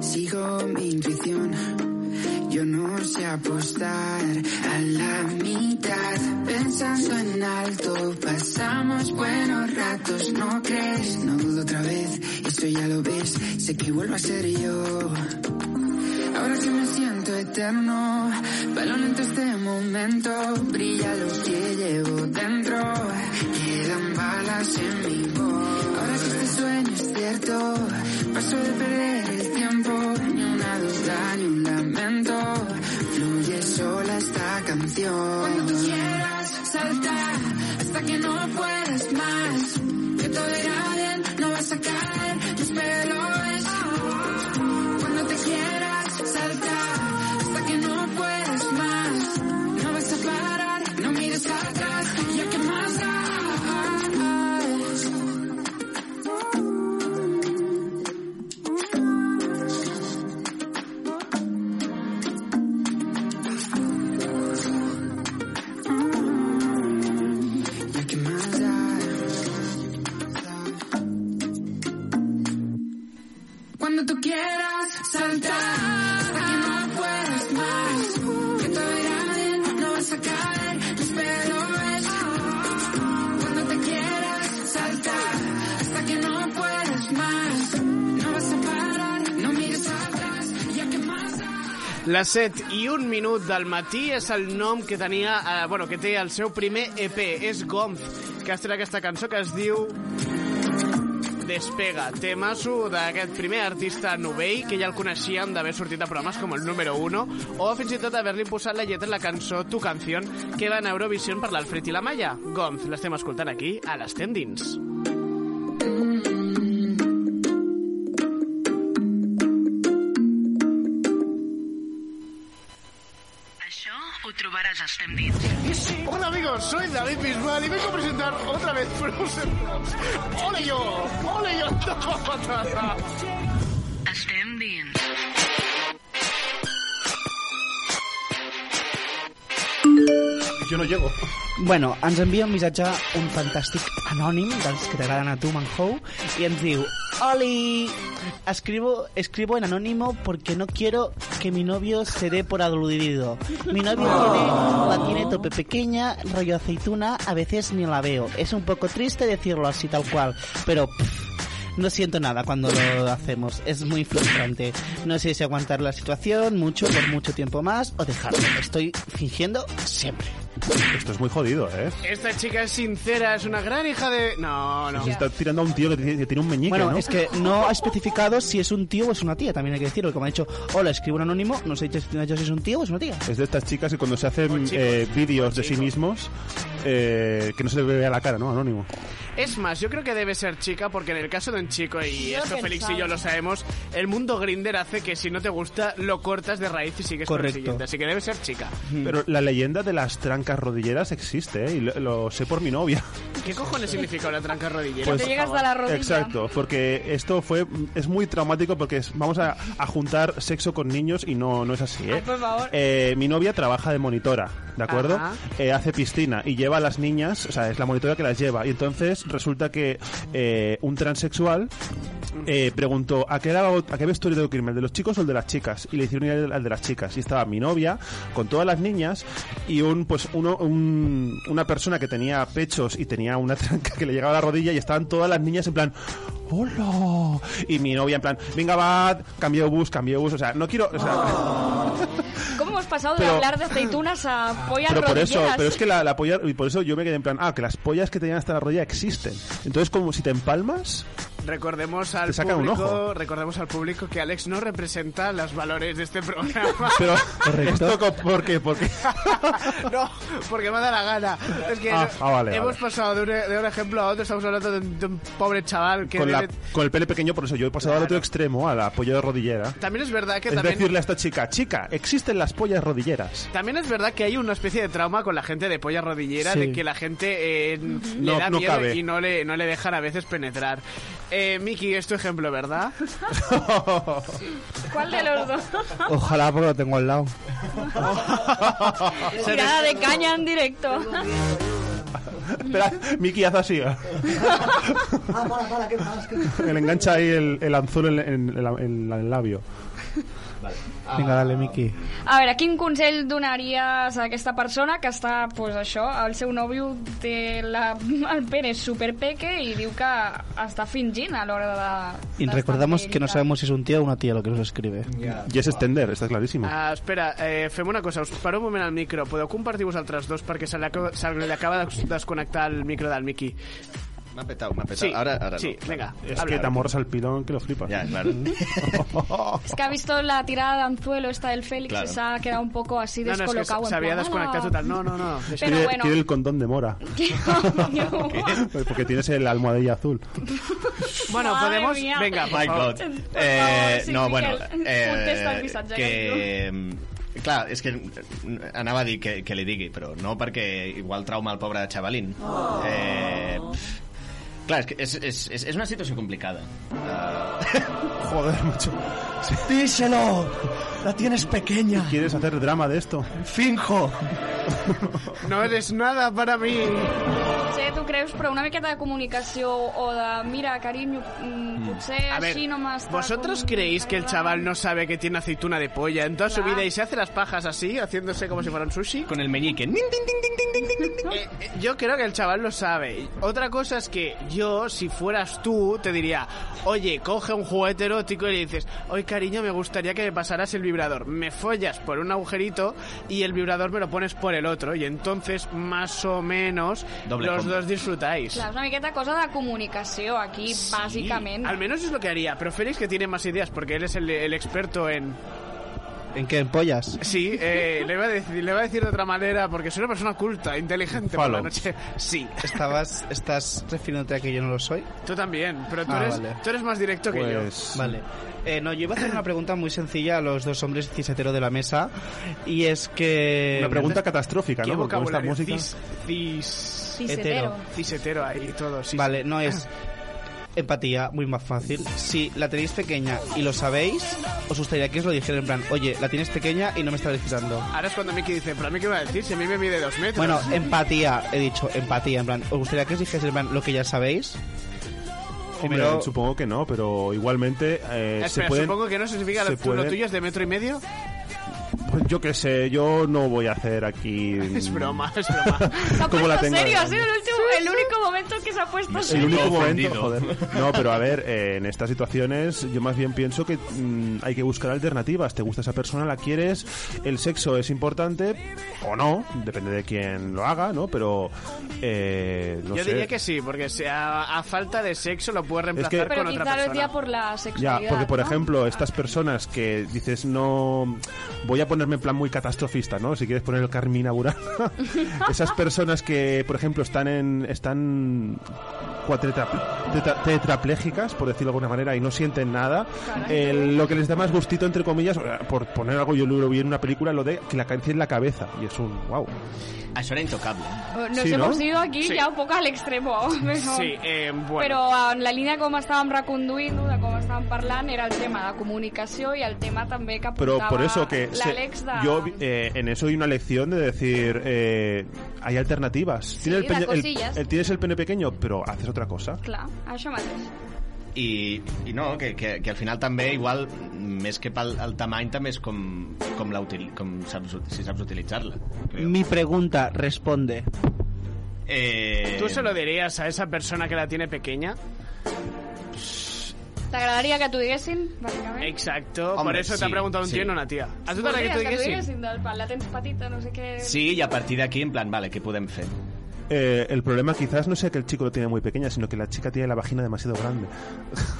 Speaker 18: sigo mi intuición. Yo no sé apostar a la mitad, pensando en alto, pasamos buenos ratos, ¿no crees? No dudo otra vez, eso ya lo ves, sé que vuelvo a ser yo. Ahora que me siento eterno,
Speaker 17: Balón este momento, brilla lo que llevo dentro. Quedan balas en mi sueño es cierto, paso de perder el tiempo. Ni una duda, ni un lamento. Fluye sola esta canción. Cuando tú quieras, salta hasta que no puedas más. Que todo irá
Speaker 5: Les 7 i un minut del matí és el nom que tenia, eh, bueno, que té el seu primer EP, és Gomf, que ha estrenat aquesta cançó que es diu Despega, temasso d'aquest primer artista novell que ja el coneixíem d'haver sortit a programes com el número 1 o fins i tot d'haver-li posat la lletra en la cançó Tu Canción que va a Eurovision per l'Alfred i la Maya. Gomf, l'estem escoltant aquí a l'Estem Dins.
Speaker 10: Això
Speaker 5: Hola amigos, soy David Bisbal y vengo a presentar otra vez Frozen. ¡Ole yo! ¡Ole yo! <laughs> Patata!
Speaker 10: Dins.
Speaker 8: Yo no llego.
Speaker 4: Bueno, ens envia un missatge un fantàstic anònim dels que t'agraden a tu, Manhou, i ens diu Oli, escribo, escribo en anónimo porque no quiero que mi novio se dé por aludido. Mi novio tiene, la tiene tope pequeña, rollo aceituna, a veces ni la veo. Es un poco triste decirlo así tal cual, pero pff, no siento nada cuando lo hacemos. Es muy frustrante. No sé si aguantar la situación mucho por mucho tiempo más o dejarlo. Estoy fingiendo siempre.
Speaker 8: Esto es muy jodido, ¿eh?
Speaker 5: Esta chica es sincera, es una gran hija de... No, no.
Speaker 8: Se está tirando a un tío que tiene, que tiene un meñique,
Speaker 4: Bueno,
Speaker 8: ¿no?
Speaker 4: es que no ha especificado si es un tío o es una tía, también hay que decirlo. Como ha dicho, hola, escribo un anónimo, no sé si es un tío o es una tía.
Speaker 8: Es de estas chicas que cuando se hacen eh, vídeos de sí mismos, eh, que no se le ve a la cara, ¿no? Anónimo.
Speaker 5: Es más, yo creo que debe ser chica porque en el caso de un chico, y
Speaker 11: Yo
Speaker 5: esto Félix y yo lo sabemos, el mundo Grinder hace que si no te gusta, lo cortas de raíz y sigues con el
Speaker 8: Correcto.
Speaker 5: siguiente. Así que debe ser chica.
Speaker 8: Pero la leyenda de las trancas rodilleras existe, ¿eh? Y lo, lo sé por mi novia.
Speaker 5: ¿Qué cojones significa una tranca rodillera?
Speaker 8: Pues-
Speaker 3: Te llegas a la rodilla.
Speaker 8: Exacto, porque esto fue es muy traumático porque es- vamos a, a juntar sexo con niños y no, no es así, ¿eh?
Speaker 3: Ay, por favor.
Speaker 8: Eh, mi novia trabaja de monitora, ¿de acuerdo? Eh, hace piscina y lleva a las niñas, o sea, es la monitora que las lleva. Y entonces resulta que eh, un transexual eh, preguntó ¿a qué, era- ¿a qué vestuario tengo que irme? ¿El de los chicos o el de las chicas? Y le hicieron ir al de las chicas. Y estaba mi novia con todas las niñas y un pues uno un- una persona que tenía pechos y tenía una <laughs> tranca que le llegaba a la rodilla y estaban todas las niñas en plan ¡Hola! Y mi novia en plan, venga va, cambio bus, cambio bus, o sea, no quiero, o sea, <laughs>
Speaker 3: ¿Cómo hemos pasado
Speaker 8: Pero-
Speaker 3: de hablar de aceitunas a pollas
Speaker 8: pero por eso, pero es que la, la polla, y por eso yo me quedé en plan, ah, que las pollas que tenían hasta la rodilla existen. Entonces, como si te empalmas,
Speaker 5: Recordemos al público,
Speaker 8: ojo.
Speaker 5: recordemos al público que Alex no representa los valores de este programa. <laughs>
Speaker 8: pero esto ¿por qué? Porque <laughs>
Speaker 5: no, porque me da la gana. Es que
Speaker 8: Ah, ah, vale,
Speaker 5: hemos
Speaker 8: vale.
Speaker 5: pasado de un, de un ejemplo a otro, estamos hablando de un, de un pobre chaval que
Speaker 8: con, la-
Speaker 5: debe-
Speaker 8: con el pele pequeño, por eso yo he pasado al otro extremo, a la polla de rodillera.
Speaker 5: También es verdad que
Speaker 8: Es
Speaker 5: también...
Speaker 8: decirle a esta chica, chica, existen las pollas rodilleras.
Speaker 5: También es verdad que hay una especie de trauma con la gente de polla rodillera,
Speaker 8: Sí.
Speaker 5: de que la gente eh, le
Speaker 8: No-
Speaker 5: da
Speaker 8: no
Speaker 5: miedo
Speaker 8: cabe.
Speaker 5: y no le, no le dejan a veces penetrar. Eh, Miki, es tu ejemplo, ¿verdad? <laughs>
Speaker 3: ¿Cuál de los dos?
Speaker 4: Ojalá porque lo tengo al lado. <laughs>
Speaker 3: Tirada de caña en directo.
Speaker 8: Espera, Miki, haz así.
Speaker 19: Ah, <laughs> para, para, ¿qué más? ¿Qué más?
Speaker 8: Le engancha ahí el, el anzuelo en el labio.
Speaker 5: Vinga, dale, Miqui.
Speaker 3: A veure, quin consell donaries a aquesta persona que està, pues això, el seu nòvio té la, el pene superpeque i diu que està fingint a l'hora de...
Speaker 4: Y recordamos que no sabemos si es un tío o una tía lo que nos escribe.
Speaker 8: Y es extender, está clarísimo.
Speaker 5: Ah, espera, eh, fem una cosa, us paro un moment al micro. Podeu compartir vosaltres dos perquè se li acaba, se li acaba de desconnectar el micro del Miqui.
Speaker 7: M'ha petado, m'ha petado.
Speaker 5: Sí,
Speaker 7: ahora, ahora
Speaker 5: sí,
Speaker 7: no.
Speaker 5: venga.
Speaker 8: Es
Speaker 5: habla,
Speaker 8: que te
Speaker 5: habla.
Speaker 8: amorras al pilón que lo flipas.
Speaker 7: Ya, claro. <laughs>
Speaker 3: Es que ha visto la tirada de anzuelo esta del Félix
Speaker 8: Claro.
Speaker 3: y se ha quedado un poco así
Speaker 5: No, no, es que
Speaker 3: descolocado.
Speaker 5: se había desconectado total. No, no, no.
Speaker 3: Pero
Speaker 8: quiere,
Speaker 3: bueno.
Speaker 8: quiere el condón de mora. <laughs> Porque tienes el almohadilla azul.
Speaker 5: Bueno,
Speaker 3: Madre
Speaker 5: podemos...
Speaker 3: mía.
Speaker 5: Venga, por
Speaker 7: My. God. Eh,
Speaker 3: sí,
Speaker 7: no, bueno,
Speaker 3: Miquel, contesta el
Speaker 7: eh, que... Clar, és que anava a dir que, que li digui, però no perquè igual trauma el pobre xavalín. Eh, pff, clar, és, que és, és, és una situació complicada. Uh, <laughs>
Speaker 8: Joder, macho.
Speaker 16: Díselo. La tienes pequeña.
Speaker 8: ¿Quieres hacer drama de esto?
Speaker 16: Finjo.
Speaker 5: No eres nada para mí.
Speaker 3: No sé, tu creus, però una miqueta de comunicació o de, mira, carinyo, mm, potser
Speaker 5: A ver,
Speaker 3: així no m'està...
Speaker 5: ¿Vosotros
Speaker 3: com-
Speaker 5: creéis que el chaval no sabe que tiene aceituna de polla en toda su vida y se hace las pajas así, haciéndose como si fuera un sushi?
Speaker 7: Con el meñique.
Speaker 5: Eh, eh, yo creo que el chaval lo sabe. Otra cosa es que yo, si fueras tú, te diría, oye, coge un juguete erótico y le dices, oye, cariño, me gustaría que me pasaras el vibrador. Me follas por un agujerito y el vibrador me lo pones por el otro. Y entonces, más o menos,
Speaker 7: Doble
Speaker 5: los
Speaker 7: combo.
Speaker 5: dos disfrutáis.
Speaker 3: Clar, és una miqueta cosa de comunicació aquí, bàsicament.
Speaker 5: Al menos es lo que haría. Pero Félix que tiene más ideas porque él es el, el experto en...
Speaker 4: ¿En qué? ¿En pollas?
Speaker 5: Sí, eh, le, iba a decir, le iba a decir de otra manera porque soy una persona culta, inteligente por la noche. Sí.
Speaker 4: ¿Estabas, ¿Estás refiriéndote a que yo no lo soy?
Speaker 5: Tú también, pero tú,
Speaker 4: Ah,
Speaker 5: eres,
Speaker 4: vale.
Speaker 5: tú eres más directo que yo.
Speaker 8: Pues...
Speaker 4: Vale. Eh, no, yo iba a hacer una pregunta muy sencilla a los dos hombres cisetero de la mesa. Y es que...
Speaker 8: Una pregunta catastrófica,
Speaker 5: ¿Qué
Speaker 8: ¿no? Porque esta música...
Speaker 5: Cis, cis-
Speaker 3: Cisetero.
Speaker 5: Cisetero ahí, todo. sí,
Speaker 4: Vale, no es <laughs> empatía, muy más fácil. Si la tenéis pequeña y lo sabéis, os gustaría que os lo dijera en plan, oye, la tienes pequeña y no me estás excitando.
Speaker 5: Ahora es cuando Miki dice, ¿pero a mí qué va a decir? Si a mí me mide dos metros.
Speaker 4: Bueno, empatía, he dicho, empatía, en plan, ¿os gustaría que os dijese en plan lo que ya sabéis?
Speaker 8: Hombre, supongo que no, pero igualmente eh, se pueden...
Speaker 5: supongo que no significa
Speaker 8: se
Speaker 5: lo, lo tuyo es de metro y medio.
Speaker 8: Pues yo qué sé, yo no voy a hacer aquí... <laughs>
Speaker 5: Es broma, es broma. <laughs>
Speaker 3: Se ha
Speaker 8: ¿Cómo la tengo
Speaker 3: serio, ha sido el, último, el único momento que se ha puesto
Speaker 8: El
Speaker 3: serio.
Speaker 8: único momento, joder. No, pero a ver, eh, en estas situaciones yo más bien pienso que mm, hay que buscar alternativas. Te gusta esa persona, la quieres, el sexo es importante o no, depende de quién lo haga, ¿no? Pero eh, no
Speaker 5: Yo
Speaker 8: sé.
Speaker 5: diría que sí, porque si a, a falta de sexo lo puedes reemplazar
Speaker 8: que-
Speaker 3: Pero
Speaker 5: con otra persona.
Speaker 3: decía por la
Speaker 8: Ya,
Speaker 3: sexualidad,
Speaker 8: porque por
Speaker 3: ¿no?
Speaker 8: ejemplo, estas personas que dices no voy a ponerme plan muy catastrofista, ¿no? Si quieres poner el Carmina Burana. <laughs> Esas personas que, por ejemplo, están en están tetraplégicas, por decirlo de alguna manera, y no sienten nada, eh, lo que les da más gustito, entre comillas, por poner algo, yo lo vi en una película, lo de que la acaricien la cabeza, y es un wow.
Speaker 7: Això era intocable.
Speaker 3: Nos
Speaker 8: Sí,
Speaker 3: hemos
Speaker 8: ¿no?
Speaker 3: ido aquí
Speaker 5: Sí.
Speaker 3: ya un poco al extremo. <laughs> Però,
Speaker 5: Sí, eh, bueno.
Speaker 3: però en la línia com estàvem reconduint, de com estàvem parlant, era el tema de comunicació i el tema també que
Speaker 8: Pero
Speaker 3: apuntava
Speaker 8: por eso que se-
Speaker 3: l'Àlex de...
Speaker 8: yo eh, en eso hay una lección de decir eh, hay alternativas. ¿Tienes,
Speaker 3: de
Speaker 8: el pene- el- el- tienes el pene pequeño, pero haces otra cosa.
Speaker 3: Clar, això mateix.
Speaker 7: I, i no, que, que, que al final també igual més que pel el tamany també és com, com, la util, com saps, si saps utilitzar-la
Speaker 4: Mi pregunta responde.
Speaker 7: eh,
Speaker 5: ¿Tú se lo dirías a esa persona que la tiene pequeña?
Speaker 3: T'agradaria que t'ho diguessin, bàsicament?
Speaker 5: Exacto, eso te ha
Speaker 7: sí,
Speaker 5: preguntado un
Speaker 7: sí.
Speaker 5: tío y no una tía. ¿A tu t'agradaria que t'ho
Speaker 3: que
Speaker 5: diguessin?
Speaker 3: diguessin del pal, la tens petita, no sé què...
Speaker 7: Sí, i a partir d'aquí, en plan, vale, què podem fer?
Speaker 8: Eh, el problema quizás no sea que el chico lo tiene muy pequeña, sino que la chica tiene la vagina demasiado grande.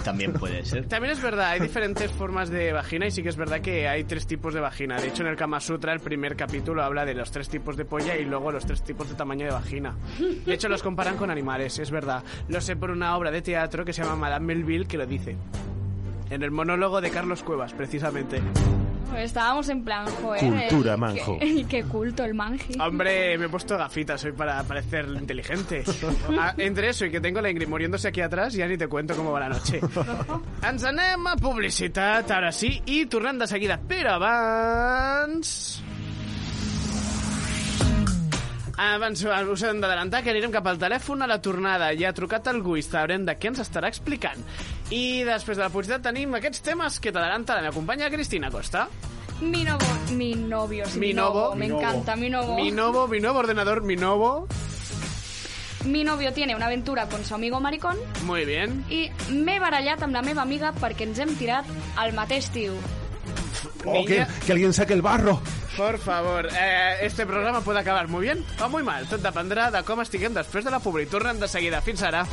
Speaker 7: También <laughs> puede ser.
Speaker 5: También es verdad, hay <laughs> diferentes formas de vagina y sí que es verdad que hay tres tipos de vagina. De hecho, en el Kama Sutra, el primer capítulo habla de los tres tipos de polla y luego los tres tipos de tamaño de vagina. De hecho, los comparan con animales, es verdad. Lo sé por una obra de teatro que se llama Madame Melville que lo dice. En el monólogo de Carlos Cuevas, precisamente.
Speaker 3: Estábamos en plan, joder...
Speaker 8: Cultura,
Speaker 3: eh,
Speaker 8: manjo.
Speaker 3: Qué, <laughs> qué culto el manji.
Speaker 5: Hombre, me he puesto gafitas hoy para parecer inteligente. <laughs> Ah, entre eso y que tengo la Ingrid muriéndose aquí atrás, ya ni te cuento cómo va la noche. Ens anem a publicitat, ara sí, i tornem de seguida. Però abans... Abans us hem d'adelantar que anirem cap al telèfon a la tornada. Ja ha trucat algú i sabrem de què ens estarà explicant. I després de la publicitat tenim aquests temes que t'adelanta la meva companya Cristina Costa.
Speaker 3: Mi novo, mi novio, sí,
Speaker 5: Mi
Speaker 3: mi
Speaker 5: novo.
Speaker 3: novo, me encanta, mi novo.
Speaker 5: Mi novo, mi nuevo ordenador, mi novo.
Speaker 3: Mi novio tiene una aventura con su amigo maricón
Speaker 5: Muy bien.
Speaker 3: i m'he barallat amb la meva amiga perquè ens hem tirat al mateix tio.
Speaker 8: Oh, que, que alguien saque el barro.
Speaker 5: Por favor, eh, este programa puede acabar muy bien o muy mal. Tot dependrà de com estiguem després de la publi. Tornem de seguida. Fins ara.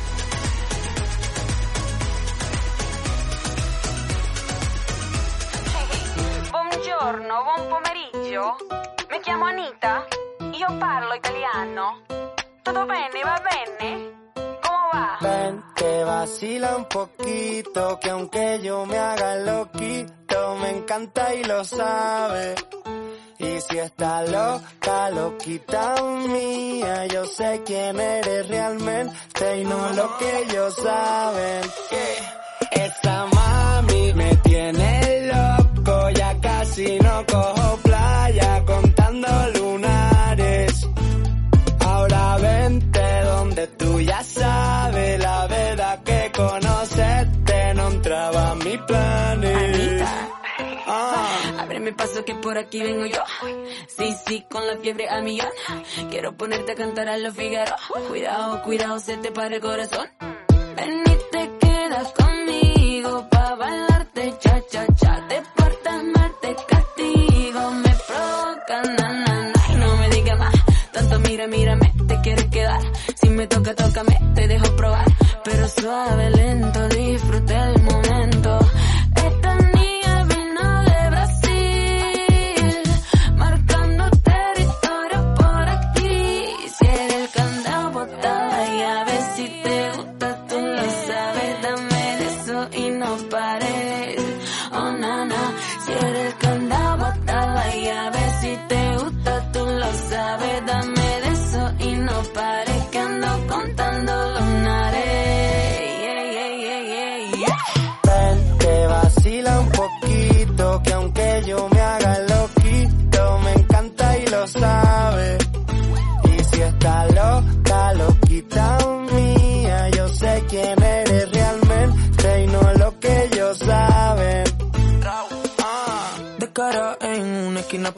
Speaker 20: Buongiorno, buon pomeriggio. Mi chiamo Anita. Io parlo italiano. Tutto bene, va bene?
Speaker 19: Ven, que vacila un poquito, que aunque yo me haga loquito, me encanta y lo sabe. Y si está loca, loquita mía, yo sé quién eres realmente y no lo que ellos saben. Que esa mami me tiene loco, ya casi no Que
Speaker 12: por aquí vengo yo. Sí, sí, con la fiebre a millón. Quiero ponerte a cantar a los Figaro. Cuidado, cuidado, se te para el corazón. Ven y te quedas conmigo pa' bailarte cha cha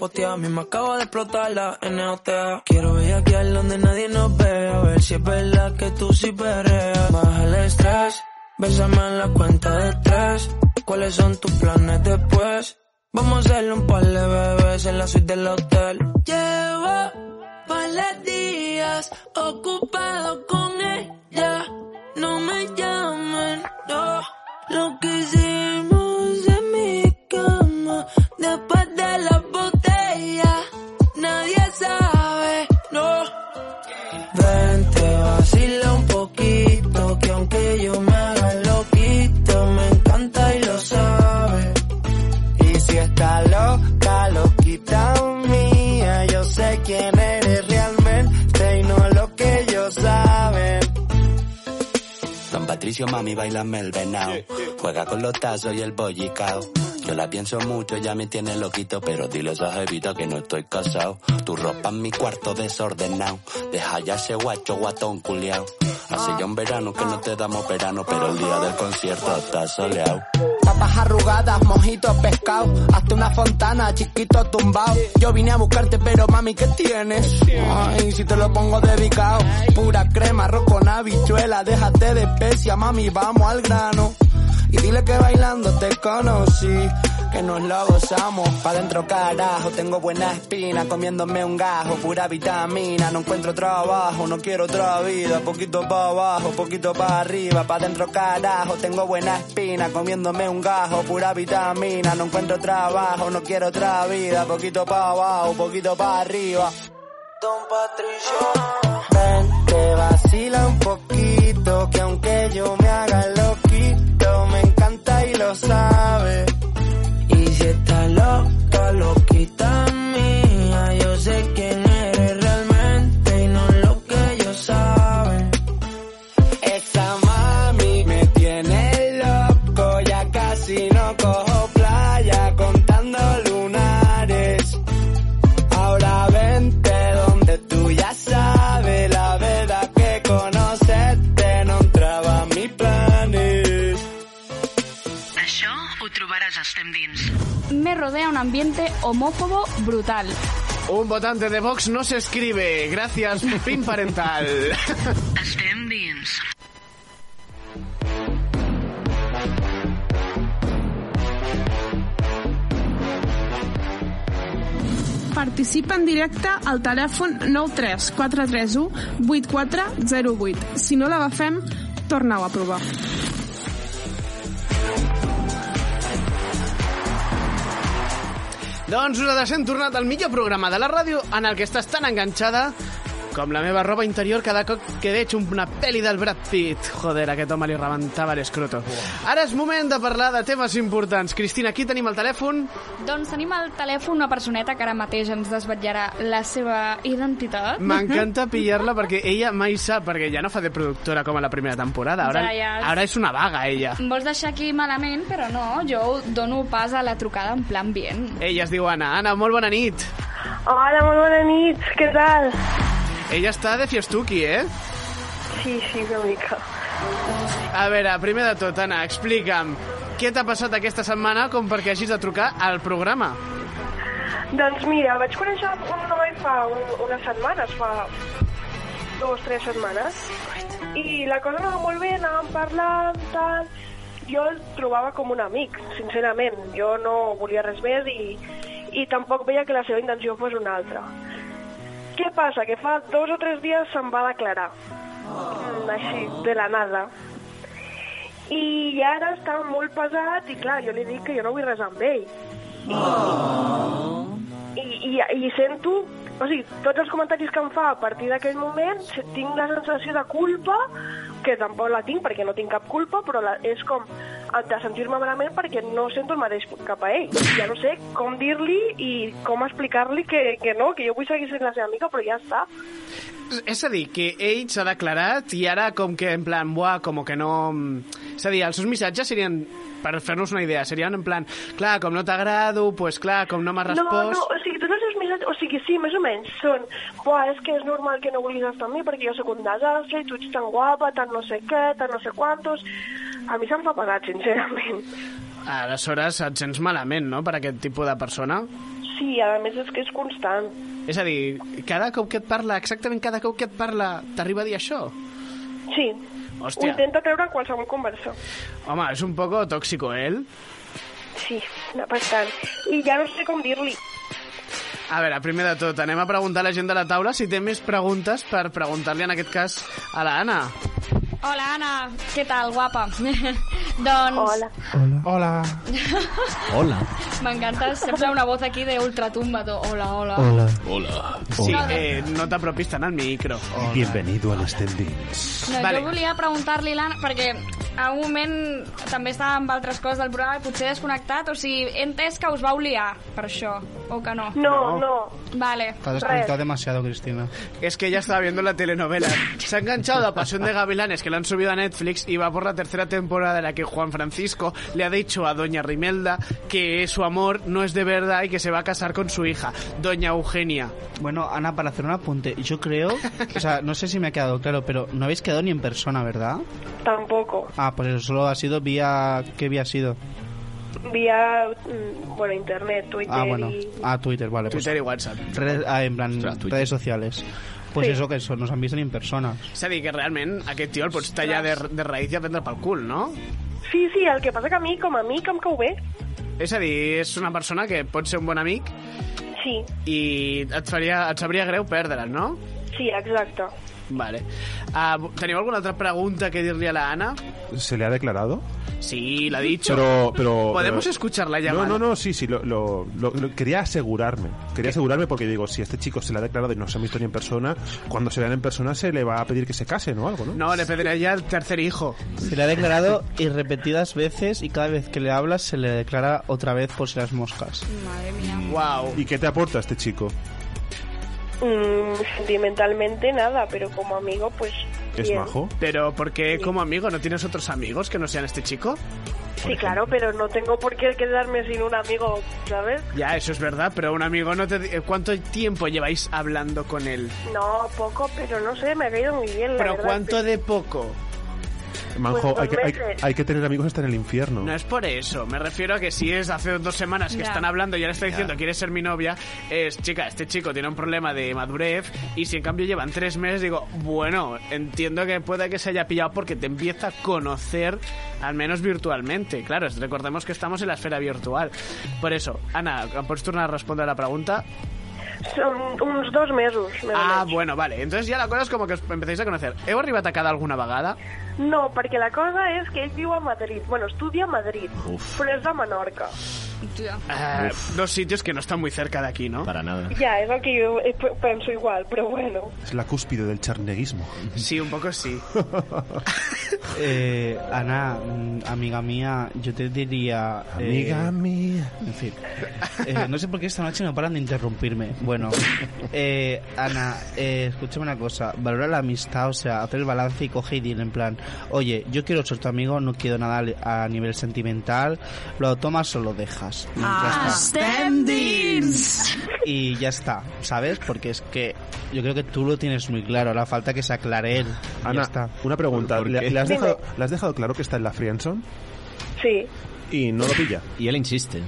Speaker 21: una esquina posteada, me acabo de explotar la NOTA. Quiero bellaquear donde nadie nos ve, a ver si es verdad que tú sí perreas. Baja el estrés, bésame en la cuenta de tres. ¿Cuáles son tus planes después? Vamos a hacerle un par de bebés en la suite del hotel.
Speaker 12: Llevo par días ocupado con ella. No me llaman, no. Lo que hicimos
Speaker 22: Patricio, mami, bailame el venado. Juega con los tazos y el bollicao. Yo la pienso mucho, ya me tiene loquito, pero dile a esa jevita que no estoy casado. Tu ropa en mi cuarto desordenado. Deja ya ese guacho guatón culiao. Hace ya un verano que no te damos verano, pero el día del concierto está soleado.
Speaker 19: Papas arrugadas, mojitos pescado, hasta una fontana, chiquito tumbado. Yo vine a buscarte, pero mami, ¿qué tienes? Ay, si te lo pongo dedicado. Pura crema, arroz con habichuela, déjate de especia, mami, vamos al grano. Y dile que bailando te conocí, que nos lo gozamos. Pa' dentro carajo, tengo buena espina, comiéndome un gajo, pura vitamina. No encuentro trabajo, no quiero otra vida, poquito pa' abajo, poquito pa' arriba. Pa' dentro carajo, tengo buena espina, comiéndome un gajo, pura vitamina. No encuentro trabajo, no quiero otra vida, poquito pa' abajo, poquito pa' arriba.
Speaker 21: Don Patricio.
Speaker 19: Ven, te vacila un poquito, que aunque yo me haga loquito, me encanta y lo sabe.
Speaker 3: Votante homófobo brutal.
Speaker 5: Un votante de Vox no se escribe. Gracias, pin parental. <laughs>
Speaker 10: Estem dins.
Speaker 9: Participa en directe al telèfon 93 431 8408. Si no l'agafem, torneu a provar.
Speaker 5: Doncs nosaltres hem tornat al millor programa de la ràdio en el que estàs tan enganxada com la meva roba interior cada cop que veig una pel·li del Brad Pitt. Joder, aquest home li rebentava l'escroto. Ara és moment de parlar de temes importants. Cristina, aquí tenim el telèfon.
Speaker 3: Doncs tenim al telèfon una personeta que ara mateix ens desvetllarà la seva identitat.
Speaker 5: M'encanta <laughs> pillar-la perquè ella mai sap, perquè ja no fa de productora com a la primera temporada. Ara,
Speaker 3: Ja, ja.
Speaker 5: ara és una vaga, ella.
Speaker 3: Em vols deixar aquí malament, però no, jo dono pas a la trucada en plan bien.
Speaker 5: Ella es diu Anna. Anna, molt bona nit.
Speaker 6: Hola, molt bona nit, què tal?
Speaker 5: Ella està de fiestuki, eh?
Speaker 6: Sí, sí, una mica.
Speaker 5: A veure, primer de tot, Anna, explica'm què t'ha passat aquesta setmana com perquè hagis de trucar al programa.
Speaker 6: Doncs mira, vaig conèixer un noi fa un, unes setmanes, fa dues, tres setmanes, i la cosa anava molt bé, anàvem parlant, tal... Jo el trobava com un amic, sincerament. Jo no volia res més i, i tampoc veia que la seva intenció fos una altra. Què passa? Que fa dos o tres dies se'n va declarar. Mm, així, de la nada. I ara està molt pesat i clar, jo li dic que jo no vull res amb ell. I, i, i sento, o sigui, tots els comentaris que em fa a partir d'aquell moment, tinc la sensació de culpa, que tampoc la tinc perquè no tinc cap culpa, però la, és com de sentir-me malament perquè no sento el mateix cap a ell. Ja no sé com dir-li i com explicar-li que, que no, que jo vull seguir sent la seva amiga, però ja està.
Speaker 5: És a dir, que ell s'ha declarat i ara com que en plan, buah, com que no... És a dir, els seus missatges serien, per fer-nos una idea, serien en plan, clar, com no t'agrado, pues clar, com no m'has
Speaker 6: No,
Speaker 5: respost...
Speaker 6: no, o sigui, tots els seus missatges, o sigui, sí, més o menys, són, buah, és que és normal que no vulguis estar amb mi perquè jo sóc un desastre i tu ets tan guapa, tan no sé què, tan no sé quantos... A mi se'm fa pesat, sincerament.
Speaker 5: Aleshores et sents malament, no?, per aquest tipus de persona.
Speaker 6: Sí, a més és que és constant.
Speaker 5: És a dir, cada cop que et parla, exactament cada cop que et parla, t'arriba a dir això?
Speaker 6: Sí.
Speaker 5: Hòstia.
Speaker 6: Ho intenta treure en qualsevol conversa.
Speaker 5: Home, és un poco tóxico, eh?
Speaker 6: Sí, bastant. I ja no sé com dir-li.
Speaker 5: A veure, primer de tot, anem a preguntar a la gent de la taula si té més preguntes per preguntar-li en aquest cas a la Anna.
Speaker 3: Hola, Anna. Què tal, guapa? <laughs> doncs...
Speaker 6: Hola.
Speaker 8: Hola.
Speaker 7: Hola.
Speaker 3: M'encanta sempre una voz aquí de ultratumba. Hola, hola.
Speaker 8: Hola.
Speaker 7: Hola.
Speaker 5: Sí,
Speaker 3: Hola.
Speaker 5: eh, no t'apropis tant al micro.
Speaker 8: Bienvenido al Stendins.
Speaker 3: No,
Speaker 5: Vale.
Speaker 3: Jo volia preguntar-li, l'Anna, perquè a un moment també estava amb altres coses del programa i potser desconnectat, o sigui, he entès que us vau liar per això, o que no?
Speaker 6: No, no.
Speaker 3: Vale.
Speaker 4: Te has desconectado demasiado, Cristina.
Speaker 5: Es que ella estaba viendo la telenovela. Se ha enganchado a Pasión de Gavilanes, que la han subido a Netflix, y va por la tercera temporada en la que Juan Francisco le ha dicho a Doña Rimelda que su amor no es de verdad y que se va a casar con su hija, Doña Eugenia.
Speaker 4: Bueno, Ana, para hacer un apunte, yo creo, o sea, no sé si me ha quedado claro, pero no habéis quedado ni en persona, ¿verdad?
Speaker 6: Tampoco.
Speaker 4: Ah, pues eso solo ha sido vía... ¿Qué vía ha sido?
Speaker 6: Vía, mm, bueno, internet, Twitter
Speaker 4: Ah, bueno.
Speaker 6: y...
Speaker 4: Ah, Twitter, vale. pues-
Speaker 5: Twitter y WhatsApp.
Speaker 4: Red- ah, en plan,
Speaker 7: Twitter.
Speaker 4: redes sociales. Pues
Speaker 6: Sí.
Speaker 4: eso, que eso, nos han visto ni en persona.
Speaker 5: És a dir, que realment aquest tio el pots tallar de, de raïs i prendre pel cul, no?
Speaker 6: Sí, sí, el que passa que a mi, com a amic, em cau bé.
Speaker 5: És a dir, és una persona que pot ser un bon amic
Speaker 6: Sí,
Speaker 5: i et, faria, et sabria greu perdre'l, no?
Speaker 6: sí, exacte.
Speaker 5: Vale. Uh, ¿Teniu alguna otra pregunta que dirle a la Ana?
Speaker 8: ¿Se le ha declarado?
Speaker 5: Sí, la ha dicho.
Speaker 8: Pero, pero,
Speaker 5: ¿Podemos
Speaker 8: pero-
Speaker 5: escuchar la llamada?
Speaker 8: No, no, no, sí, sí, lo, lo- lo- lo- quería asegurarme. Quería asegurarme porque digo, si este chico se le ha declarado y no se han visto ni en persona, cuando se vean en persona se le va a pedir que se casen o algo, ¿no?
Speaker 5: No, le pediré ya el tercer hijo.
Speaker 4: Se le ha declarado y repetidas veces y cada vez que le hablas se le declara otra vez por si las moscas.
Speaker 3: Madre mía.
Speaker 5: Wow.
Speaker 8: ¿Y qué te aporta este chico?
Speaker 6: Mm, sentimentalmente nada, pero como amigo, pues.
Speaker 8: ¿Es
Speaker 6: bien.
Speaker 8: majo?
Speaker 5: Pero, ¿por qué como amigo no tienes otros amigos que no sean este chico?
Speaker 6: Sí, claro, pero no tengo por qué quedarme sin un amigo, ¿sabes?
Speaker 5: Ya, eso es verdad, pero un amigo no te... ¿Cuánto tiempo lleváis hablando con él?
Speaker 6: No, poco, pero no sé, me ha caído muy bien. la
Speaker 5: ¿Pero
Speaker 6: verdad.
Speaker 5: cuánto de poco?
Speaker 8: Manjo,
Speaker 6: Pues
Speaker 8: hay, que, hay,
Speaker 6: meses.
Speaker 8: hay que tener amigos hasta en el infierno.
Speaker 5: No es por eso, me refiero a que si es hace dos semanas que
Speaker 6: Ya.
Speaker 5: están hablando y ahora está diciendo quieres ser mi novia, es chica, este chico tiene un problema de madurez y si en cambio llevan tres meses, digo, bueno, entiendo que puede que se haya pillado porque te empieza a conocer, al menos virtualmente. Claro, recordemos que estamos en la esfera virtual. Por eso, Ana, pots tornar a respondre a la pregunta?
Speaker 6: Són uns dos mesos. més o
Speaker 5: Ah, bueno, vale. Entonces ya la cosa es como que os empezáis a conocer. ¿Heu arribat a quedar alguna vegada?
Speaker 6: No, perquè la cosa és que ell viu a Madrid. Bueno, estudia a Madrid,
Speaker 5: Uf.
Speaker 6: però és de Menorca.
Speaker 5: Eh, dos sitios que no están muy cerca de aquí, ¿no?
Speaker 7: Para nada.
Speaker 6: Ja, és el que jo eh, p- penso igual, però bueno.
Speaker 8: Es la cúspide del charneguismo.
Speaker 5: Sí, un poco sí. <laughs>
Speaker 4: Eh, Ana, mm, amiga mía, yo te diría... eh,
Speaker 8: Amiga mía.
Speaker 4: En fin. Eh, no sé por qué esta noche no paran de interrumpirme. Bueno, eh, Ana, eh, escúchame una cosa. Valora la amistad, o sea, hacer el balance y coge y dile en plan, oye, yo quiero ser tu amigo, no quiero nada a nivel sentimental, lo tomas o lo dejas. Y ya está. Y ya está, ¿sabes? Porque es que yo creo que tú lo tienes muy claro, ahora falta que se aclare él.
Speaker 8: Ana,
Speaker 4: ya está.
Speaker 8: una pregunta.
Speaker 4: ¿Por
Speaker 8: ¿Le, has dejado, le has dejado claro que está en la friendzone?
Speaker 6: Sí.
Speaker 8: Y no lo pilla.
Speaker 7: Y él insiste.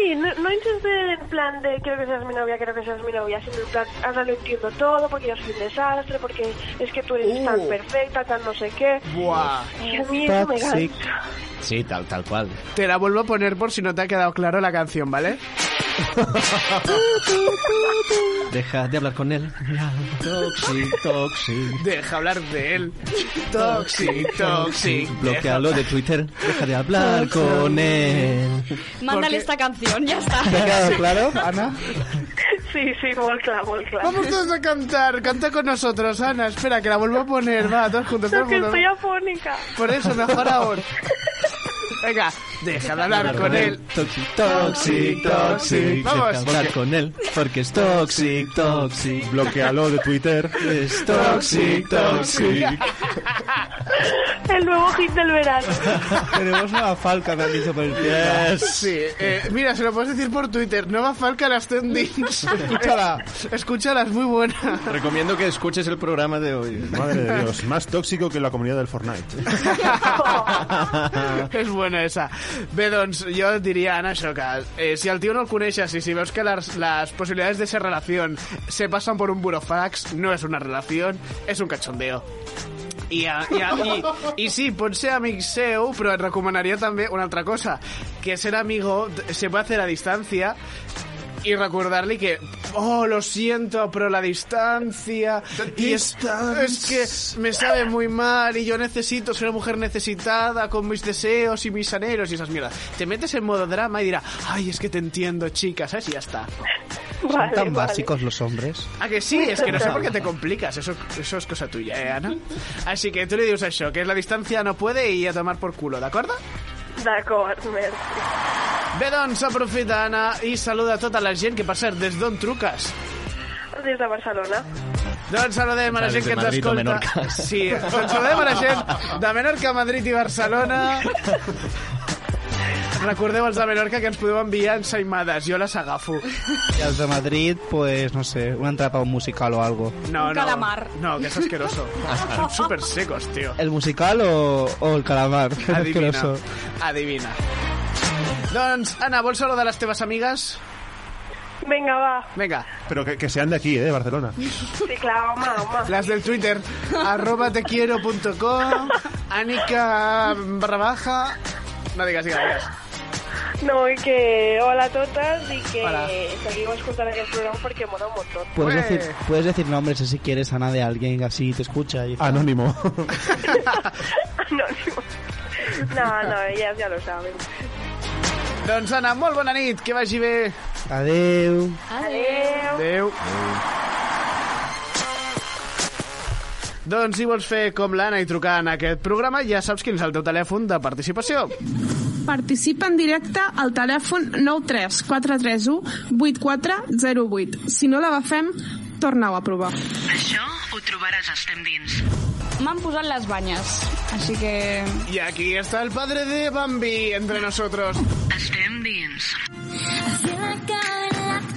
Speaker 6: Sí, no, no insiste en plan de quiero que seas mi novia, quiero que seas mi novia, sino en plan, ahora lo entiendo todo porque yo soy un desastre, porque es que tú eres tan perfecta, tan no sé qué.
Speaker 5: Buah.
Speaker 6: Y a mí eso me
Speaker 5: Toxic.
Speaker 6: cansa.
Speaker 7: Sí, tal, tal cual.
Speaker 5: Te la vuelvo a poner por si no te ha quedado claro la canción, ¿vale?
Speaker 7: Deja de hablar con él. Toxic, toxic.
Speaker 5: Deja hablar de él. Toxic, toxic.
Speaker 7: Bloquealo de Twitter. Deja de hablar con él.
Speaker 3: Mándale esta canción, ya está.
Speaker 4: ¿Te ha quedado claro, Ana?
Speaker 6: Sí, sí, molt clar, molt clar.
Speaker 5: Vamos todos a cantar. Canta con nosotros, Ana. Espera, que la vuelvo a poner. Va, todos juntos, todos
Speaker 6: Es que
Speaker 5: juntos.
Speaker 6: estoy afónica.
Speaker 5: Por eso, mejor aún. <laughs> Venga, deja de hablar con él.
Speaker 7: Toxic, toxic, toxic.
Speaker 5: Vamos.
Speaker 7: Deja de hablar con él. Porque es toxic, toxic.
Speaker 8: Bloquealo de Twitter.
Speaker 7: Es toxic, toxic. <laughs> <laughs>
Speaker 6: El nuevo hit del verano. <laughs>
Speaker 4: Tenemos una falca, me han dicho por el pie.
Speaker 5: Sí, eh, mira, se lo puedes decir por Twitter. Nueva Falca las Tendings. <laughs> Escúchala. Escúchala, es muy buena.
Speaker 7: Recomiendo que escuches el programa de hoy.
Speaker 8: Madre de Dios, más tóxico que la comunidad del Fortnite.
Speaker 5: És bona esa. Bé, doncs, jo et diria, Anna, això, que eh, si el tio no el coneixes i si veus que les, les possibilitats de ser relació se passen por un burofax, no és una relació, és un cachondeo. I, a, i, a, sí, pot ser amic seu, però et una altra cosa, que ser amigo se puede hacer a distancia y recordarle que, oh, lo siento, pero la distancia, y es, es que me sabe muy mal y yo necesito ser una mujer necesitada con mis deseos y mis anhelos y esas mierdas. Te metes en modo drama y dirá, ay, es que te entiendo, chica, ¿sabes? Y ya está.
Speaker 4: Son tan básicos los hombres.
Speaker 5: Ah, que sí, es que no sé por qué te complicas, eso, eso es cosa tuya, ¿eh, Ana? Así que tú le dius això, que la distancia no puede y a tomar por culo, ¿d'acord?
Speaker 6: D'acord, merci.
Speaker 5: Bé, doncs, aprofita, Anna, i saluda a tota la gent, que per cert, des d'on truques?
Speaker 6: Des de Barcelona.
Speaker 5: Doncs saludem a la gent
Speaker 7: de
Speaker 5: que ens
Speaker 7: Madrid
Speaker 5: escolta.
Speaker 7: Menorca.
Speaker 5: Sí, doncs saludem a la gent de Menorca, Madrid i Barcelona. <laughs> Recordeu els de Menorca que ens podeu enviar ensaïmades, jo les agafo.
Speaker 4: Y los de Madrid, pues no sé, una entrada para un musical o algo.
Speaker 5: No,
Speaker 3: Un
Speaker 5: no.
Speaker 3: calamar.
Speaker 5: No, que es asqueroso. <laughs> Son súper secos, tío.
Speaker 4: ¿El musical o, o el calamar? <laughs>
Speaker 5: Adivina.
Speaker 4: Asqueroso.
Speaker 5: Adivina. Doncs, Anna, vols saludar les teves amigues?
Speaker 6: Vinga, va.
Speaker 5: Vinga.
Speaker 8: Pero que, que sean de aquí, ¿eh? De Barcelona.
Speaker 6: Sí, clar, home, home.
Speaker 5: Las del Twitter, <laughs> arroba tequiero.com, Anika barra baja... No digas, digas, digas.
Speaker 6: No, i que hola a totes i que
Speaker 5: Hola.
Speaker 6: seguiu escoltant aquest programa perquè mola un montón.
Speaker 4: Puedes decir, puedes decir nombres si quieres, Ana, de alguien así te escucha. Y...
Speaker 8: Anónimo.
Speaker 6: Anónimo. <laughs> No, no, ellas ya lo saben.
Speaker 5: Doncs Anna, molt bona nit, que vagi bé.
Speaker 4: Adeu.
Speaker 6: Adeu.
Speaker 5: Adeu. Doncs si vols fer com l'Anna i trucar en aquest programa, ja saps quin és el teu telèfon de participació.
Speaker 9: Participa en directe al telèfon 93 431 8408. Si no l'agafem, torna-ho a provar.
Speaker 10: Això ho trobaràs a Estem Dins.
Speaker 3: M'han posat les banyes, així que...
Speaker 5: Y aquí está el padre de Bambi entre nosotros.
Speaker 10: Estem Dins.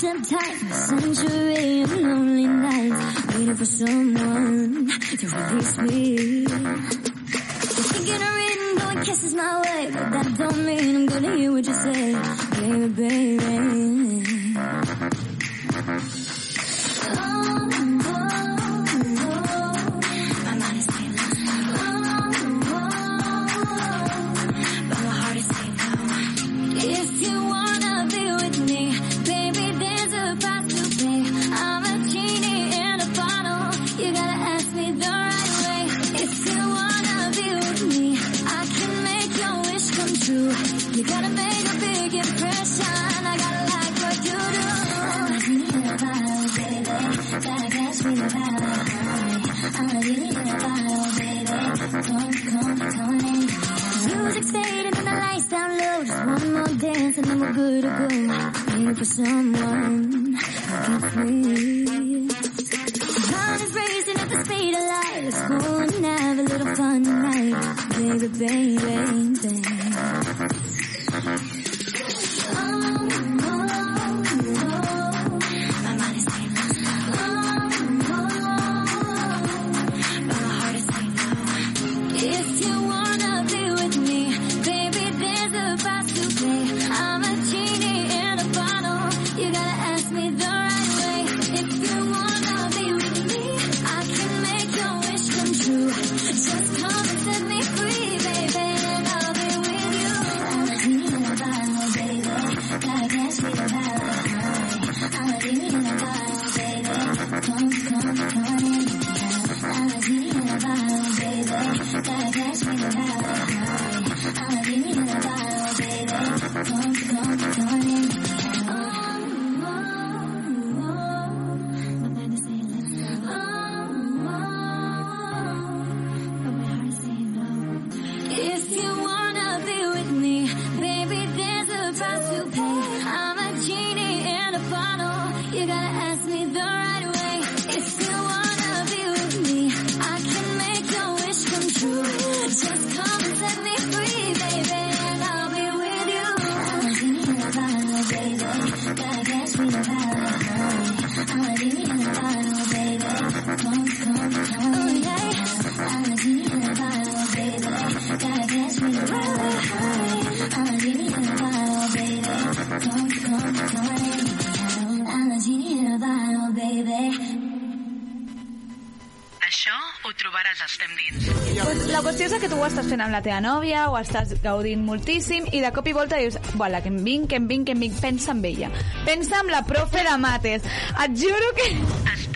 Speaker 12: Tight for a century of lonely nights, waiting for someone to release me. this is my way, but that don't mean I'm gonna hear what you say, baby, baby. Oh, oh, oh, then we're good to go. Waiting for someone gets me. Time is racing at the speed of light. Let's go and have a little fun tonight, baby, baby.
Speaker 11: Teva nòvia o estàs gaudint moltíssim i de cop i volta dius, voilà, que em vinc, que em vinc, que em vinc, pensa en ella. Pensa en la profe de mates. Et juro que...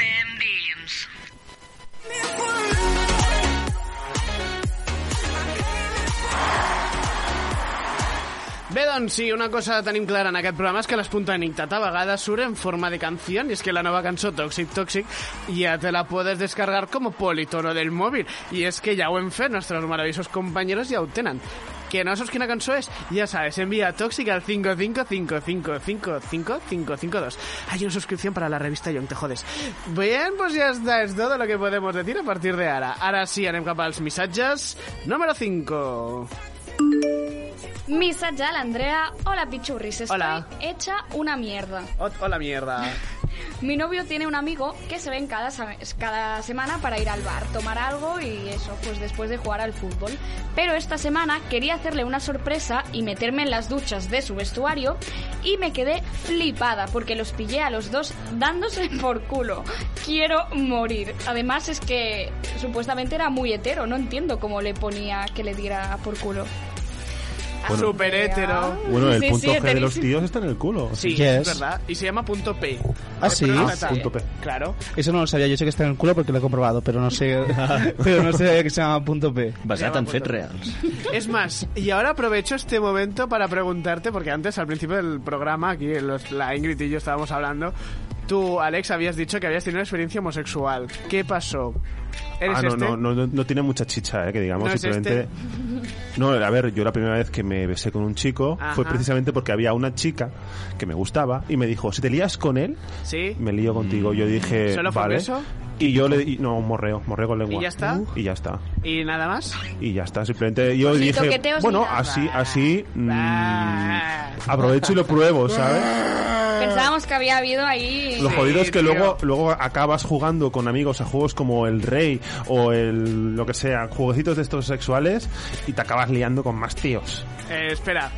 Speaker 5: sí, una cosa tenim clara en aquest programa és que l'espontaneïtat a vegades surt en forma de canció i és que la nova cançó Toxic Toxic ja te la puedes descargar como politono del móvil i és que ja ho hem fet, nostres maravillosos companyeros ja ho. Que no saps quina cançó és? Ja sabes, envía Toxic al 555555552. Hay una suscripción para la revista Young, te jodes. Bien, pues ya está, es todo lo que podemos decir a partir de ara. Ara sí, anem cap als missatges. Número 5.
Speaker 3: Missatge a l'Andrea. Hola, pichurris. Estoy
Speaker 5: Hola.
Speaker 3: hecha una mierda.
Speaker 5: Hola, mierda.
Speaker 3: Mi novio tiene un amigo que se ven cada, semana para ir al bar, tomar algo y eso, pues después de jugar al fútbol. Pero esta semana quería hacerle una sorpresa y meterme en las duchas de su vestuario y me quedé flipada porque los pillé a los dos dándose <laughs> por culo. Quiero morir. Además es que supuestamente era muy hetero, no entiendo cómo le ponía que le diera por culo.
Speaker 8: Bueno.
Speaker 5: Super hétero.
Speaker 8: Bueno, el
Speaker 3: Sí,
Speaker 8: punto
Speaker 3: sí,
Speaker 8: G de los
Speaker 3: heterísimo.
Speaker 8: tíos está en el culo.
Speaker 5: Sí,
Speaker 4: Yes.
Speaker 5: es verdad. Y se llama punto P.
Speaker 4: ¿Ah, sí? Ah, punto
Speaker 8: P.
Speaker 5: Claro.
Speaker 4: Eso no lo sabía, yo sé que está en el culo porque lo he comprobado, pero no sé, <laughs> pero no sabía que se llama punto P.
Speaker 7: Basat en fets reals.
Speaker 5: Es más, y ahora aprovecho este momento para preguntarte, porque antes, al principio del programa, aquí los- la Ingrid y yo estábamos hablando, tú, Alex, habías dicho que habías tenido una experiencia homosexual. ¿Qué pasó? ¿Eres
Speaker 8: Ah, no,
Speaker 5: este?
Speaker 8: no, no, no, no tiene mucha chicha, eh, que digamos.
Speaker 5: ¿No es
Speaker 8: simplemente. No, a ver, yo la primera vez que me besé con un chico fue precisamente porque había una chica que me gustaba y me dijo, si te lías con él,
Speaker 5: ¿Sí?
Speaker 8: me lío contigo. Yo dije,
Speaker 5: ¿Solo fue
Speaker 8: vale.
Speaker 5: beso?
Speaker 8: Y yo le di, no, un morreo, morreo con lengua.
Speaker 5: ¿Y ya está?
Speaker 8: Y ya está.
Speaker 5: ¿Y nada más?
Speaker 8: Y ya está, simplemente yo
Speaker 5: Pues
Speaker 8: dije, bueno, así, así, mm, aprovecho y lo pruebo, ¿sabes? <laughs>
Speaker 3: pensábamos que había habido ahí...
Speaker 8: Lo jodido es que luego, luego acabas jugando con amigos a juegos como el Rey o el lo que sea, jueguecitos de estos sexuales y te acabas liando con más tíos.
Speaker 5: Eh, espera.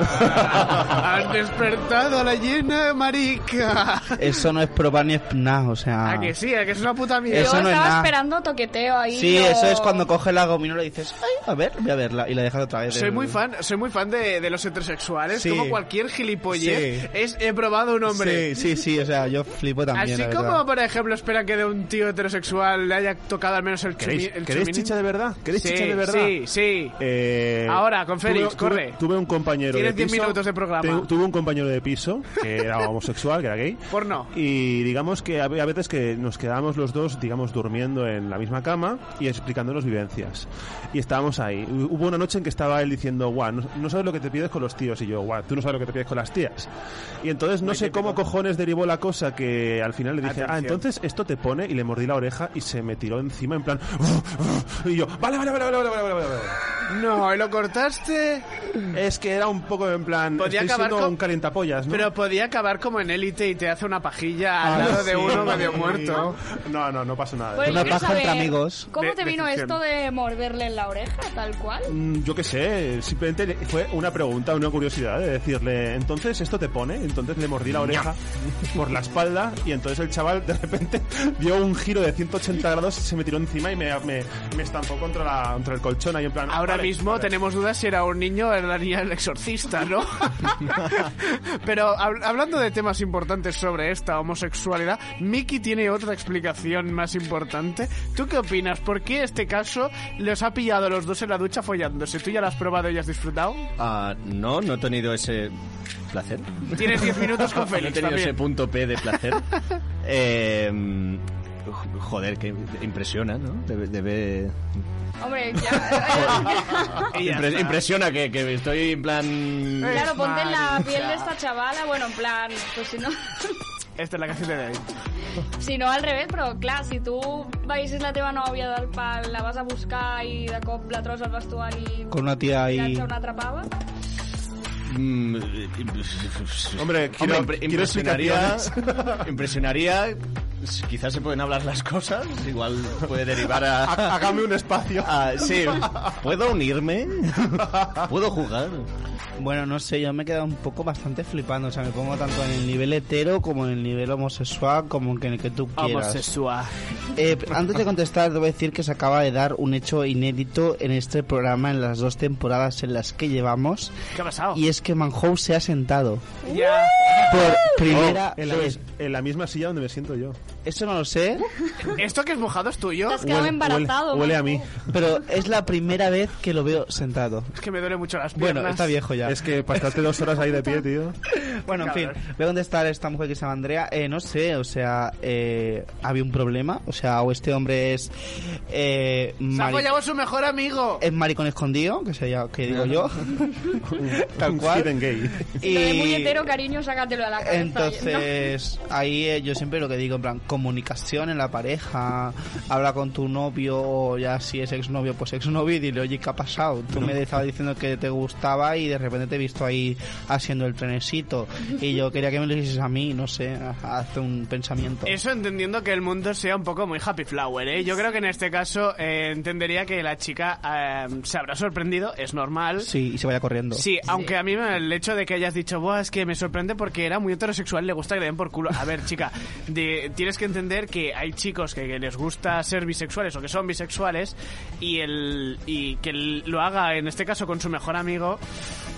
Speaker 5: Has despertado a la llena, marica.
Speaker 4: Eso no es probar ni es nada, o sea...
Speaker 5: ¿A que sí? ¿A que es una puta mierda?
Speaker 4: Eso
Speaker 3: Yo
Speaker 4: no es
Speaker 3: estaba
Speaker 4: nada.
Speaker 3: esperando toqueteo ahí.
Speaker 4: Sí,
Speaker 3: o-
Speaker 4: eso es cuando coges la gominola y dices, ay, a ver, voy a verla, y la dejas otra vez.
Speaker 5: Soy muy fan, soy muy fan de, de los heterosexuales.
Speaker 4: Sí.
Speaker 5: Como cualquier gilipollez,
Speaker 4: Sí.
Speaker 5: es he probado un hombre.
Speaker 4: Sí, sí, sí, o sea, yo flipo también,
Speaker 5: Así
Speaker 4: la
Speaker 5: como,
Speaker 4: verdad.
Speaker 5: por ejemplo, espera que de un tío heterosexual le haya tocado al menos el
Speaker 8: ¿Queréis,
Speaker 5: chumi- el
Speaker 8: ¿queréis chicha de verdad? ¿Queréis
Speaker 5: Sí,
Speaker 8: chicha de verdad?
Speaker 5: Sí, sí.
Speaker 8: Eh,
Speaker 5: Ahora, Juan Félix,
Speaker 8: tuve,
Speaker 5: corre.
Speaker 8: Tuve, un compañero de piso.
Speaker 5: minutos de programa.
Speaker 8: Tuve un compañero de piso que era homosexual, que era gay.
Speaker 5: Porno.
Speaker 8: Y digamos que a veces que nos quedábamos los dos, digamos, durmiendo en la misma cama y explicándonos vivencias. Y estábamos ahí. Hubo una noche en que estaba él diciendo, guau, no, sabes lo que te pides con los tíos. Y yo, guau, tú no sabes lo que te pides con las tías. Y entonces no sé cómo cojones derivó la cosa que al final le dije, ah, entonces esto te pone y le mordí la oreja y se me tiró encima en plan, y yo, vale, vale, vale, vale, vale, vale, vale.
Speaker 5: No, ¿y lo cortas? Cortaste?
Speaker 8: Es que era un poco en plan,
Speaker 5: Podía
Speaker 8: estoy
Speaker 5: acabar con-
Speaker 8: un calientapollas, ¿no?
Speaker 5: Pero podía acabar como en élite y te hace una pajilla al
Speaker 8: Ah,
Speaker 5: lado de
Speaker 8: sí.
Speaker 5: uno medio muerto.
Speaker 8: No, no, no pasa nada.
Speaker 3: Pues
Speaker 4: Una paja entre amigos.
Speaker 3: ¿Cómo
Speaker 8: De-
Speaker 3: te vino esto de morderle en la oreja, tal cual?
Speaker 8: Mm, Yo qué sé, simplemente le- fue una pregunta, una curiosidad de decirle, entonces esto te pone, entonces le mordí la oreja por la espalda y entonces el chaval de repente <laughs> dio un giro de 180 grados, se me tiró encima y me, me, me estampó contra, la, contra el colchón ahí en plan...
Speaker 5: Ahora
Speaker 8: vale,
Speaker 5: mismo
Speaker 8: vale.
Speaker 5: tenemos dudas si era un niño era la niña del exorcista, ¿no? <laughs> Pero hab- hablando de temas importantes sobre esta homosexualidad, Miki tiene otra explicación más importante. ¿Tú qué opinas? ¿Por qué este caso los ha pillado los dos en la ducha follándose? ¿Tú ya lo has probado y has disfrutado?
Speaker 7: Ah, no, no he tenido ese placer.
Speaker 5: Tienes 10 minutos con <laughs>
Speaker 7: no he
Speaker 5: Félix
Speaker 7: tenido
Speaker 5: también.
Speaker 7: ese punto P de placer. <laughs> Eh, <laughs> joder, que impresiona, ¿no? Debe... debe-
Speaker 3: Hombre, <laughs> ya... <laughs>
Speaker 7: Impre- impresiona que, que estoy en plan...
Speaker 3: claro, ponte en la piel de esta chavala, bueno, en plan, pues si no...
Speaker 5: Esta es la canción de David.
Speaker 3: Si no, al revés, però clar, si tu veiessis la teva nòvia del pal, la vas a buscar i de cop la trobes al vestuari
Speaker 4: Con una tía ahí...
Speaker 3: tirant-se una atrapava...
Speaker 7: Mm,
Speaker 8: Hombre, quiero-
Speaker 7: impre-
Speaker 8: quiero
Speaker 7: impresionaría, impresionaría, quizás se pueden hablar las cosas, igual puede derivar a...
Speaker 8: Há- Hágame un espacio.
Speaker 7: a- sí, ¿puedo unirme? ¿Puedo jugar?
Speaker 4: Bueno, no sé, yo me he quedado un poco bastante flipando. O sea, me pongo tanto en el nivel hetero como en el nivel homosexual, como en el que tú quieras.
Speaker 5: Homosexual.
Speaker 4: Eh, antes de contestar, debo decir que se acaba de dar un hecho inédito en este programa en las dos temporadas en las que llevamos.
Speaker 5: ¿Qué ha pasado?
Speaker 4: Y es que Manhouse se ha sentado.
Speaker 5: Ya.
Speaker 4: Por primera
Speaker 8: Oh, en, la,
Speaker 4: vez.
Speaker 8: en la misma silla donde me siento yo.
Speaker 4: Eso no lo sé.
Speaker 5: ¿Esto que es mojado es tuyo?
Speaker 3: Te has quedado
Speaker 8: Huele-
Speaker 3: embarazado.
Speaker 8: huele- huele a
Speaker 3: ¿no?
Speaker 8: mí.
Speaker 4: Pero es la primera vez que lo veo sentado.
Speaker 5: Es que me duele mucho las piernas.
Speaker 4: Bueno, está viejo ya.
Speaker 8: Es que pasaste dos horas ahí de pie, tío.
Speaker 4: Bueno, en fin, a contestar a esta mujer que se llama Andrea. Eh, no sé, o sea, eh, había un problema. O sea, o este hombre es. Eh,
Speaker 5: Se ha follado a su mejor amigo.
Speaker 4: es maricón escondido, que, sería, que digo yo. <laughs> Tal cual.
Speaker 8: gay.
Speaker 3: De muy hetero, cariño, sácatelo a la cabeza.
Speaker 4: Entonces, ahí eh, yo siempre lo que digo, en plan, comunicación en la pareja, habla con tu novio, o ya si es exnovio, pues exnovio, y dile, oye, ¿qué ha pasado? Tú me estabas diciendo que te gustaba y de repente te he visto ahí haciendo el trenecito, y yo quería que me lo hicieses a mí, no sé, hace un pensamiento.
Speaker 5: Eso entendiendo que el mundo sea un poco muy happy flower, ¿eh? Yo creo que en este caso eh, entendería que la chica eh, se habrá sorprendido, es normal.
Speaker 4: Sí, y se vaya corriendo.
Speaker 5: Sí, aunque a mí el hecho de que hayas dicho, Buah, es que me sorprende porque era muy heterosexual, le gusta que le den por culo. A ver, chica, de- tienes que entender que hay chicos que, les gusta ser bisexuales o que son bisexuales y, el, y que lo haga, en este caso, con su mejor amigo.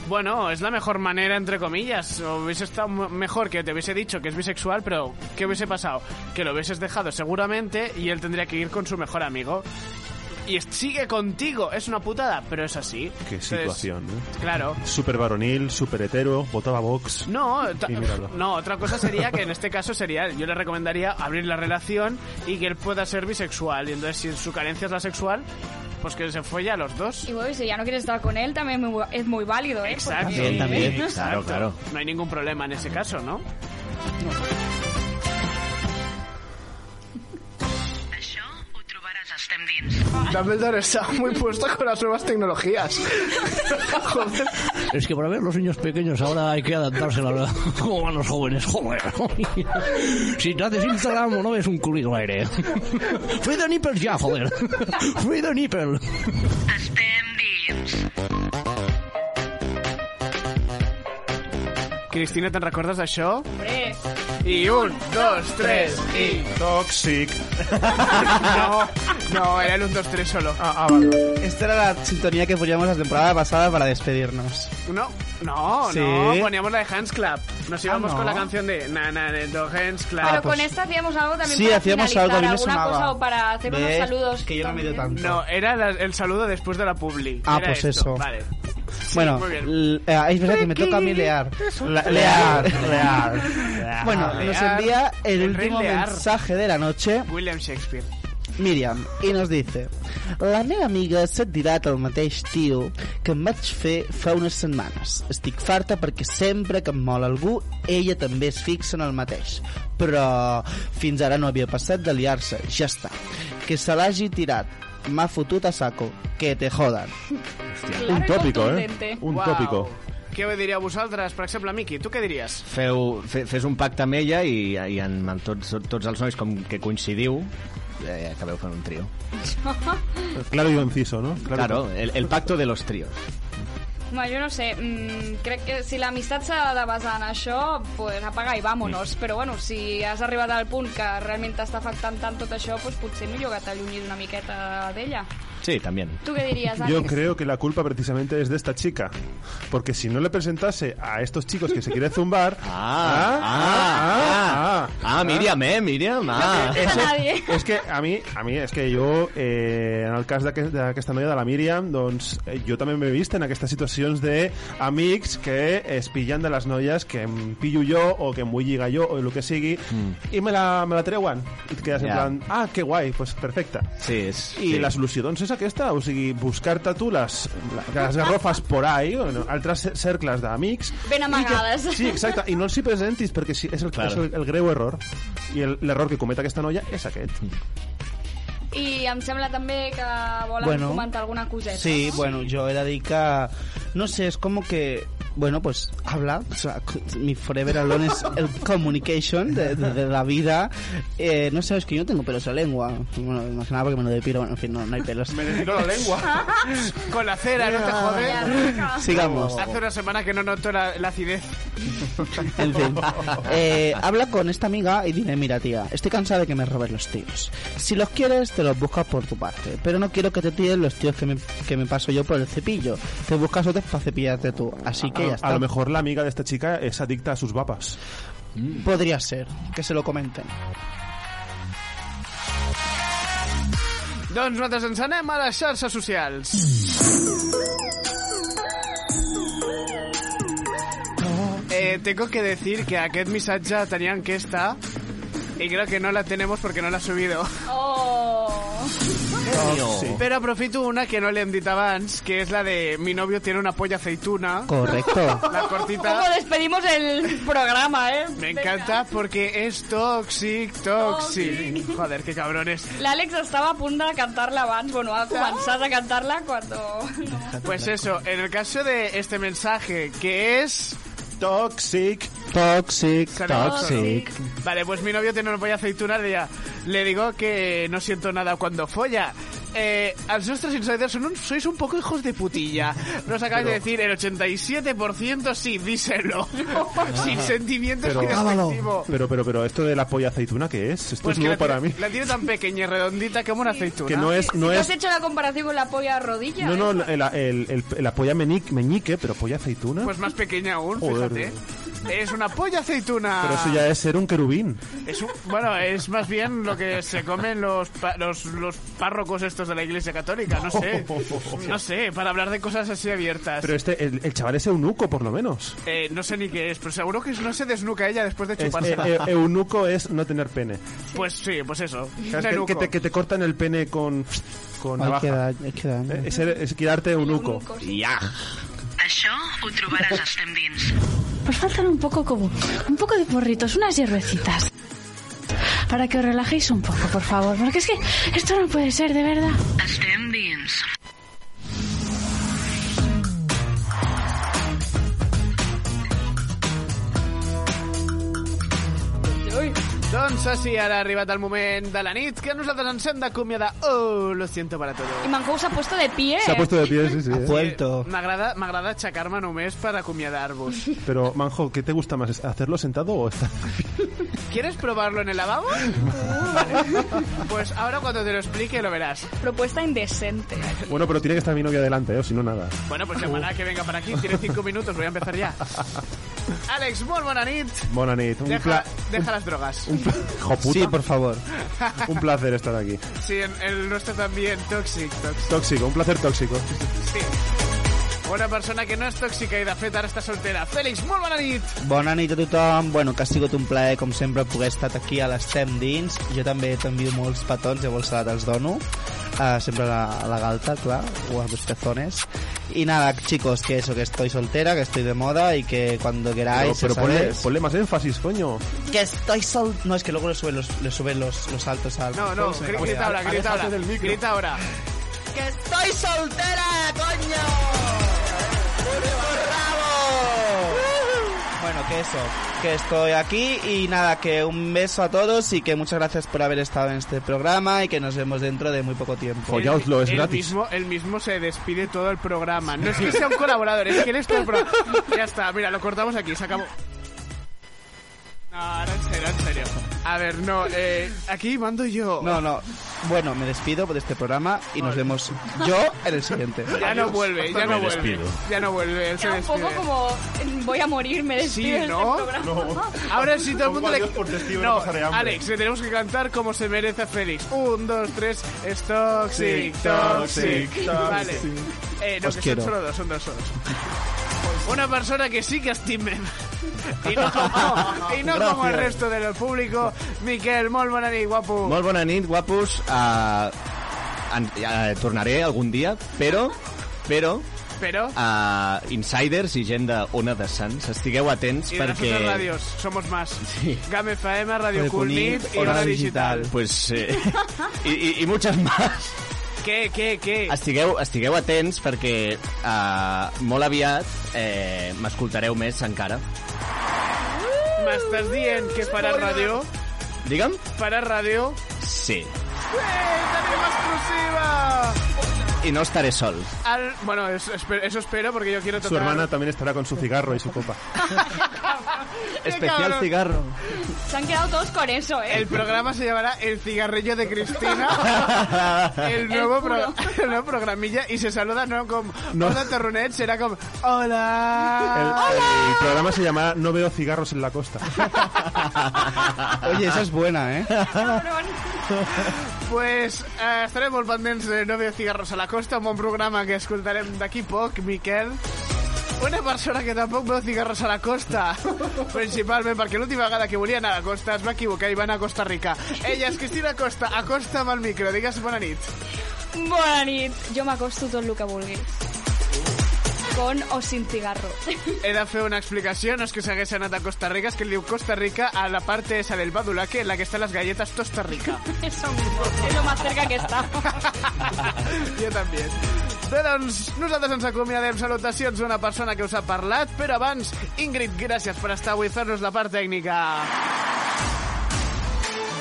Speaker 5: Bueno, es la mejor manera, entre comillas. O hubiese estado mejor que te hubiese dicho que es bisexual, pero ¿qué hubiese pasado? Que lo hubieses dejado seguramente y él tendría que ir con su mejor amigo. Y sigue contigo. Es una putada, pero es así.
Speaker 8: Qué
Speaker 5: Entonces,
Speaker 8: situación, ¿no?
Speaker 5: Claro.
Speaker 8: Súper varonil, súper hetero, votaba Vox.
Speaker 5: No, no, otra cosa sería que en este caso sería, yo le recomendaría abrir la relación y que él pueda ser bisexual. Y entonces, si su carencia es la sexual, pues que se folle a los dos.
Speaker 3: Y bueno, si ya no quieres estar con él, también es muy- válido, ¿eh?
Speaker 5: Exacto.
Speaker 3: Porque-
Speaker 4: También, también.
Speaker 5: Exacto.
Speaker 7: Claro, claro.
Speaker 5: No hay ningún problema en ese caso, ¿no?
Speaker 10: Això dient
Speaker 5: Dumbledore está muy puesto con las nuevas tecnologías. Joder.
Speaker 16: Es que para ver los niños pequeños ahora hay que adaptarse a la <laughs> cómo van los jóvenes. Joder. Si te haces Instagram o no ves un culito al aire. Free the nipples ya, joder. Free the nipple.
Speaker 5: Cristina, te'n recordes d'això?
Speaker 3: Hombre.
Speaker 5: I un, dos, tres, i...
Speaker 8: Toxic. <laughs>
Speaker 5: No, no, era el un, dos, tres solo.
Speaker 8: Ah, vale.
Speaker 4: Esta era la sintonía que poníamos la temporada pasada para despedirnos.
Speaker 5: No, no,
Speaker 4: ¿Sí?
Speaker 5: no, poníamos la de Hands Club. Nos íbamos
Speaker 4: Ah, no.
Speaker 5: con la canción de Na Na Do Hands Club.
Speaker 3: Pero con esta hacíamos algo también
Speaker 4: Sí,
Speaker 3: para
Speaker 4: hacíamos algo, a mí me
Speaker 3: alguna
Speaker 4: sonaba.
Speaker 3: cosa o para hacer unos
Speaker 4: ¿Ves?
Speaker 3: saludos.
Speaker 4: Que yo no me dio tanto.
Speaker 5: No, era la- el saludo después de la publi.
Speaker 4: Ah,
Speaker 5: Era
Speaker 4: pues
Speaker 5: esto,
Speaker 4: eso.
Speaker 5: Vale.
Speaker 4: Bueno, eh, es verdad que me toca a mí lear. La- lear, lear. Bueno, nos envía el, último mensaje de la noche.
Speaker 5: William Shakespeare.
Speaker 4: Miriam, i nos dice La meva amiga s'ha tirat el mateix tio que em vaig fer fa unes setmanes. Estic farta perquè sempre que em mola algú, ella també es fixa en el mateix. Però fins ara no havia passat de liar-se. Ja està. Que se l'hagi tirat. M'ha fotut a saco. Que te jodan.
Speaker 8: Un tópico, eh? Un
Speaker 5: Uau.
Speaker 8: tópico.
Speaker 5: Què ho diríeu vosaltres? Per exemple, Miqui, tu què diries?
Speaker 7: Feu, fe, fes un pacte amb ella i, i en, amb tots, tots els nois com que coincidiu eh, acabeu fent un trio. <laughs>
Speaker 8: Claro y conciso, ¿no?
Speaker 7: Claro, el, el pacto de los tríos.
Speaker 3: Home, jo no sé, mm, crec que si l'amistat s'ha de basar en això, pues apaga i vámonos. Però bueno, si has arribat al punt que realment t'està afectant tant tot això, pues potser millor que t'allunyis una miqueta d'ella.
Speaker 7: Sí, también.
Speaker 3: ¿Tú qué dirías,
Speaker 8: Yo
Speaker 3: Alex?
Speaker 8: creo que la culpa precisamente es de esta chica. Porque si no le presentase a estos chicos que se quiere zumbar... <laughs>
Speaker 7: Ah, ah, ah, Miriam, eh, Miriam. Ah.
Speaker 8: És, és que a mi, a mi és que jo, eh, en el cas d'aquest- d'aquesta noia de la Míriam, doncs eh, jo també m'he vist en aquestes situacions de amics que es pillen de les noies que em pillo jo o que em vull lligar jo o el que sigui i me la, me la treuen i et quedes en
Speaker 7: Ja.
Speaker 8: plan, ah, que guai, pues perfecte.
Speaker 7: Sí, és,
Speaker 8: I
Speaker 7: sí.
Speaker 8: la solució doncs és aquesta, o sigui, buscar-te tu les, les garrofes por ahí, o no, altres cer- cercles d'amics
Speaker 3: Ben amagades.
Speaker 8: Sí, exacte, i no els hi presentis perquè sí, és, el,
Speaker 7: Claro.
Speaker 8: és el, el greu error i el- l'error que comet aquesta noia és aquest
Speaker 3: I em sembla també que volen
Speaker 4: Bueno.
Speaker 3: comentar alguna coseta.
Speaker 4: Sí,
Speaker 3: no?
Speaker 4: bueno, yo he de decir que, no sé, es como que, bueno, pues habla, o sea, <laughs> mi forever alone es el communication de, de- de la vida. Eh, no sé, es que yo no tengo pelos en la lengua. Bueno, más que nada porque me lo depilo, bueno, en fin, no, no hay pelos.
Speaker 5: Me depilo la lengua. <laughs> Con la cera, no te jodes.
Speaker 4: Sigamos.
Speaker 5: Hace una semana que no noto la, la acidez. <laughs>
Speaker 4: En fin, eh, habla con esta amiga y dile, mira tía, estoy cansada de que me robes los tíos. Si los quieres, te los buscas por tu parte. Pero no quiero que te tiren los tíos que me, que me paso yo por el cepillo. Te buscas otros para cepillarte tú. Así que
Speaker 8: a, lo mejor la amiga de esta chica es adicta a sus vapas
Speaker 4: Podría ser, que se lo comenten.
Speaker 5: Doncs nosaltres ens anem a les xarxes socials. Eh, tengo que decir que aquest missatge tenia enquesta y creo que no la tenemos porque no la ha subido.
Speaker 3: Oh.
Speaker 5: Pero aprofito una que no le hem dit abans, que es la de mi novio tiene una polla aceituna.
Speaker 4: Correcto. <laughs>
Speaker 5: La cortita.
Speaker 3: ¿Cómo despedimos el programa, eh?
Speaker 5: Me encanta porque es toxic, toxic. Joder, qué cabrones.
Speaker 3: L'Àlex estava a punt de cantar-la abans, bueno, ha començat a cantar-la cuando...
Speaker 5: Pues eso, en el caso de este mensaje, que es...
Speaker 8: Toxic.
Speaker 4: Toxic. Toxic.
Speaker 5: Vale, pues mi novio tiene una polla aceituna, le, le digo que no siento nada cuando folla. Eh, als nostres insiders son un- sois un poco hijos de putilla. Nos acabas de decir el 87% sí, díselo. <laughs> Sin sentimientos
Speaker 8: pero,
Speaker 5: despectivo.
Speaker 8: pero, pero, pero, ¿esto de la polla aceituna qué es? Esto
Speaker 5: Pues
Speaker 8: es nuevo para
Speaker 5: tiene,
Speaker 8: mí.
Speaker 5: la tiene tan pequeña y redondita como una aceituna.
Speaker 8: Que no es, no
Speaker 3: ¿Tú
Speaker 8: es,
Speaker 3: has hecho la comparación con la polla rodilla?
Speaker 8: no, no,
Speaker 3: eh?
Speaker 8: la, el- el- la polla menique, meñique, pero polla aceituna.
Speaker 5: Pues más pequeña aún,
Speaker 8: Joder.
Speaker 5: fíjate. Es una polla aceituna.
Speaker 8: Pero eso ya es ser un querubín.
Speaker 5: Es un- bueno, es más bien lo que se comen los, pa- los, los párrocos estos de la Iglesia Católica, no sé. No sé, para hablar de cosas así abiertas.
Speaker 8: Pero este, el, el chaval es eunuco, por lo menos.
Speaker 5: Eh, no sé ni qué es, pero seguro que no se desnuca ella después de
Speaker 8: Es-
Speaker 5: chupársela.
Speaker 8: eh, eh, eunuco es no tener pene.
Speaker 5: Pues sí, pues eso.
Speaker 8: Que, te, que te cortan el pene con, con
Speaker 4: Hay
Speaker 8: navaja.
Speaker 4: que dar, hay que dar.
Speaker 8: Eh, Es, es quedarte eunuco.
Speaker 7: Ya.
Speaker 10: Això ho trobaràs a Estem Dins.
Speaker 13: Pues faltan un poco como un poco de porritos, unas hierbecitas. para que os relajéis un poco, por favor, porque es que esto no puede ser, de verdad.
Speaker 10: Estem dins.
Speaker 5: Doncs així, ara ha arribat el moment de la nit que nosaltres ens hem d'acomiadar. Oh, lo siento para todo.
Speaker 3: Y Manjou se ha puesto de pie.
Speaker 8: Se ha puesto de pie, sí, sí. ¿eh?
Speaker 4: Vuelto.
Speaker 5: M'agrada m'agrada aixecar-me només per acomiadar-vos. <laughs>
Speaker 8: Pero, Manjo, ¿qué te gusta más? ¿Hacerlo sentado o estar?
Speaker 5: ¿Quieres probarlo en el lavabo? <laughs> Pues ahora cuando te lo explique lo verás.
Speaker 3: Propuesta indecente.
Speaker 8: Bueno, pero tiene que estar mi novia delante, ¿eh? o si no, nada.
Speaker 5: Bueno, pues llamará que venga para aquí. Tiene cinco minutos, voy a empezar ya. Àlex, molt bona nit.
Speaker 8: Bona nit. Un,
Speaker 5: Deja,
Speaker 8: pla...
Speaker 5: deja las drogas.
Speaker 8: un pla- Hijo puta.
Speaker 4: Sí, por favor.
Speaker 8: Un placer estar aquí.
Speaker 5: Sí, en el nuestro también, Toxic, Toxic.
Speaker 8: Tóxico, un placer tóxico.
Speaker 5: Sí. Una persona que no és tòxica i de fet ara està soltera. Fèlix, molt bona nit!
Speaker 4: Bona nit a tothom. Bueno, que ha sigut un plaer, com sempre, poder estar aquí a l'Estem dins. Jo també t'envio molts petons, llavors salat els dono. Uh, sempre a la, la galta, clar, o a los pezones. Y nada, chicos, que eso, que estoy soltera, que estoy de moda y que cuando
Speaker 8: Pero,
Speaker 4: queráis...
Speaker 8: pero
Speaker 4: ya
Speaker 8: ponle, ponle más énfasis, coño.
Speaker 4: Que estoy sol... No, es que luego le suben los, le suben los, los altos al...
Speaker 5: No, no,
Speaker 4: Se me
Speaker 5: gri-
Speaker 4: acaba.
Speaker 5: grita ahora, grita ahora. Grita ahora.
Speaker 4: ¡Que estoy soltera, coño! Bueno, que eso, que estoy aquí y nada, que un beso a todos y que muchas gracias por haber estado en este programa y que nos vemos dentro de muy poco tiempo.
Speaker 8: Follaoslo, es
Speaker 5: él
Speaker 8: gratis.
Speaker 5: Mismo, él mismo se despide todo el programa. No es que <laughs> sea un colaborador, es que él está en el programa. Ya está, mira, lo cortamos aquí, se acabó. No, ahora en serio, en serio. A ver, no, eh, aquí mando yo.
Speaker 4: No, no. Bueno, me despido de este programa y nos vemos yo en el siguiente.
Speaker 5: Ya no vuelve, ya no
Speaker 4: Me
Speaker 5: vuelve.
Speaker 4: despido.
Speaker 5: Ya no vuelve, él se
Speaker 3: Era un
Speaker 5: despide.
Speaker 3: poco como voy a morir, me despido
Speaker 5: Sí,
Speaker 3: de
Speaker 5: ¿no?
Speaker 3: este programa. <laughs>
Speaker 5: Ahora sí, todo el mundo le...
Speaker 8: por testigo,
Speaker 5: No,
Speaker 8: no pasaré hambre.
Speaker 5: Alex, le tenemos que cantar como se merece Félix. Un, dos, tres, es toxic,
Speaker 8: Sí,
Speaker 5: toxic.
Speaker 8: toxic,
Speaker 5: Vale.
Speaker 8: toxic.
Speaker 5: Eh, no,
Speaker 4: Os
Speaker 5: que
Speaker 4: quiero.
Speaker 5: son solo dos, son dos solos. Una persona que sí que estimem. I no, i no como el
Speaker 7: Gracias.
Speaker 5: resto del público. Miquel, molt bona nit, guapo.
Speaker 7: Molt bona nit, guapos. Uh, en, uh, tornaré algun dia, però... Però...
Speaker 5: Però...
Speaker 7: Uh, insiders i gent d'Ona de Sants, estigueu atents
Speaker 5: Y de las
Speaker 7: perquè...
Speaker 5: otras radios, somos más.
Speaker 7: Sí.
Speaker 5: GAM FM, Radio Cunit, y
Speaker 7: Ona
Speaker 5: Ona Digital.
Speaker 7: Pues, eh, <laughs> i, i, i muchas más.
Speaker 5: Què, què, què?
Speaker 7: Estigueu, estigueu atents perquè uh, molt aviat eh, m'escoltareu més encara.
Speaker 5: M'estàs dient que faràs ràdio?
Speaker 7: Digue'm?
Speaker 5: Faràs ràdio?
Speaker 7: Sí.
Speaker 5: Eh, tenim exclusiva!
Speaker 7: I no estaré sol.
Speaker 5: Al, bueno, eso espero porque yo quiero
Speaker 8: Su
Speaker 5: tocar...
Speaker 8: hermana también estará con su cigarro y su copa. <laughs>
Speaker 7: Especial cigarro.
Speaker 3: Se han quedado todos con eso, ¿eh?
Speaker 5: El programa se llamará El cigarrillo de Cristina. <laughs> el, nuevo
Speaker 3: El puro.
Speaker 5: pro- el nuevo programilla y se saluda no como
Speaker 8: No.
Speaker 5: Hola Terronet, será como Hola.
Speaker 8: El, el programa se llamará No veo cigarros en la costa. <laughs>
Speaker 4: Oye, esa es buena, ¿eh?
Speaker 5: Pues eh, estarem molt pendents de No veo cigarros a la costa, un bon programa que escoltarem d'aquí poc, Miquel. Una persona que tampoc veu cigarros a la costa, <laughs> principalment perquè l'última vegada que volia anar a la costa es va equivocar i va anar a Costa Rica. Ella és Cristina Costa, acosta amb el micro, digues bona nit.
Speaker 3: Bona nit. Jo m'acosto tot el que vulguis. Con o sin cigarro. <laughs>
Speaker 5: He de fer una explicació, no és que s'hagués anat a Costa Rica, és que li diu Costa Rica a la parte esa del badulaque en la que están las galletas Costa Rica. <laughs>
Speaker 3: Eso mismo. Es lo más cerca que está. <laughs>
Speaker 5: jo també. Bé, doncs, nosaltres ens acomiadem. Salutacions d'una persona que us ha parlat, però abans, Ingrid, gràcies per estar avui i fer-nos la part tècnica.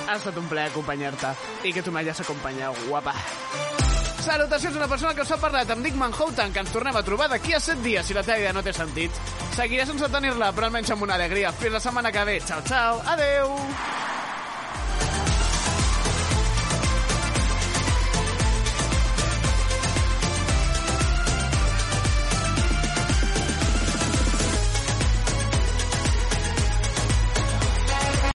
Speaker 5: Ha estat un plaer acompanyar-te i que tu m'hagis acompanyat, guapa. Salutacions a una persona que us ha parlat. Em dic Manhattan, que ens tornem a trobar d'aquí a 7 dies, si la teva idea no té sentit. Seguiré sense tenir-la, però almenys amb una alegria. Fins la setmana que ve. Ciao, ciao. Adeu.